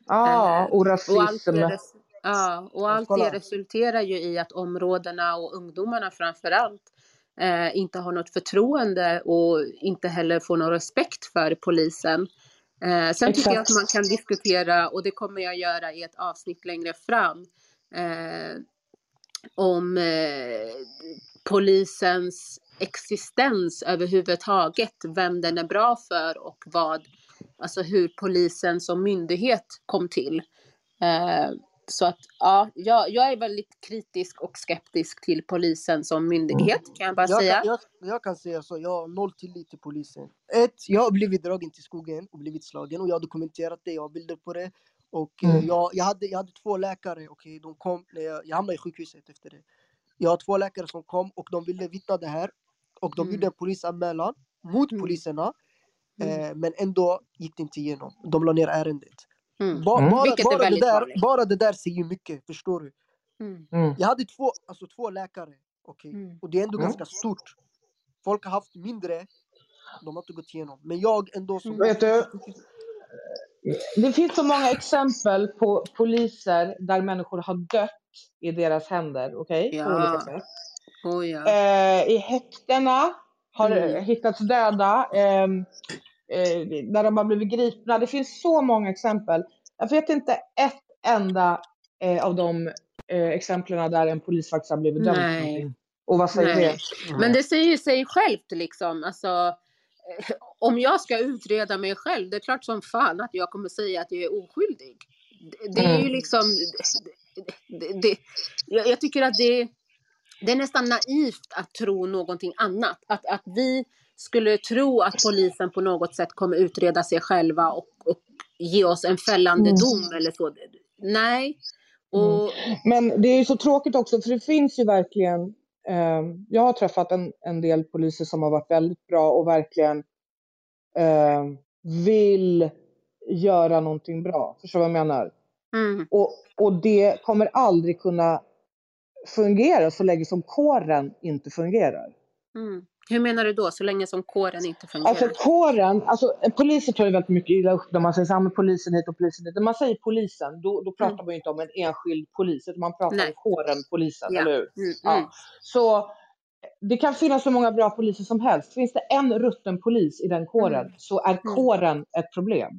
Ja, Eh, och och allt, rasism. det, res- ja, och allt det resulterar ju i att områdena och ungdomarna framför allt eh, inte har något förtroende och inte heller får någon respekt för polisen. Eh, sen tycker jag Exakt. att man kan diskutera, och det kommer jag göra i ett avsnitt längre fram, eh, om eh, polisens existens överhuvudtaget, vem den är bra för och vad, alltså hur polisen som myndighet kom till. Eh, så att ja, jag, jag är väldigt kritisk och skeptisk till polisen som myndighet kan jag bara Jag säga. kan, jag, jag kan säga så, jag har noll tillit till polisen. Ett, jag har blivit dragen till skogen och blivit slagen och jag har dokumenterat det, jag har bilder på det. Och eh, Mm. jag, jag, hade, jag hade två läkare, okej, de kom, jag, jag hamnade i sjukhuset efter det. Jag har två läkare som kom och de ville vittna det här. Och de Mm. gjorde en polisanmälan mot Mm. poliserna. Mm. Eh, men ändå gick det inte igenom. De la ner ärendet. Mm. Ba, Mm. bara, bara, det där, vanligt. bara det där säger mycket, förstår du? Mm. Mm. Jag hade två, alltså två läkare, okej? Mm. Och det är ändå Mm. ganska stort. Folk har haft mindre, de har inte gått igenom. Men jag ändå som... Vet du, det finns så många exempel på poliser där människor har dött i deras händer, okej? På Ja. olika sätt. Oh, ja. Eh, I häktena har Mm. hittats döda, ehm, eh, när de har blivit gripna. Det finns så många exempel. Jag vet inte ett enda eh, av de eh, exemplen där en polis faktiskt har blivit dömd. Nej. Och vad säger Nej. det? Men det säger sig självt liksom. Alltså, eh, (laughs) om jag ska utreda mig själv, det är klart som fan att jag kommer säga att jag är oskyldig. Det, är ju Mm. liksom... Det, det, jag, jag tycker att det, det är nästan naivt att tro någonting annat. Att, att vi skulle tro att polisen på något sätt kommer utreda sig själva och, och ge oss en fällande Mm. dom eller så. Nej. Och, Men det är ju så tråkigt också, för det finns ju verkligen... Eh, jag har träffat en, en del poliser som har varit väldigt bra och verkligen eh, vill göra någonting bra. Förstår du vad jag menar? mm, Och, och det kommer aldrig kunna fungera så länge som kåren inte fungerar. mm. Hur menar du då, så länge som kåren inte fungerar? Alltså kåren, alltså poliser tar ju väldigt mycket illa upp när man säger samma polisen hit och polisen dit. När man säger polisen, då, då pratar man ju inte om en enskild polis, utan man pratar Mm. Nej. om kåren polisen, Ja. eller hur? Mm, Ja. mm. Så det kan finnas så många bra poliser som helst. Finns det en rutten polis i den kåren Mm. så är kåren ett problem.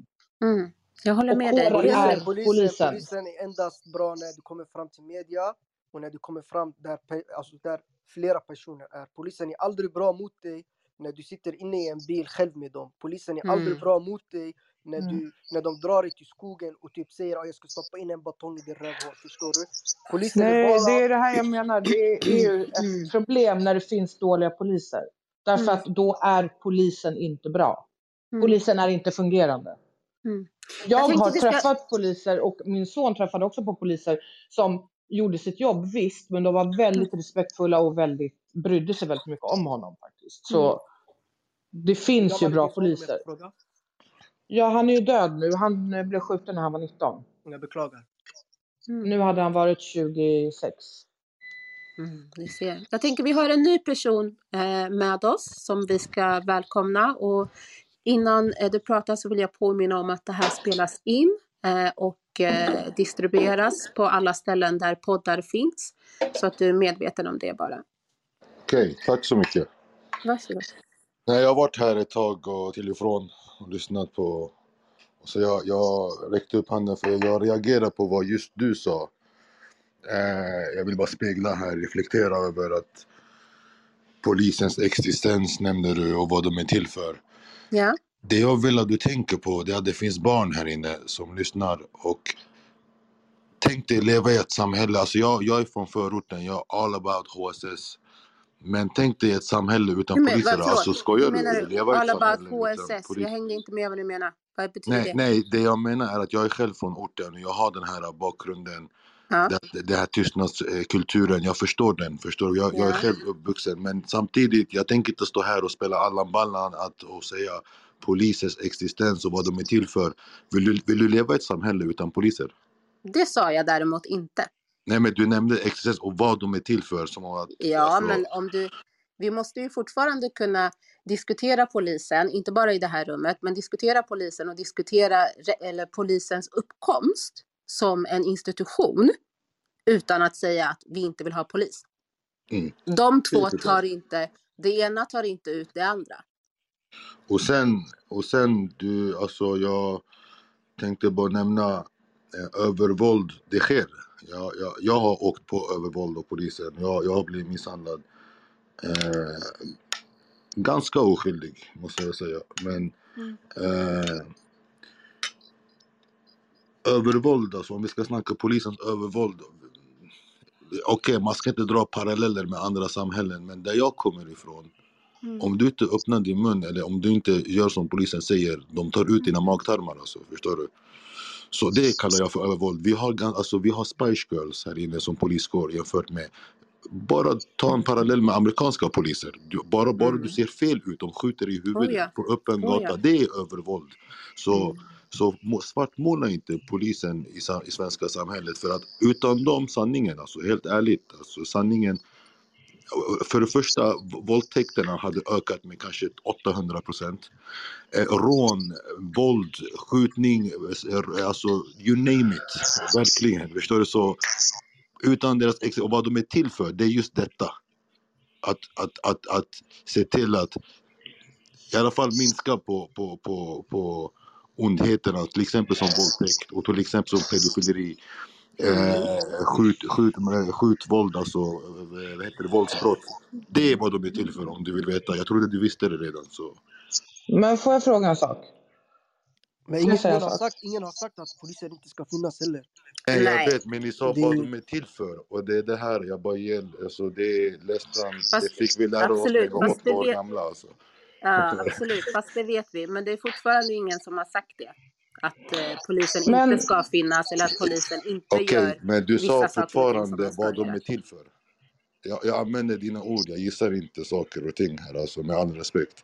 Mm. Jag håller Och med dig. Det är. Polisen, polisen. polisen, polisen är endast bra när du kommer fram till media och när du kommer fram där, alltså där flera personer är. Polisen är aldrig bra mot dig när du sitter inne i en bil själv med dem. Polisen är aldrig Mm. bra mot dig när, Mm. du, när de drar dig till skogen och typ säger att jag ska stoppa in en batong i din rövhål. Förstår du? Polisen är Nej, bara... det är det här jag menar. Det är ju (clears throat) ett Mm. problem när det finns dåliga poliser. Därför Mm. att då är polisen inte bra. Mm. Polisen är inte fungerande. Mm. Jag, Jag har ska- träffat poliser och min son träffade också på poliser som gjorde sitt jobb visst, men de var väldigt respektfulla och väldigt, brydde sig väldigt mycket om honom faktiskt. Så Mm. det finns ju bra poliser. Ja, han är ju död nu. Han eh, blev skjuten när han var 19. Jag beklagar. Mm. Nu hade han varit 26. Mm, ni ser. Jag tänker vi har en ny person eh, med oss som vi ska välkomna och innan eh, du pratar så vill jag påminna om att det här spelas in och eh, distribueras på alla ställen där poddar finns så att du är medveten om det bara. Okej, tack så mycket. Varsågod. Nej, jag har varit här ett tag och till och från och lyssnat på... Så jag, jag räckte upp handen för jag reagerar på vad just du sa. Eh, jag vill bara spegla här, reflektera över att polisens existens nämner du och vad de är till för. Ja. Det jag vill att du tänker på det är att det finns barn här inne som lyssnar och tänk dig leva i ett samhälle, alltså jag, jag är från förorten, jag är all about HSS. Men tänk dig ett samhälle utan men- poliser, vad- alltså skojar du? menar? Leva i All about HSS. Jag hängde inte med vad du menar. Vad betyder Nej, det? nej, det jag menar är att jag är själv från orten och jag har den här bakgrunden. Ja. Det här tystnadskulturen, jag förstår den, förstår du? Jag, jag är Ja. själv uppvuxen men samtidigt, jag tänker inte stå här och spela Allan Ballan att, och säga polisers existens och vad de är till för. Vill du, vill du leva i ett samhälle utan poliser? Det sa jag däremot inte. Nej men du nämnde existens och vad de är till för som att... Ja, men om du... Vi måste ju fortfarande kunna diskutera polisen, inte bara i det här rummet, men diskutera polisen och diskutera eller polisens uppkomst som en institution utan att säga att vi inte vill ha polis. Mm. De två tar inte, det ena tar inte ut det andra. Och sen, och sen du, alltså jag tänkte bara nämna eh, övervåld, det sker. Jag, jag, jag har åkt på övervåld och polisen, jag, jag har blivit misshandlad. Eh, ganska oskyldig måste jag säga. Men Mm. eh, övervåld, alltså om vi ska snacka polisens övervåld. Okej, man ska inte dra paralleller med andra samhällen, men där jag kommer ifrån, Mm. om du inte öppnar din mun eller om du inte gör som polisen säger, de tar ut dina magtarmar alltså, förstår du? Så det kallar jag för övervåld. Vi har, alltså, vi har Spice Girls här inne som poliskår jämfört med bara ta en parallell med amerikanska poliser. Du, bara bara du ser fel ut, de skjuter i huvudet Oh ja. på öppen Oh gata. ja. Det är övervåld. Så, Mm. så må- svartmåla inte polisen i, i svenska samhället för att utan dem, sanningen alltså, helt ärligt, alltså sanningen för det första, våldtäkterna hade ökat med kanske 800 procent. Eh, rån, våld, skjutning, eh, alltså you name it. Verkligen, förstår du? Så utan deras ex och vad de är till för, det är just detta. Att, att, att, att se till att i alla fall minska på, på, på, på ondheterna, till exempel som våldtäkt och till exempel som pedofileri. Eh, skjut, skjut, eh, skjutvåld, alltså eh, vad heter det, våldsbrott. Det är vad de är till för om du vill veta. Jag trodde du visste det redan. Så. Men får jag fråga en sak? Men ingen, ingen, en har sagt, ingen har sagt att polisen inte ska finnas heller. Nej, jag vet, men ni sa Det- vad de är till för. Och det är det här jag bara ger. Alltså, det är Fast- det fick vi lära oss när vi var åtta det år vet- gamla. Alltså. Ja, absolut. Fast det vet vi. Men det är fortfarande ingen som har sagt det. Att eh, polisen Men- inte ska finnas eller att polisen inte Okej, gör men du sa fortfarande vad de är till för. Jag, jag använder dina ord, jag gissar inte saker och ting här alltså, med all respekt.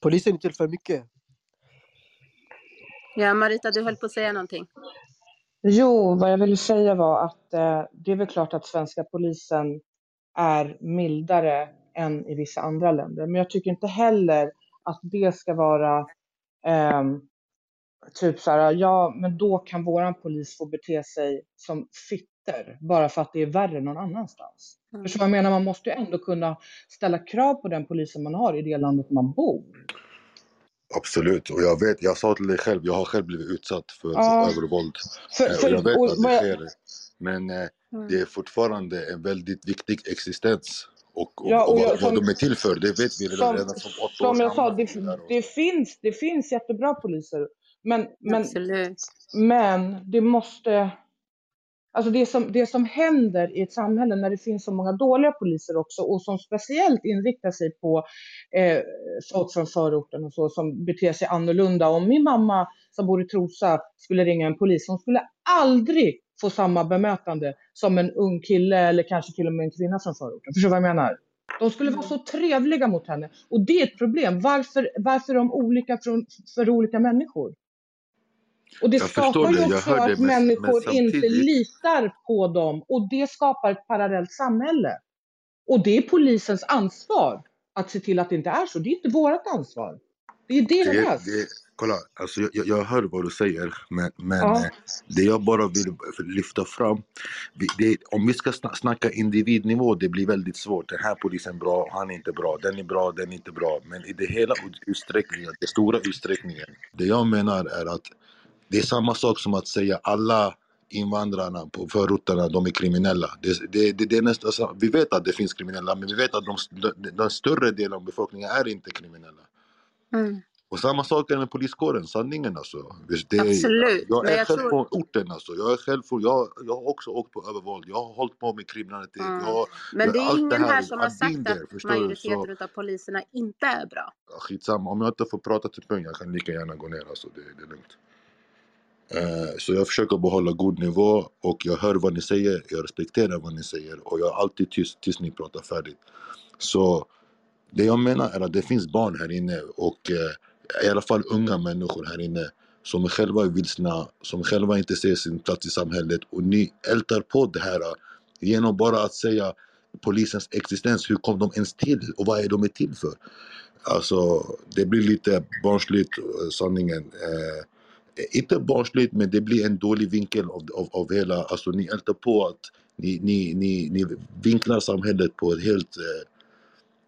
Polisen är till för mycket. Ja, Marita, du höll på att säga någonting. Jo, vad jag ville säga var att eh, det är väl klart att svenska polisen är mildare än i vissa andra länder. Men jag tycker inte heller att det ska vara ehm, typ så här, ja, men då kan våran polis få bete sig som fitter bara för att det är värre någon annanstans. Mm. Vad jag menar? Man måste ju ändå kunna ställa krav på den polisen man har i det landet man bor. Absolut, och jag vet, jag sa till dig själv, jag har själv blivit utsatt för Ja. övervåld. För, Eh, för, och jag vet och att det sker. Men eh, Mm. det är fortfarande en väldigt viktig existens. Och, och, Ja, och och jag- vad, vad som- de är till för, det vet vi redan, som, redan som åtta som år jag sa, det, det, finns, det finns jättebra poliser. Men, men, Absolut. men det måste... Alltså det som, det som händer i ett samhälle när det finns så många dåliga poliser också och som speciellt inriktar sig på eh, folk från förorten och så som beter sig annorlunda. Om min mamma som bor i Trosa skulle ringa en polis, hon skulle aldrig få samma bemötande som en ung kille eller kanske till och med en kvinna från förorten. Förstår du vad jag menar? De skulle vara så trevliga mot henne. Och det är ett problem. Varför, varför är de olika från, för olika människor? Och det Jag skapar det, ju också hör det, att men- människor men inte litar på dem. Och det skapar ett parallellt samhälle. Och det är polisens ansvar att se till att det inte är så. Det är inte vårt ansvar. Det är Det, deras. det, kolla, alltså jag, jag- hör vad du säger, men, men Ja. eh, det jag bara vill lyfta fram, det, om vi ska sna- snacka individnivå, det blir väldigt svårt. Den här polisen är bra, han är inte bra, den är bra, den är inte bra. Men i det hela utsträckningen, den stora utsträckningen, det jag menar är att det är samma sak som att säga alla invandrarna på förorterna, de är kriminella. Det, det, det, det är nästan, vi vet att det finns kriminella, men vi vet att de, den, den större delen av befolkningen är inte kriminella. Mm. Och samma sak är med poliskåren, sanningen alltså. Det är, Absolut, Jag är jag själv tror- på orten alltså. Jag, är själv på, jag, jag har också åkt på övervåld, jag har hållit på med kriminalitet. Mm. Jag, Men det är ingen här här, som har sagt there, att majoriteten Så- av poliserna inte är bra. skitsamma, om jag inte får prata till punkt, jag kan lika gärna gå ner alltså. Det, det är lugnt. Eh, så jag försöker behålla god nivå och jag hör vad ni säger, jag respekterar vad ni säger och jag är alltid tyst tills ni pratar färdigt. Så det jag menar är att det finns barn här inne och eh, i alla fall unga människor här inne som själva är vilsna, som själva inte ser sin plats i samhället och ni ältar på det här äh, genom bara att säga polisens existens, hur kom de ens till och vad är de är till för? Alltså det blir lite barnsligt, äh, sanningen. Eh, inte barnsligt men det blir en dålig vinkel av, av, av hela, alltså ni ältar på att ni, ni, ni, ni vinklar samhället på ett helt eh,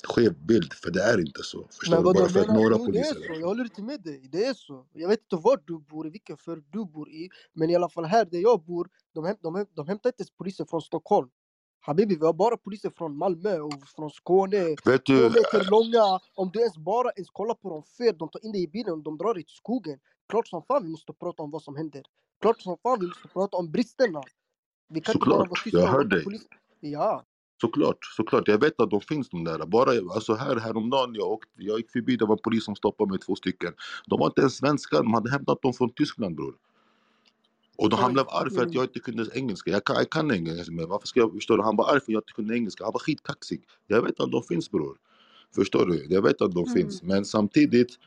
skev bild, för det är inte så. Förstår Men du? Bara för att några jo, det är poliser... så. Jag håller inte med dig. Det är så. Jag vet inte var du bor, i vilken förort du bor i. Men i alla fall här där jag bor, de, häm, de, häm, de hämtar inte ens poliser från Stockholm. Habibi, vi har bara poliser från Malmö och från Skåne. Vet du, meter långa. Om du ens bara ens kollar på dem fel, de tar in dig i bilen och de drar dig till skogen. klart som fan vi måste prata om vad som händer. Klart som fan vi måste prata om bristerna. Vi kan inte bara Såklart, vara tysta jag hör dig. Ja. Såklart, såklart. Jag vet att de finns de där. Bara alltså här häromdagen, jag, åkte, jag gick förbi, det var en polis som stoppade mig, två stycken. De var inte ens svenskar, de hade hämtat dem från Tyskland bror. Och då, han blev arg för att jag inte kunde engelska. Jag kan, jag kan engelska, men varför ska jag förstå? Han var arg för att jag inte kunde engelska. Han var skitkaxig. Jag vet att de finns bror. Förstår du? Jag vet att de Mm. finns. Men samtidigt,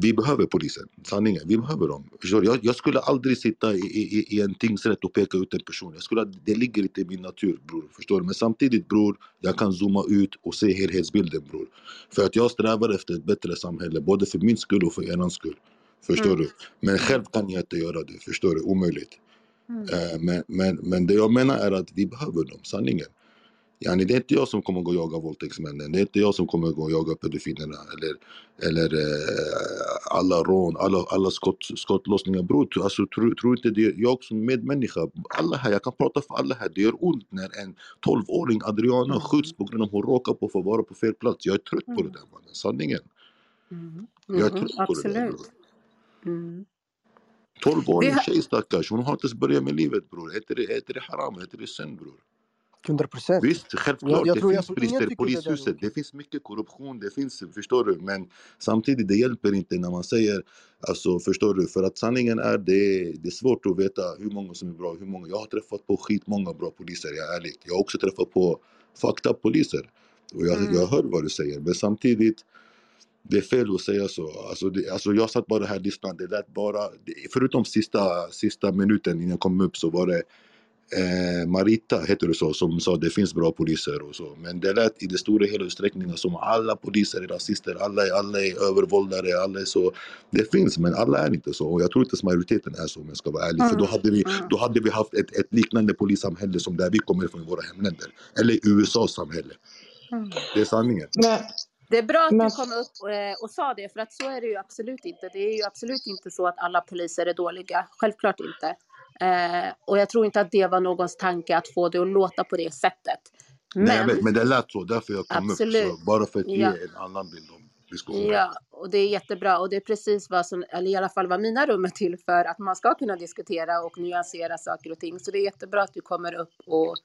vi behöver polisen. Sanningen, vi behöver dem. Förstår? Jag, jag skulle aldrig sitta i, i, i en tingsrätt och peka ut en person. Jag skulle, det ligger inte i min natur bror. Förstår du? Men samtidigt bror, jag kan zooma ut och se helhetsbilden bror. För att jag strävar efter ett bättre samhälle, både för min skull och för eran skull. Förstår Mm. du? Men själv kan jag inte göra det, förstår du? Omöjligt. Mm. Eh, men, men, men det jag menar är att vi behöver dem, sanningen. Yani det är inte jag som kommer gå och jaga våldtäktsmännen, det är inte jag som kommer gå och jaga pedofilerna eller, eller eh, alla rån, alla, alla skott, skottlossningar. Bror, alltså, tror tro inte det, jag som medmänniska, alla här, jag kan prata för alla här, det gör ont när en 12-åring Adriana skjuts på grund av att hon råkar på att vara på fel plats. Jag är trött på det där mannen, sanningen. Mm. Jag är Mhm, trött på det där bror. Absolut. Mm. 12-årig Vi har- tjej stackars, hon har inte ens börjat med livet bror. Inte det, inte det haram, inte det synd bror? 100 procent. Visst, självklart, Jag- jag det finns brister i det polishuset, Henke. det finns mycket korruption, det finns, förstår du? Men samtidigt, det hjälper inte när man säger, alltså förstår du? För att sanningen är, det, det är svårt att veta hur många som är bra, hur många. Jag har träffat på skitmånga bra poliser, jag är ärlig. Jag har också träffat på up poliser. Och jag, Mm. jag hör vad du säger, men samtidigt, det är fel att säga så. Alltså, det, alltså jag satt bara här och lyssnade, det lät bara, det, förutom sista, sista minuten innan jag kom upp så var det eh, Marita, heter det så, som sa det finns bra poliser och så. Men det lät i det stora hela utsträckningen som alla poliser är rasister, alla, är- alla är övervåldare, alla är så. Det finns, men alla är inte så. Och jag tror inte att majoriteten är så om jag ska vara ärlig. För då Mm, hade vi, mm. då hade vi haft ett, ett liknande polissamhälle som där vi kommer från i våra hemländer. Eller USAs samhälle. Mm. Det är sanningen. Men, Det är bra att Men- du kom upp och, eh, och sa det, för att så är det ju absolut inte. Det är ju absolut inte så att alla poliser är dåliga. Självklart inte. Eh, och jag tror inte att det var någons tanke att få det att låta på det sättet. Men, Nej, jag vet, men det lät så, därför jag kom Absolut. upp. Så bara för att ge Ja. en annan bild om diskussionen. Ja, och det är jättebra. Och det är precis vad som, eller i alla fall vad mina rum är till för, att man ska kunna diskutera och nyansera saker och ting. Så det är jättebra att du kommer upp och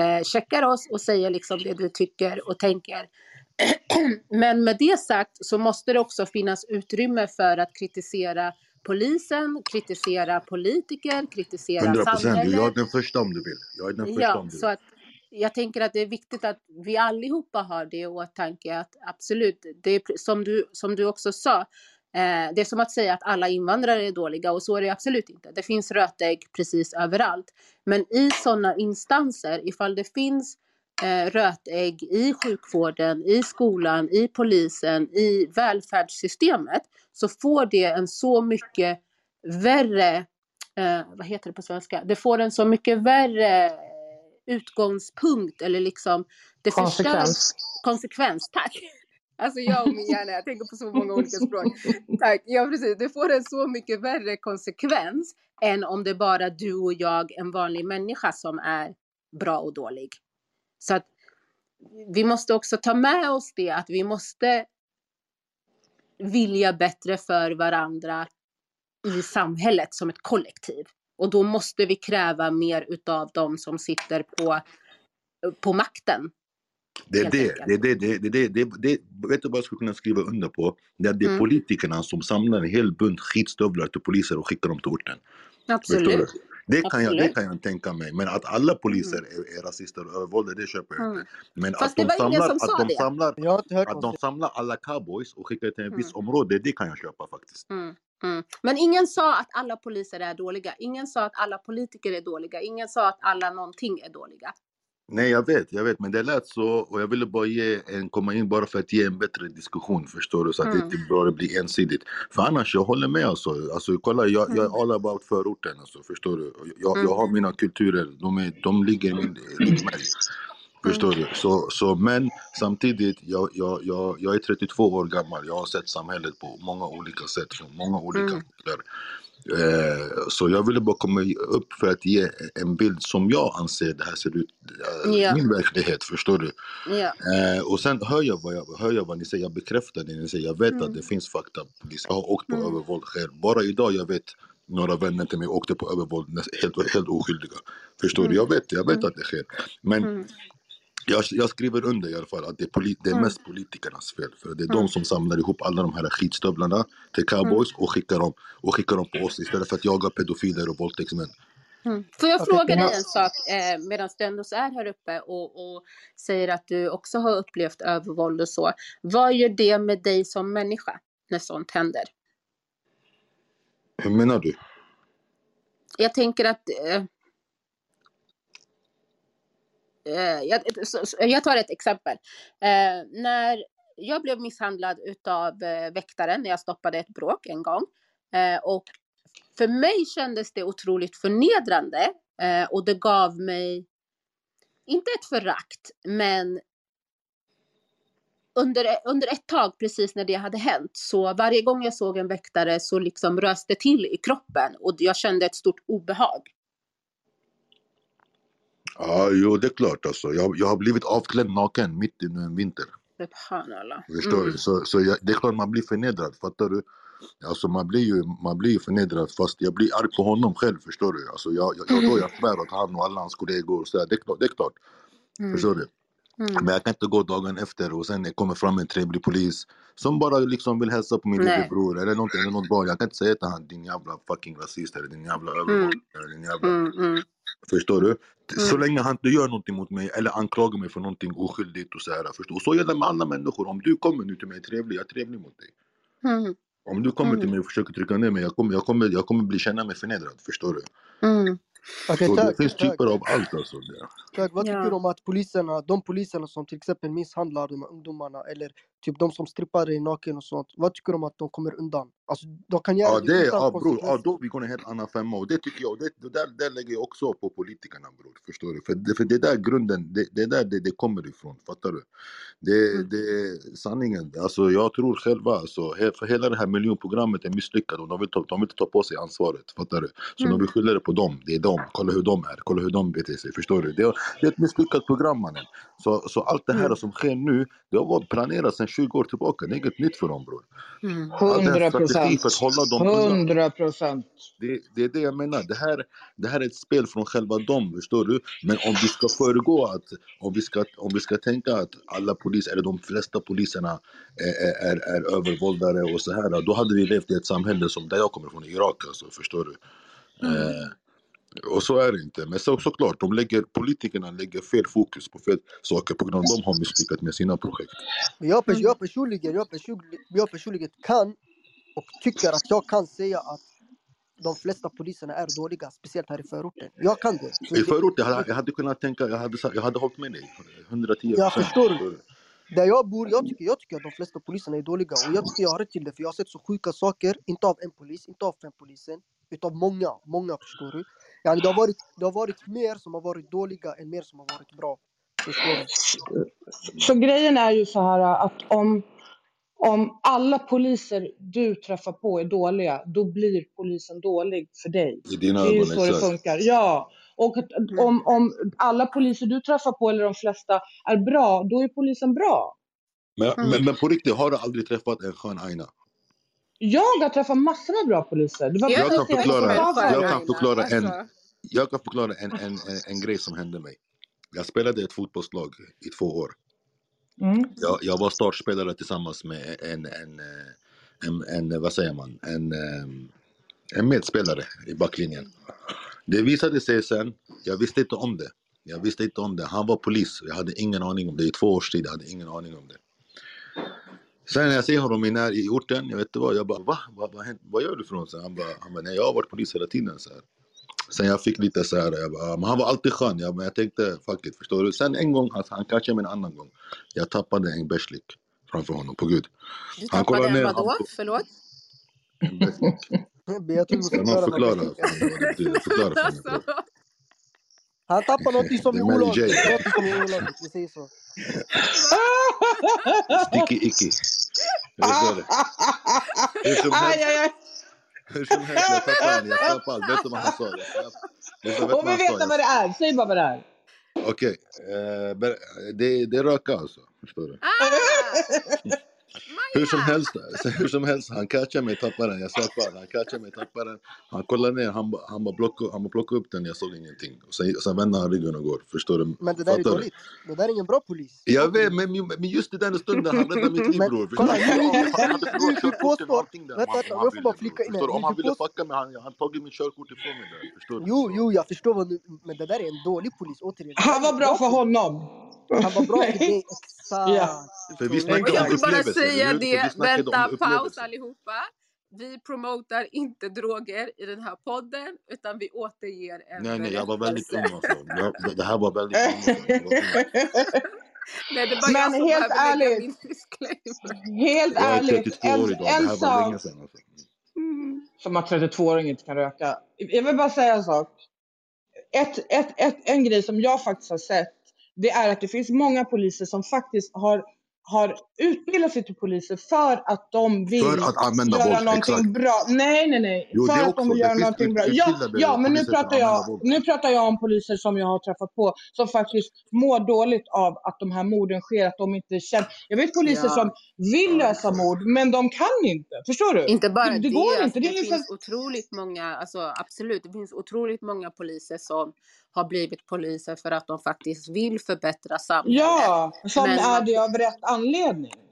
eh, checkar oss och säger liksom det du tycker och tänker. (clears throat) Men med det sagt så måste det också finnas utrymme för att kritisera polisen, kritisera politiker, kritisera 100 procent. samhället. Jag är den första om du vill. Jag är den första Ja, om du så vill. att jag tänker att det är viktigt att vi allihopa har det i åtanke att absolut, det är som du, som du också sa, eh, det är som att säga att alla invandrare är dåliga och så är det absolut inte. Det finns rötägg precis överallt. Men i sådana instanser, ifall det finns eh, rötägg i sjukvården, i skolan, i polisen, i välfärdssystemet så får det en så mycket värre, eh, vad heter det på svenska, det får en så mycket värre utgångspunkt eller liksom det Konsekvens. konsekvens, tack. Alltså jag och min hjärna, jag tänker på så många olika (laughs) språk. Tack, ja precis. Det får en så mycket värre konsekvens än om det bara du och jag, en vanlig människa som är bra och dålig. Så att vi måste också ta med oss det att vi måste vilja bättre för varandra i samhället som ett kollektiv. Och då måste vi kräva mer utav de som sitter på, på makten. Det är det, det, det, det, det, det, det, vet du vad jag skulle kunna skriva under på? Det är, det Mm. politikerna som samlar en hel bunt skitstövlar till poliser och skickar dem till orten. Absolut. Det kan, jag, det kan jag tänka mig. Men att alla poliser är, är rasister och övervåldare, det köper jag Mm. inte. Men Fast att det de, var ingen samlar, att, de det. samlar, Jag har inte hört att de samlar alla cowboys och skickar till ett visst Mm. område, det kan jag köpa faktiskt. Mm, mm. Men ingen sa att alla poliser är dåliga. Ingen sa att alla politiker är dåliga. Ingen sa att alla någonting är dåliga. Nej jag vet, jag vet men det lät så och jag ville bara ge en, komma in bara för att ge en bättre diskussion förstår du så att Mm. det inte bara blir ensidigt. För annars jag håller med alltså, alltså kolla jag, jag är all about förorten alltså förstår du. Jag, Mm. jag har mina kulturer, de, är, de ligger i min ryggmärg. Förstår du? Så, så, men samtidigt, jag, jag, jag, jag är 32 år gammal. Jag har sett samhället på många olika sätt, från många olika Mm. Eh, så jag ville bara komma upp för att ge en bild som jag anser det här ser ut, Ja. min verklighet, förstår du? Eh, och sen hör jag, vad jag, hör jag vad ni säger, jag bekräftar det ni säger, jag vet Mm. att det finns fakta. Jag har åkt på Mm. övervåld själv. Bara idag jag vet några vänner till mig åkte på övervåld, helt, helt oskyldiga. Förstår du? Mm. Jag vet, jag vet Mm. att det sker. Men Mm. Jag, jag skriver under i alla fall att det är, poli- det är Mm. mest politikernas fel. För det är Mm. de som samlar ihop alla de här skitstövlarna till cowboys och, skickar dem, och skickar dem på oss istället för att jaga pedofiler och våldtäktsmän. Mm. Får jag fråga dig en sak eh, medan du ändå är här uppe och, och säger att du också har upplevt övervåld och så. Vad gör det med dig som människa när sånt händer? Hur menar du? Jag tänker att... Eh, Eh, jag, eh, jag tar ett exempel. Eh, när jag blev misshandlad utav eh, väktaren när jag stoppade ett bråk en gång. Eh, och för mig kändes det otroligt förnedrande. Eh, och det gav mig, inte ett förakt, men under, under ett tag, precis när det hade hänt, så varje gång jag såg en väktare så liksom rös det till i kroppen och jag kände ett stort obehag. Ja, jo det är klart alltså. Jag, jag har blivit avklädd naken mitt i en vinter. Subhanallah. Förstår Mm. du? Så, så jag, det är klart man blir förnedrad, fattar du? Alltså man blir ju, man blir ju förnedrad fast jag blir arg på honom själv, förstår du? Alltså jag, jag, jag, då jag svär åt han och alla hans kollegor och så där. Det är klart, det är klart. Mm. Förstår du? Mm. Men jag kan inte gå dagen efter och sen kommer fram en trevlig polis som bara liksom vill hälsa på min lillebror eller någonting, eller något barn. Jag kan inte säga till han din jävla fucking rasist eller din jävla övervakare, din jävla... Mm, mm. Förstår du? Så Mm. länge han inte gör någonting mot mig eller anklagar mig för någonting oskyldigt och så här. Förstår? Och så är det med alla människor. Om du kommer nu till mig trevlig, jag är trevlig mot dig. Mm. Om du kommer till Mm. mig och försöker trycka ner mig, jag kommer, jag kommer, jag kommer bli, känna mig förnedrad. Förstår du? Mm. Okej, Så det tack, finns tack. typer av allt alltså. Där. Tack, vad tycker Ja. du om att poliserna, de poliserna som till exempel misshandlar de ungdomarna eller typ de som strippar dig naken och sånt. Vad tycker du om att de kommer undan? Alltså de kan göra Ja, det, det är, ja, bror, ja, då vi går en helt annan femma och det tycker jag, det, det där, där lägger jag också på politikerna bror, förstår du? För det, för det där grunden, det, det där det, det kommer ifrån, fattar du? Det, Mm. det är sanningen, alltså jag tror själva, alltså, för hela det här miljonprogrammet är misslyckat och de vill, ta, de vill inte ta på sig ansvaret, fattar du? Så Mm. de vill skylla det på dem, det är dem, kolla hur de är, kolla hur de beter sig, förstår du? Det, är- det är ett misslyckat program mannen. Så, så allt det här Mm. som sker nu, det har varit planerat sedan 20 år tillbaka, det är inget nytt för dem bror. Mm. Allt det här Hundra strategi procent. för att hålla dem undan. Hundra procent. Det, det är det jag menar. Det här, det här är ett spel från själva dem, förstår du? Men om vi ska föregå att, om vi ska, om vi ska tänka att alla poliser, eller de flesta poliserna är, är, är övervåldare och så här, då hade vi levt i ett samhälle som där jag kommer från, Irak alltså, förstår du? Mm. Eh, och så är det inte. Men så, såklart, de lägger, politikerna lägger fel fokus på fel saker på grund av att de har misslyckats med sina projekt. Men jag, pers- Mm. jag, personligen, jag, personligen, jag personligen kan och tycker att jag kan säga att de flesta poliserna är dåliga, speciellt här i förorten. Jag kan det. I det förort, jag jag hade kunnat tänka, jag hade, jag hade hållit med dig, 110 jag förstår? Där jag bor, jag tycker, jag tycker att de flesta poliserna är dåliga och jag tycker jag har rätt till det för jag har sett så sjuka saker, inte av en polis, inte av fem polisen, utav många, många förstår du. Yani det, har varit, det har varit mer som har varit dåliga än mer som har varit bra. Så grejen är ju så här att om, om alla poliser du träffar på är dåliga, då blir polisen dålig för dig. I dina Det är ju ögon, så det exakt. funkar. Ja. Och Mm. om, om alla poliser du träffar på, eller de flesta, är bra, då är polisen bra. Men, Mm. men, men på riktigt, har du aldrig träffat en skön aina? Jag har träffat massor med bra poliser. Det var Jag kan förklara, jag kan förklara en, Alltså. jag kan förklara en, en, en, en grej som hände mig. Jag spelade i ett fotbollslag i två år. Mm. Jag, jag var startspelare tillsammans med en, en, eh, en, en, vad säger man, en, eh, en medspelare i backlinjen. Det visade sig sen, jag visste inte om det. Jag visste inte om det. Han var polis. Jag hade ingen aning om det. I två års tid, jag hade ingen aning om det. Sen när jag ser honom i, när, i orten, jag vet inte vad, jag bara va? Vad, vad, vad gör du för något? Så han bara, han bara, nej jag har varit polis hela tiden. Så här. Sen jag fick lite så här, jag bara, men han var alltid skön. Jag, men jag tänkte, fuck it, förstår du? Sen en gång, alltså, han catchade mig en annan gång. Jag tappade en bärslik framför honom, på gud. Du Han tappade kollar en vadå? han- Förlåt? En bärslik. Men jag tror du måste Kan någon förklara vad det betyder? Förklara för mig. Alltså. bror. Han tappar någonting som Det är är Mary olagligt. Jane. Någonting som är olagligt, vi säger så. Sticky icky. Jag vet inte vad det är. Hur som helst. Aj, aj, aj. Hur som helst, jag tappade den. Jag söp allt. Vet du vad han sa? Jag söp. Vet du- vet du Och vi han sa? vet Jag vad det är, säg bara vad det är. Okej, eh, ber- det, det är röka alltså. Förstår du? Hur som helst, hur som helst han catchade mig, tappade den, jag den. Han catchade mig, tappade den. Han kollade ner, han, ba- han bara plockade, han bara plockade upp den, jag såg ingenting. Och sen, sen vände han ryggen och går. Förstår du? Men det där är Fattar du? dåligt. Det där är ingen bra polis. Jag vet, men, men just i den stunden han räddade mitt liv Men bror. kolla, Förstår du? påstår- vänta, vänta, jag får bara flika in här. Förstår du? Om han ville påstår- fucka med han, han tagit mitt körkort ifrån mig där. Förstår du? Jo, jo, jag förstår vad du... Men det där är en dålig polis. Återigen. Han är var bra för honom. Han var bra för dig, (laughs) exakt. För vi snackar jag om vill bara säga det, vänta, paus allihopa. Vi promotar inte droger i den här podden, utan vi återger en Nej, nej, jag var väldigt ung alltså. Jag, det, det här var väldigt ung. Jag ung. (laughs) Nej, det är bara Men jag som helt ärligt. min disclaimer. Helt Jag är ärligt, 32 en, år idag. Det en här var länge sedan. Alltså. Mm. som att 32-åring inte kan röka. Jag vill bara säga en sak. Ett, ett, ett, en grej som jag faktiskt har sett, det är att det finns många poliser som faktiskt har, har utbildat sig till poliser för att de vill För att använda göra våld, någonting exakt. bra. Nej, nej, nej. Jo, för att de också. vill Det göra någonting bra. Ja, ja, men nu pratar, jag, nu pratar jag om poliser som jag har träffat på som faktiskt mår dåligt av att de här morden sker, att de inte känner. Jag vet poliser Ja. som vill lösa mord, men de kan inte. Förstår du? Inte bara det, det, går alltså, inte. Det det, är liksom... finns otroligt många, alltså absolut, det finns otroligt många poliser som har blivit poliser för att de faktiskt vill förbättra samhället. Ja, som Men är det av rätt anledning.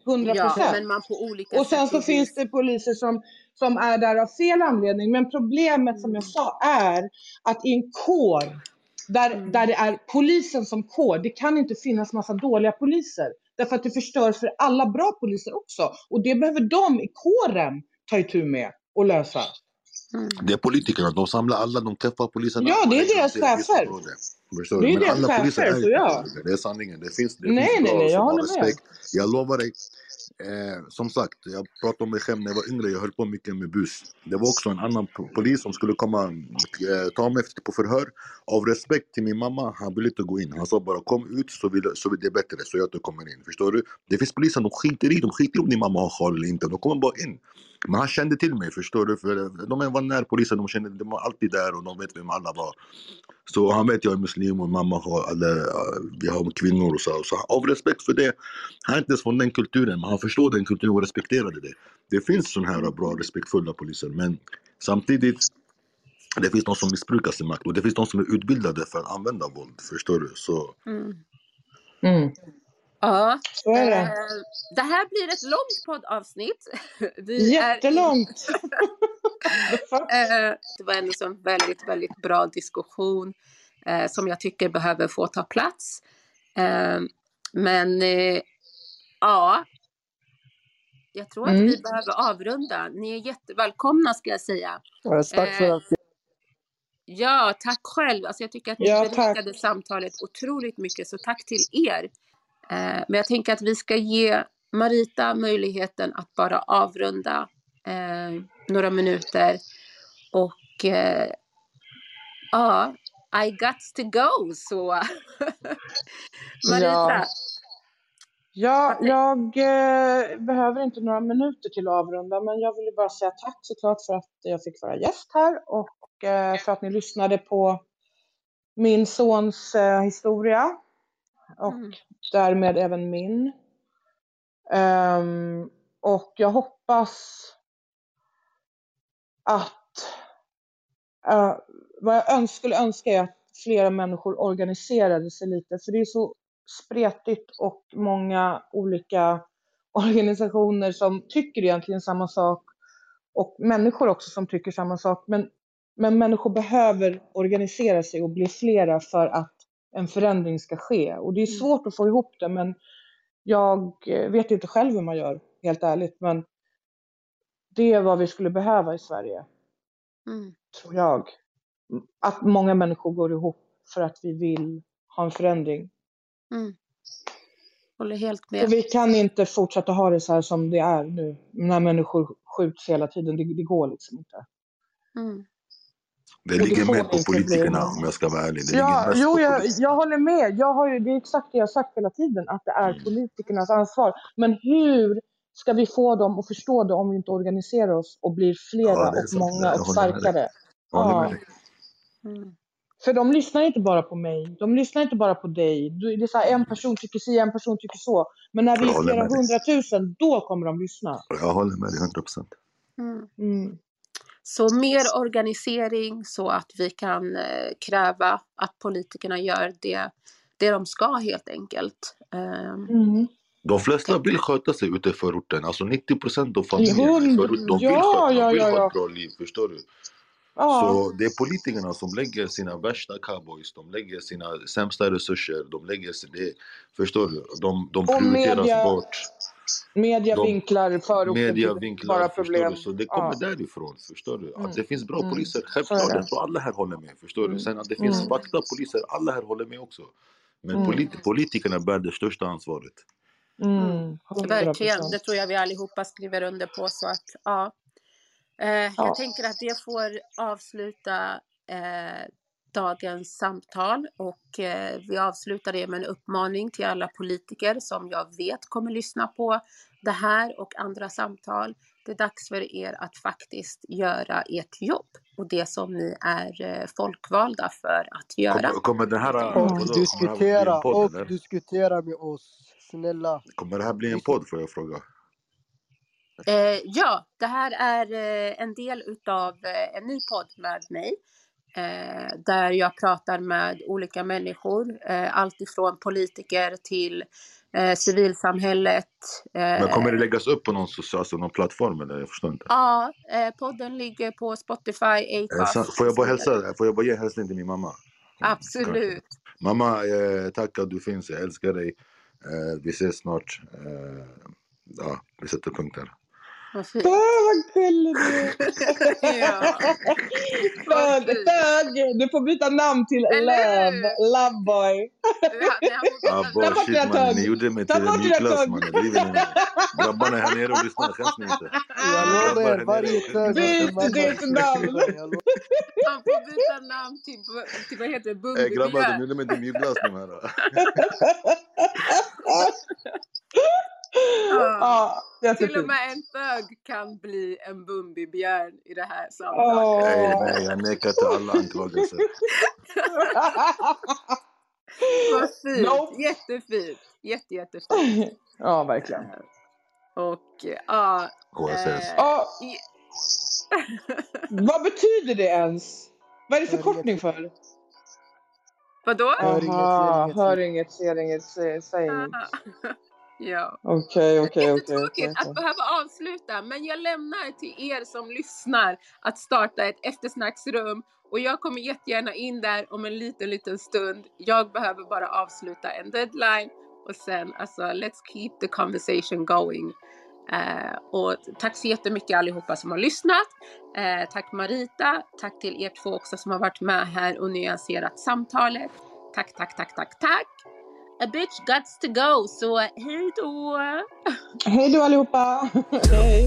100 Ja, procent. olika och sen så finns det poliser som, som är där av fel anledning. Men problemet som jag sa är att i en kår där, Mm. där det är polisen som kår, det kan inte finnas massa dåliga poliser. Därför att det förstör för alla bra poliser också. Och det behöver de i kåren ta itu med och lösa. Mm. Det är politikerna, de samlar alla, de träffar poliserna. Ja, det är deras chefer. Förstår Det du? är Men deras alla poliser chefer, är inte ja. Det är sanningen. Det finns, det Nej, finns nej, nej, jag håller med. respekt. Jag lovar dig. Eh, som sagt, jag pratade om mig själv när jag var yngre, jag höll på mycket med bus. Det var också en annan po- polis som skulle komma eh, ta mig på förhör. Av respekt till min mamma, han ville inte gå in. Han sa bara kom ut så, vill, så vill det bättre, så jag inte kommer in. Förstår du? Det finns poliser, de skiter i, de skiter i om din mamma har sjal eller inte. De kommer bara in. Men han kände till mig, förstår du? För de var närpoliser, de kände, de var alltid där och de vet vem alla var. Så han vet jag är muslim och mamma har, eller, eh, vi har kvinnor och så. så av respekt för det, han är inte ens från den kulturen, men han förstår den kulturen och respekterade det. Det finns sådana här bra, respektfulla poliser, men samtidigt det finns de som missbrukar sin makt och det finns de som är utbildade för att använda våld, förstår du? Så Mm. Mm. Ja, Så är eh, det. det här blir ett långt poddavsnitt. (laughs) Vi är- Jättelångt. (laughs) Eh, det var ändå en väldigt, väldigt bra diskussion eh, som jag tycker behöver få ta plats. Eh, men eh, ja, jag tror att Mm. vi behöver avrunda. Ni är jättevälkomna ska jag säga. Ja, Tack för Eh, att Ja, tack själv. Alltså jag tycker att ni Ja, tack. berikade samtalet otroligt mycket, så tack till er. Eh, men jag tänker att vi ska ge Marita möjligheten att bara avrunda eh, några minuter. Och eh, ja, I got to go, så (laughs) Marita. Ja, jag eh, behöver inte några minuter till att avrunda, men jag ville bara säga tack såklart för att jag fick vara gäst här och eh, för att ni lyssnade på min sons eh, historia och Mm därmed även min. Um, och jag hoppas att Uh, vad jag öns skulle önska är att flera människor organiserade sig lite, för det är så spretigt och många olika (laughs) organisationer som tycker egentligen samma sak och människor också som tycker samma sak. Men, men människor behöver organisera sig och bli flera för att en förändring ska ske. Och det är svårt att få ihop det, men jag eh, vet inte själv hur man gör, helt ärligt. Men det är vad vi skulle behöva i Sverige, Mm. tror jag. Att många människor går ihop för att vi vill ha en förändring. Mm. Håller helt med. vi kan inte fortsätta ha det så här som det är nu, när människor skjuts hela tiden. Det, det går liksom inte. Mm. Det ligger mer på politikerna om jag ska vara ärlig. Det Ja, ligger jo, jag, jag håller med. Jag har ju, det är exakt det jag har sagt hela tiden, att det är Mm. politikernas ansvar. Men hur ska vi få dem att förstå det om vi inte organiserar oss och blir flera Ja, och många och starkare? Ja. Mm. För de lyssnar inte bara på mig, de lyssnar inte bara på dig. Det är så här, en person tycker si, en person tycker så. Men när vi är flera hundratusen, då kommer de lyssna. Jag håller med dig 100 procent. Mm. Så mer organisering så att vi kan eh, kräva att politikerna gör det, det de ska helt enkelt. Ehm, Mm. De flesta vill sköta sig ute i förorten. Alltså 90 procent av familjerna i Hund- förort, de vill, sköta, de ja, vill ja, ha ett bra liv. Förstår du? Ja. Så det är politikerna som lägger sina värsta cowboys, de lägger sina sämsta resurser, de lägger sig, det, förstår du? De, de prioriteras media- bort. Media De- vinklar förorten Media till vinklar, bara problem. Så det kommer Ja. därifrån, förstår du? Mm. Att det finns bra Mm. poliser, självklart, jag tror alla här håller med, förstår du? Mm. Sen att det finns Mm. poliser, alla här håller med också. Men Mm. polit, politikerna bär det största ansvaret. Mm. 100%. Verkligen, det tror jag vi allihopa skriver under på. Så att, ja. Eh, Ja. Jag tänker att det får avsluta eh, dagens samtal och eh, vi avslutar det med en uppmaning till alla politiker som jag vet kommer lyssna på det här och andra samtal. Det är dags för er att faktiskt göra ert jobb och det som ni är eh, folkvalda för att göra. Kommer, kommer det här, Och bli diskutera, podd och eller? diskutera med oss. Snälla. Kommer det här bli en podd får jag fråga? Eh, ja, det här är eh, en del utav eh, en ny podd med mig. Eh, där jag pratar med olika människor. Eh, allt ifrån politiker till eh, civilsamhället. Eh, Men kommer det läggas upp på någon, alltså någon plattform eller? Jag förstår inte. Ja, eh, podden ligger på Spotify, Eh, Acast. Får jag bara hälsa, får jag bara ge en hälsning till min mamma? Absolut. Mamma, eh, tack att du finns, jag älskar dig. Eh, vi ses snart. Eh, ja, vi sätter punkt här. (laughs) Vad fint. Åh, vad gullig du är. Ja. Du får byta namn till Eller Love, Loveboy. Ah, Ta boy, bort shit dina mannen, tugg. ni gjorde mig till en ny klass mannen. Grabbarna är här nere och lyssnar, skäms ni inte? Jag Grabbar lovar er, varje tugg Byt ditt namn. Han får byta namn till, till vad heter det, Eh, grabbar, de gjorde mig till mjukglass de här. (laughs) (laughs) Ja, Till och med en thug kan bli en Bumbibjörn i det här samtalet. Nej, nej, jag nekar till alla anklagelser. (laughs) Vad fint. Nope. Jättefint. Jätte, jättefint. (laughs) Ja, verkligen. Och ja. KSS. eh, Ja, i- vad betyder det ens? Vad är det förkortning för? Vadå? Hör inget, ser inget, ser- inget, ser inget, säg säg inget. Ja. Okej, okej, okej. Okej. att behöva avsluta, men jag lämnar till er som lyssnar att starta ett eftersnacksrum och jag kommer jättegärna in där om en liten, liten stund. Jag behöver bara avsluta en deadline och sen alltså let's keep the conversation going. Eh, och tack så jättemycket allihopa som har lyssnat. Eh, tack Marita, tack till er två också som har varit med här och nyanserat samtalet. Tack, tack, tack, tack, tack. A bitch guts to go, så uh, hej då! Hej då allihopa! Hej.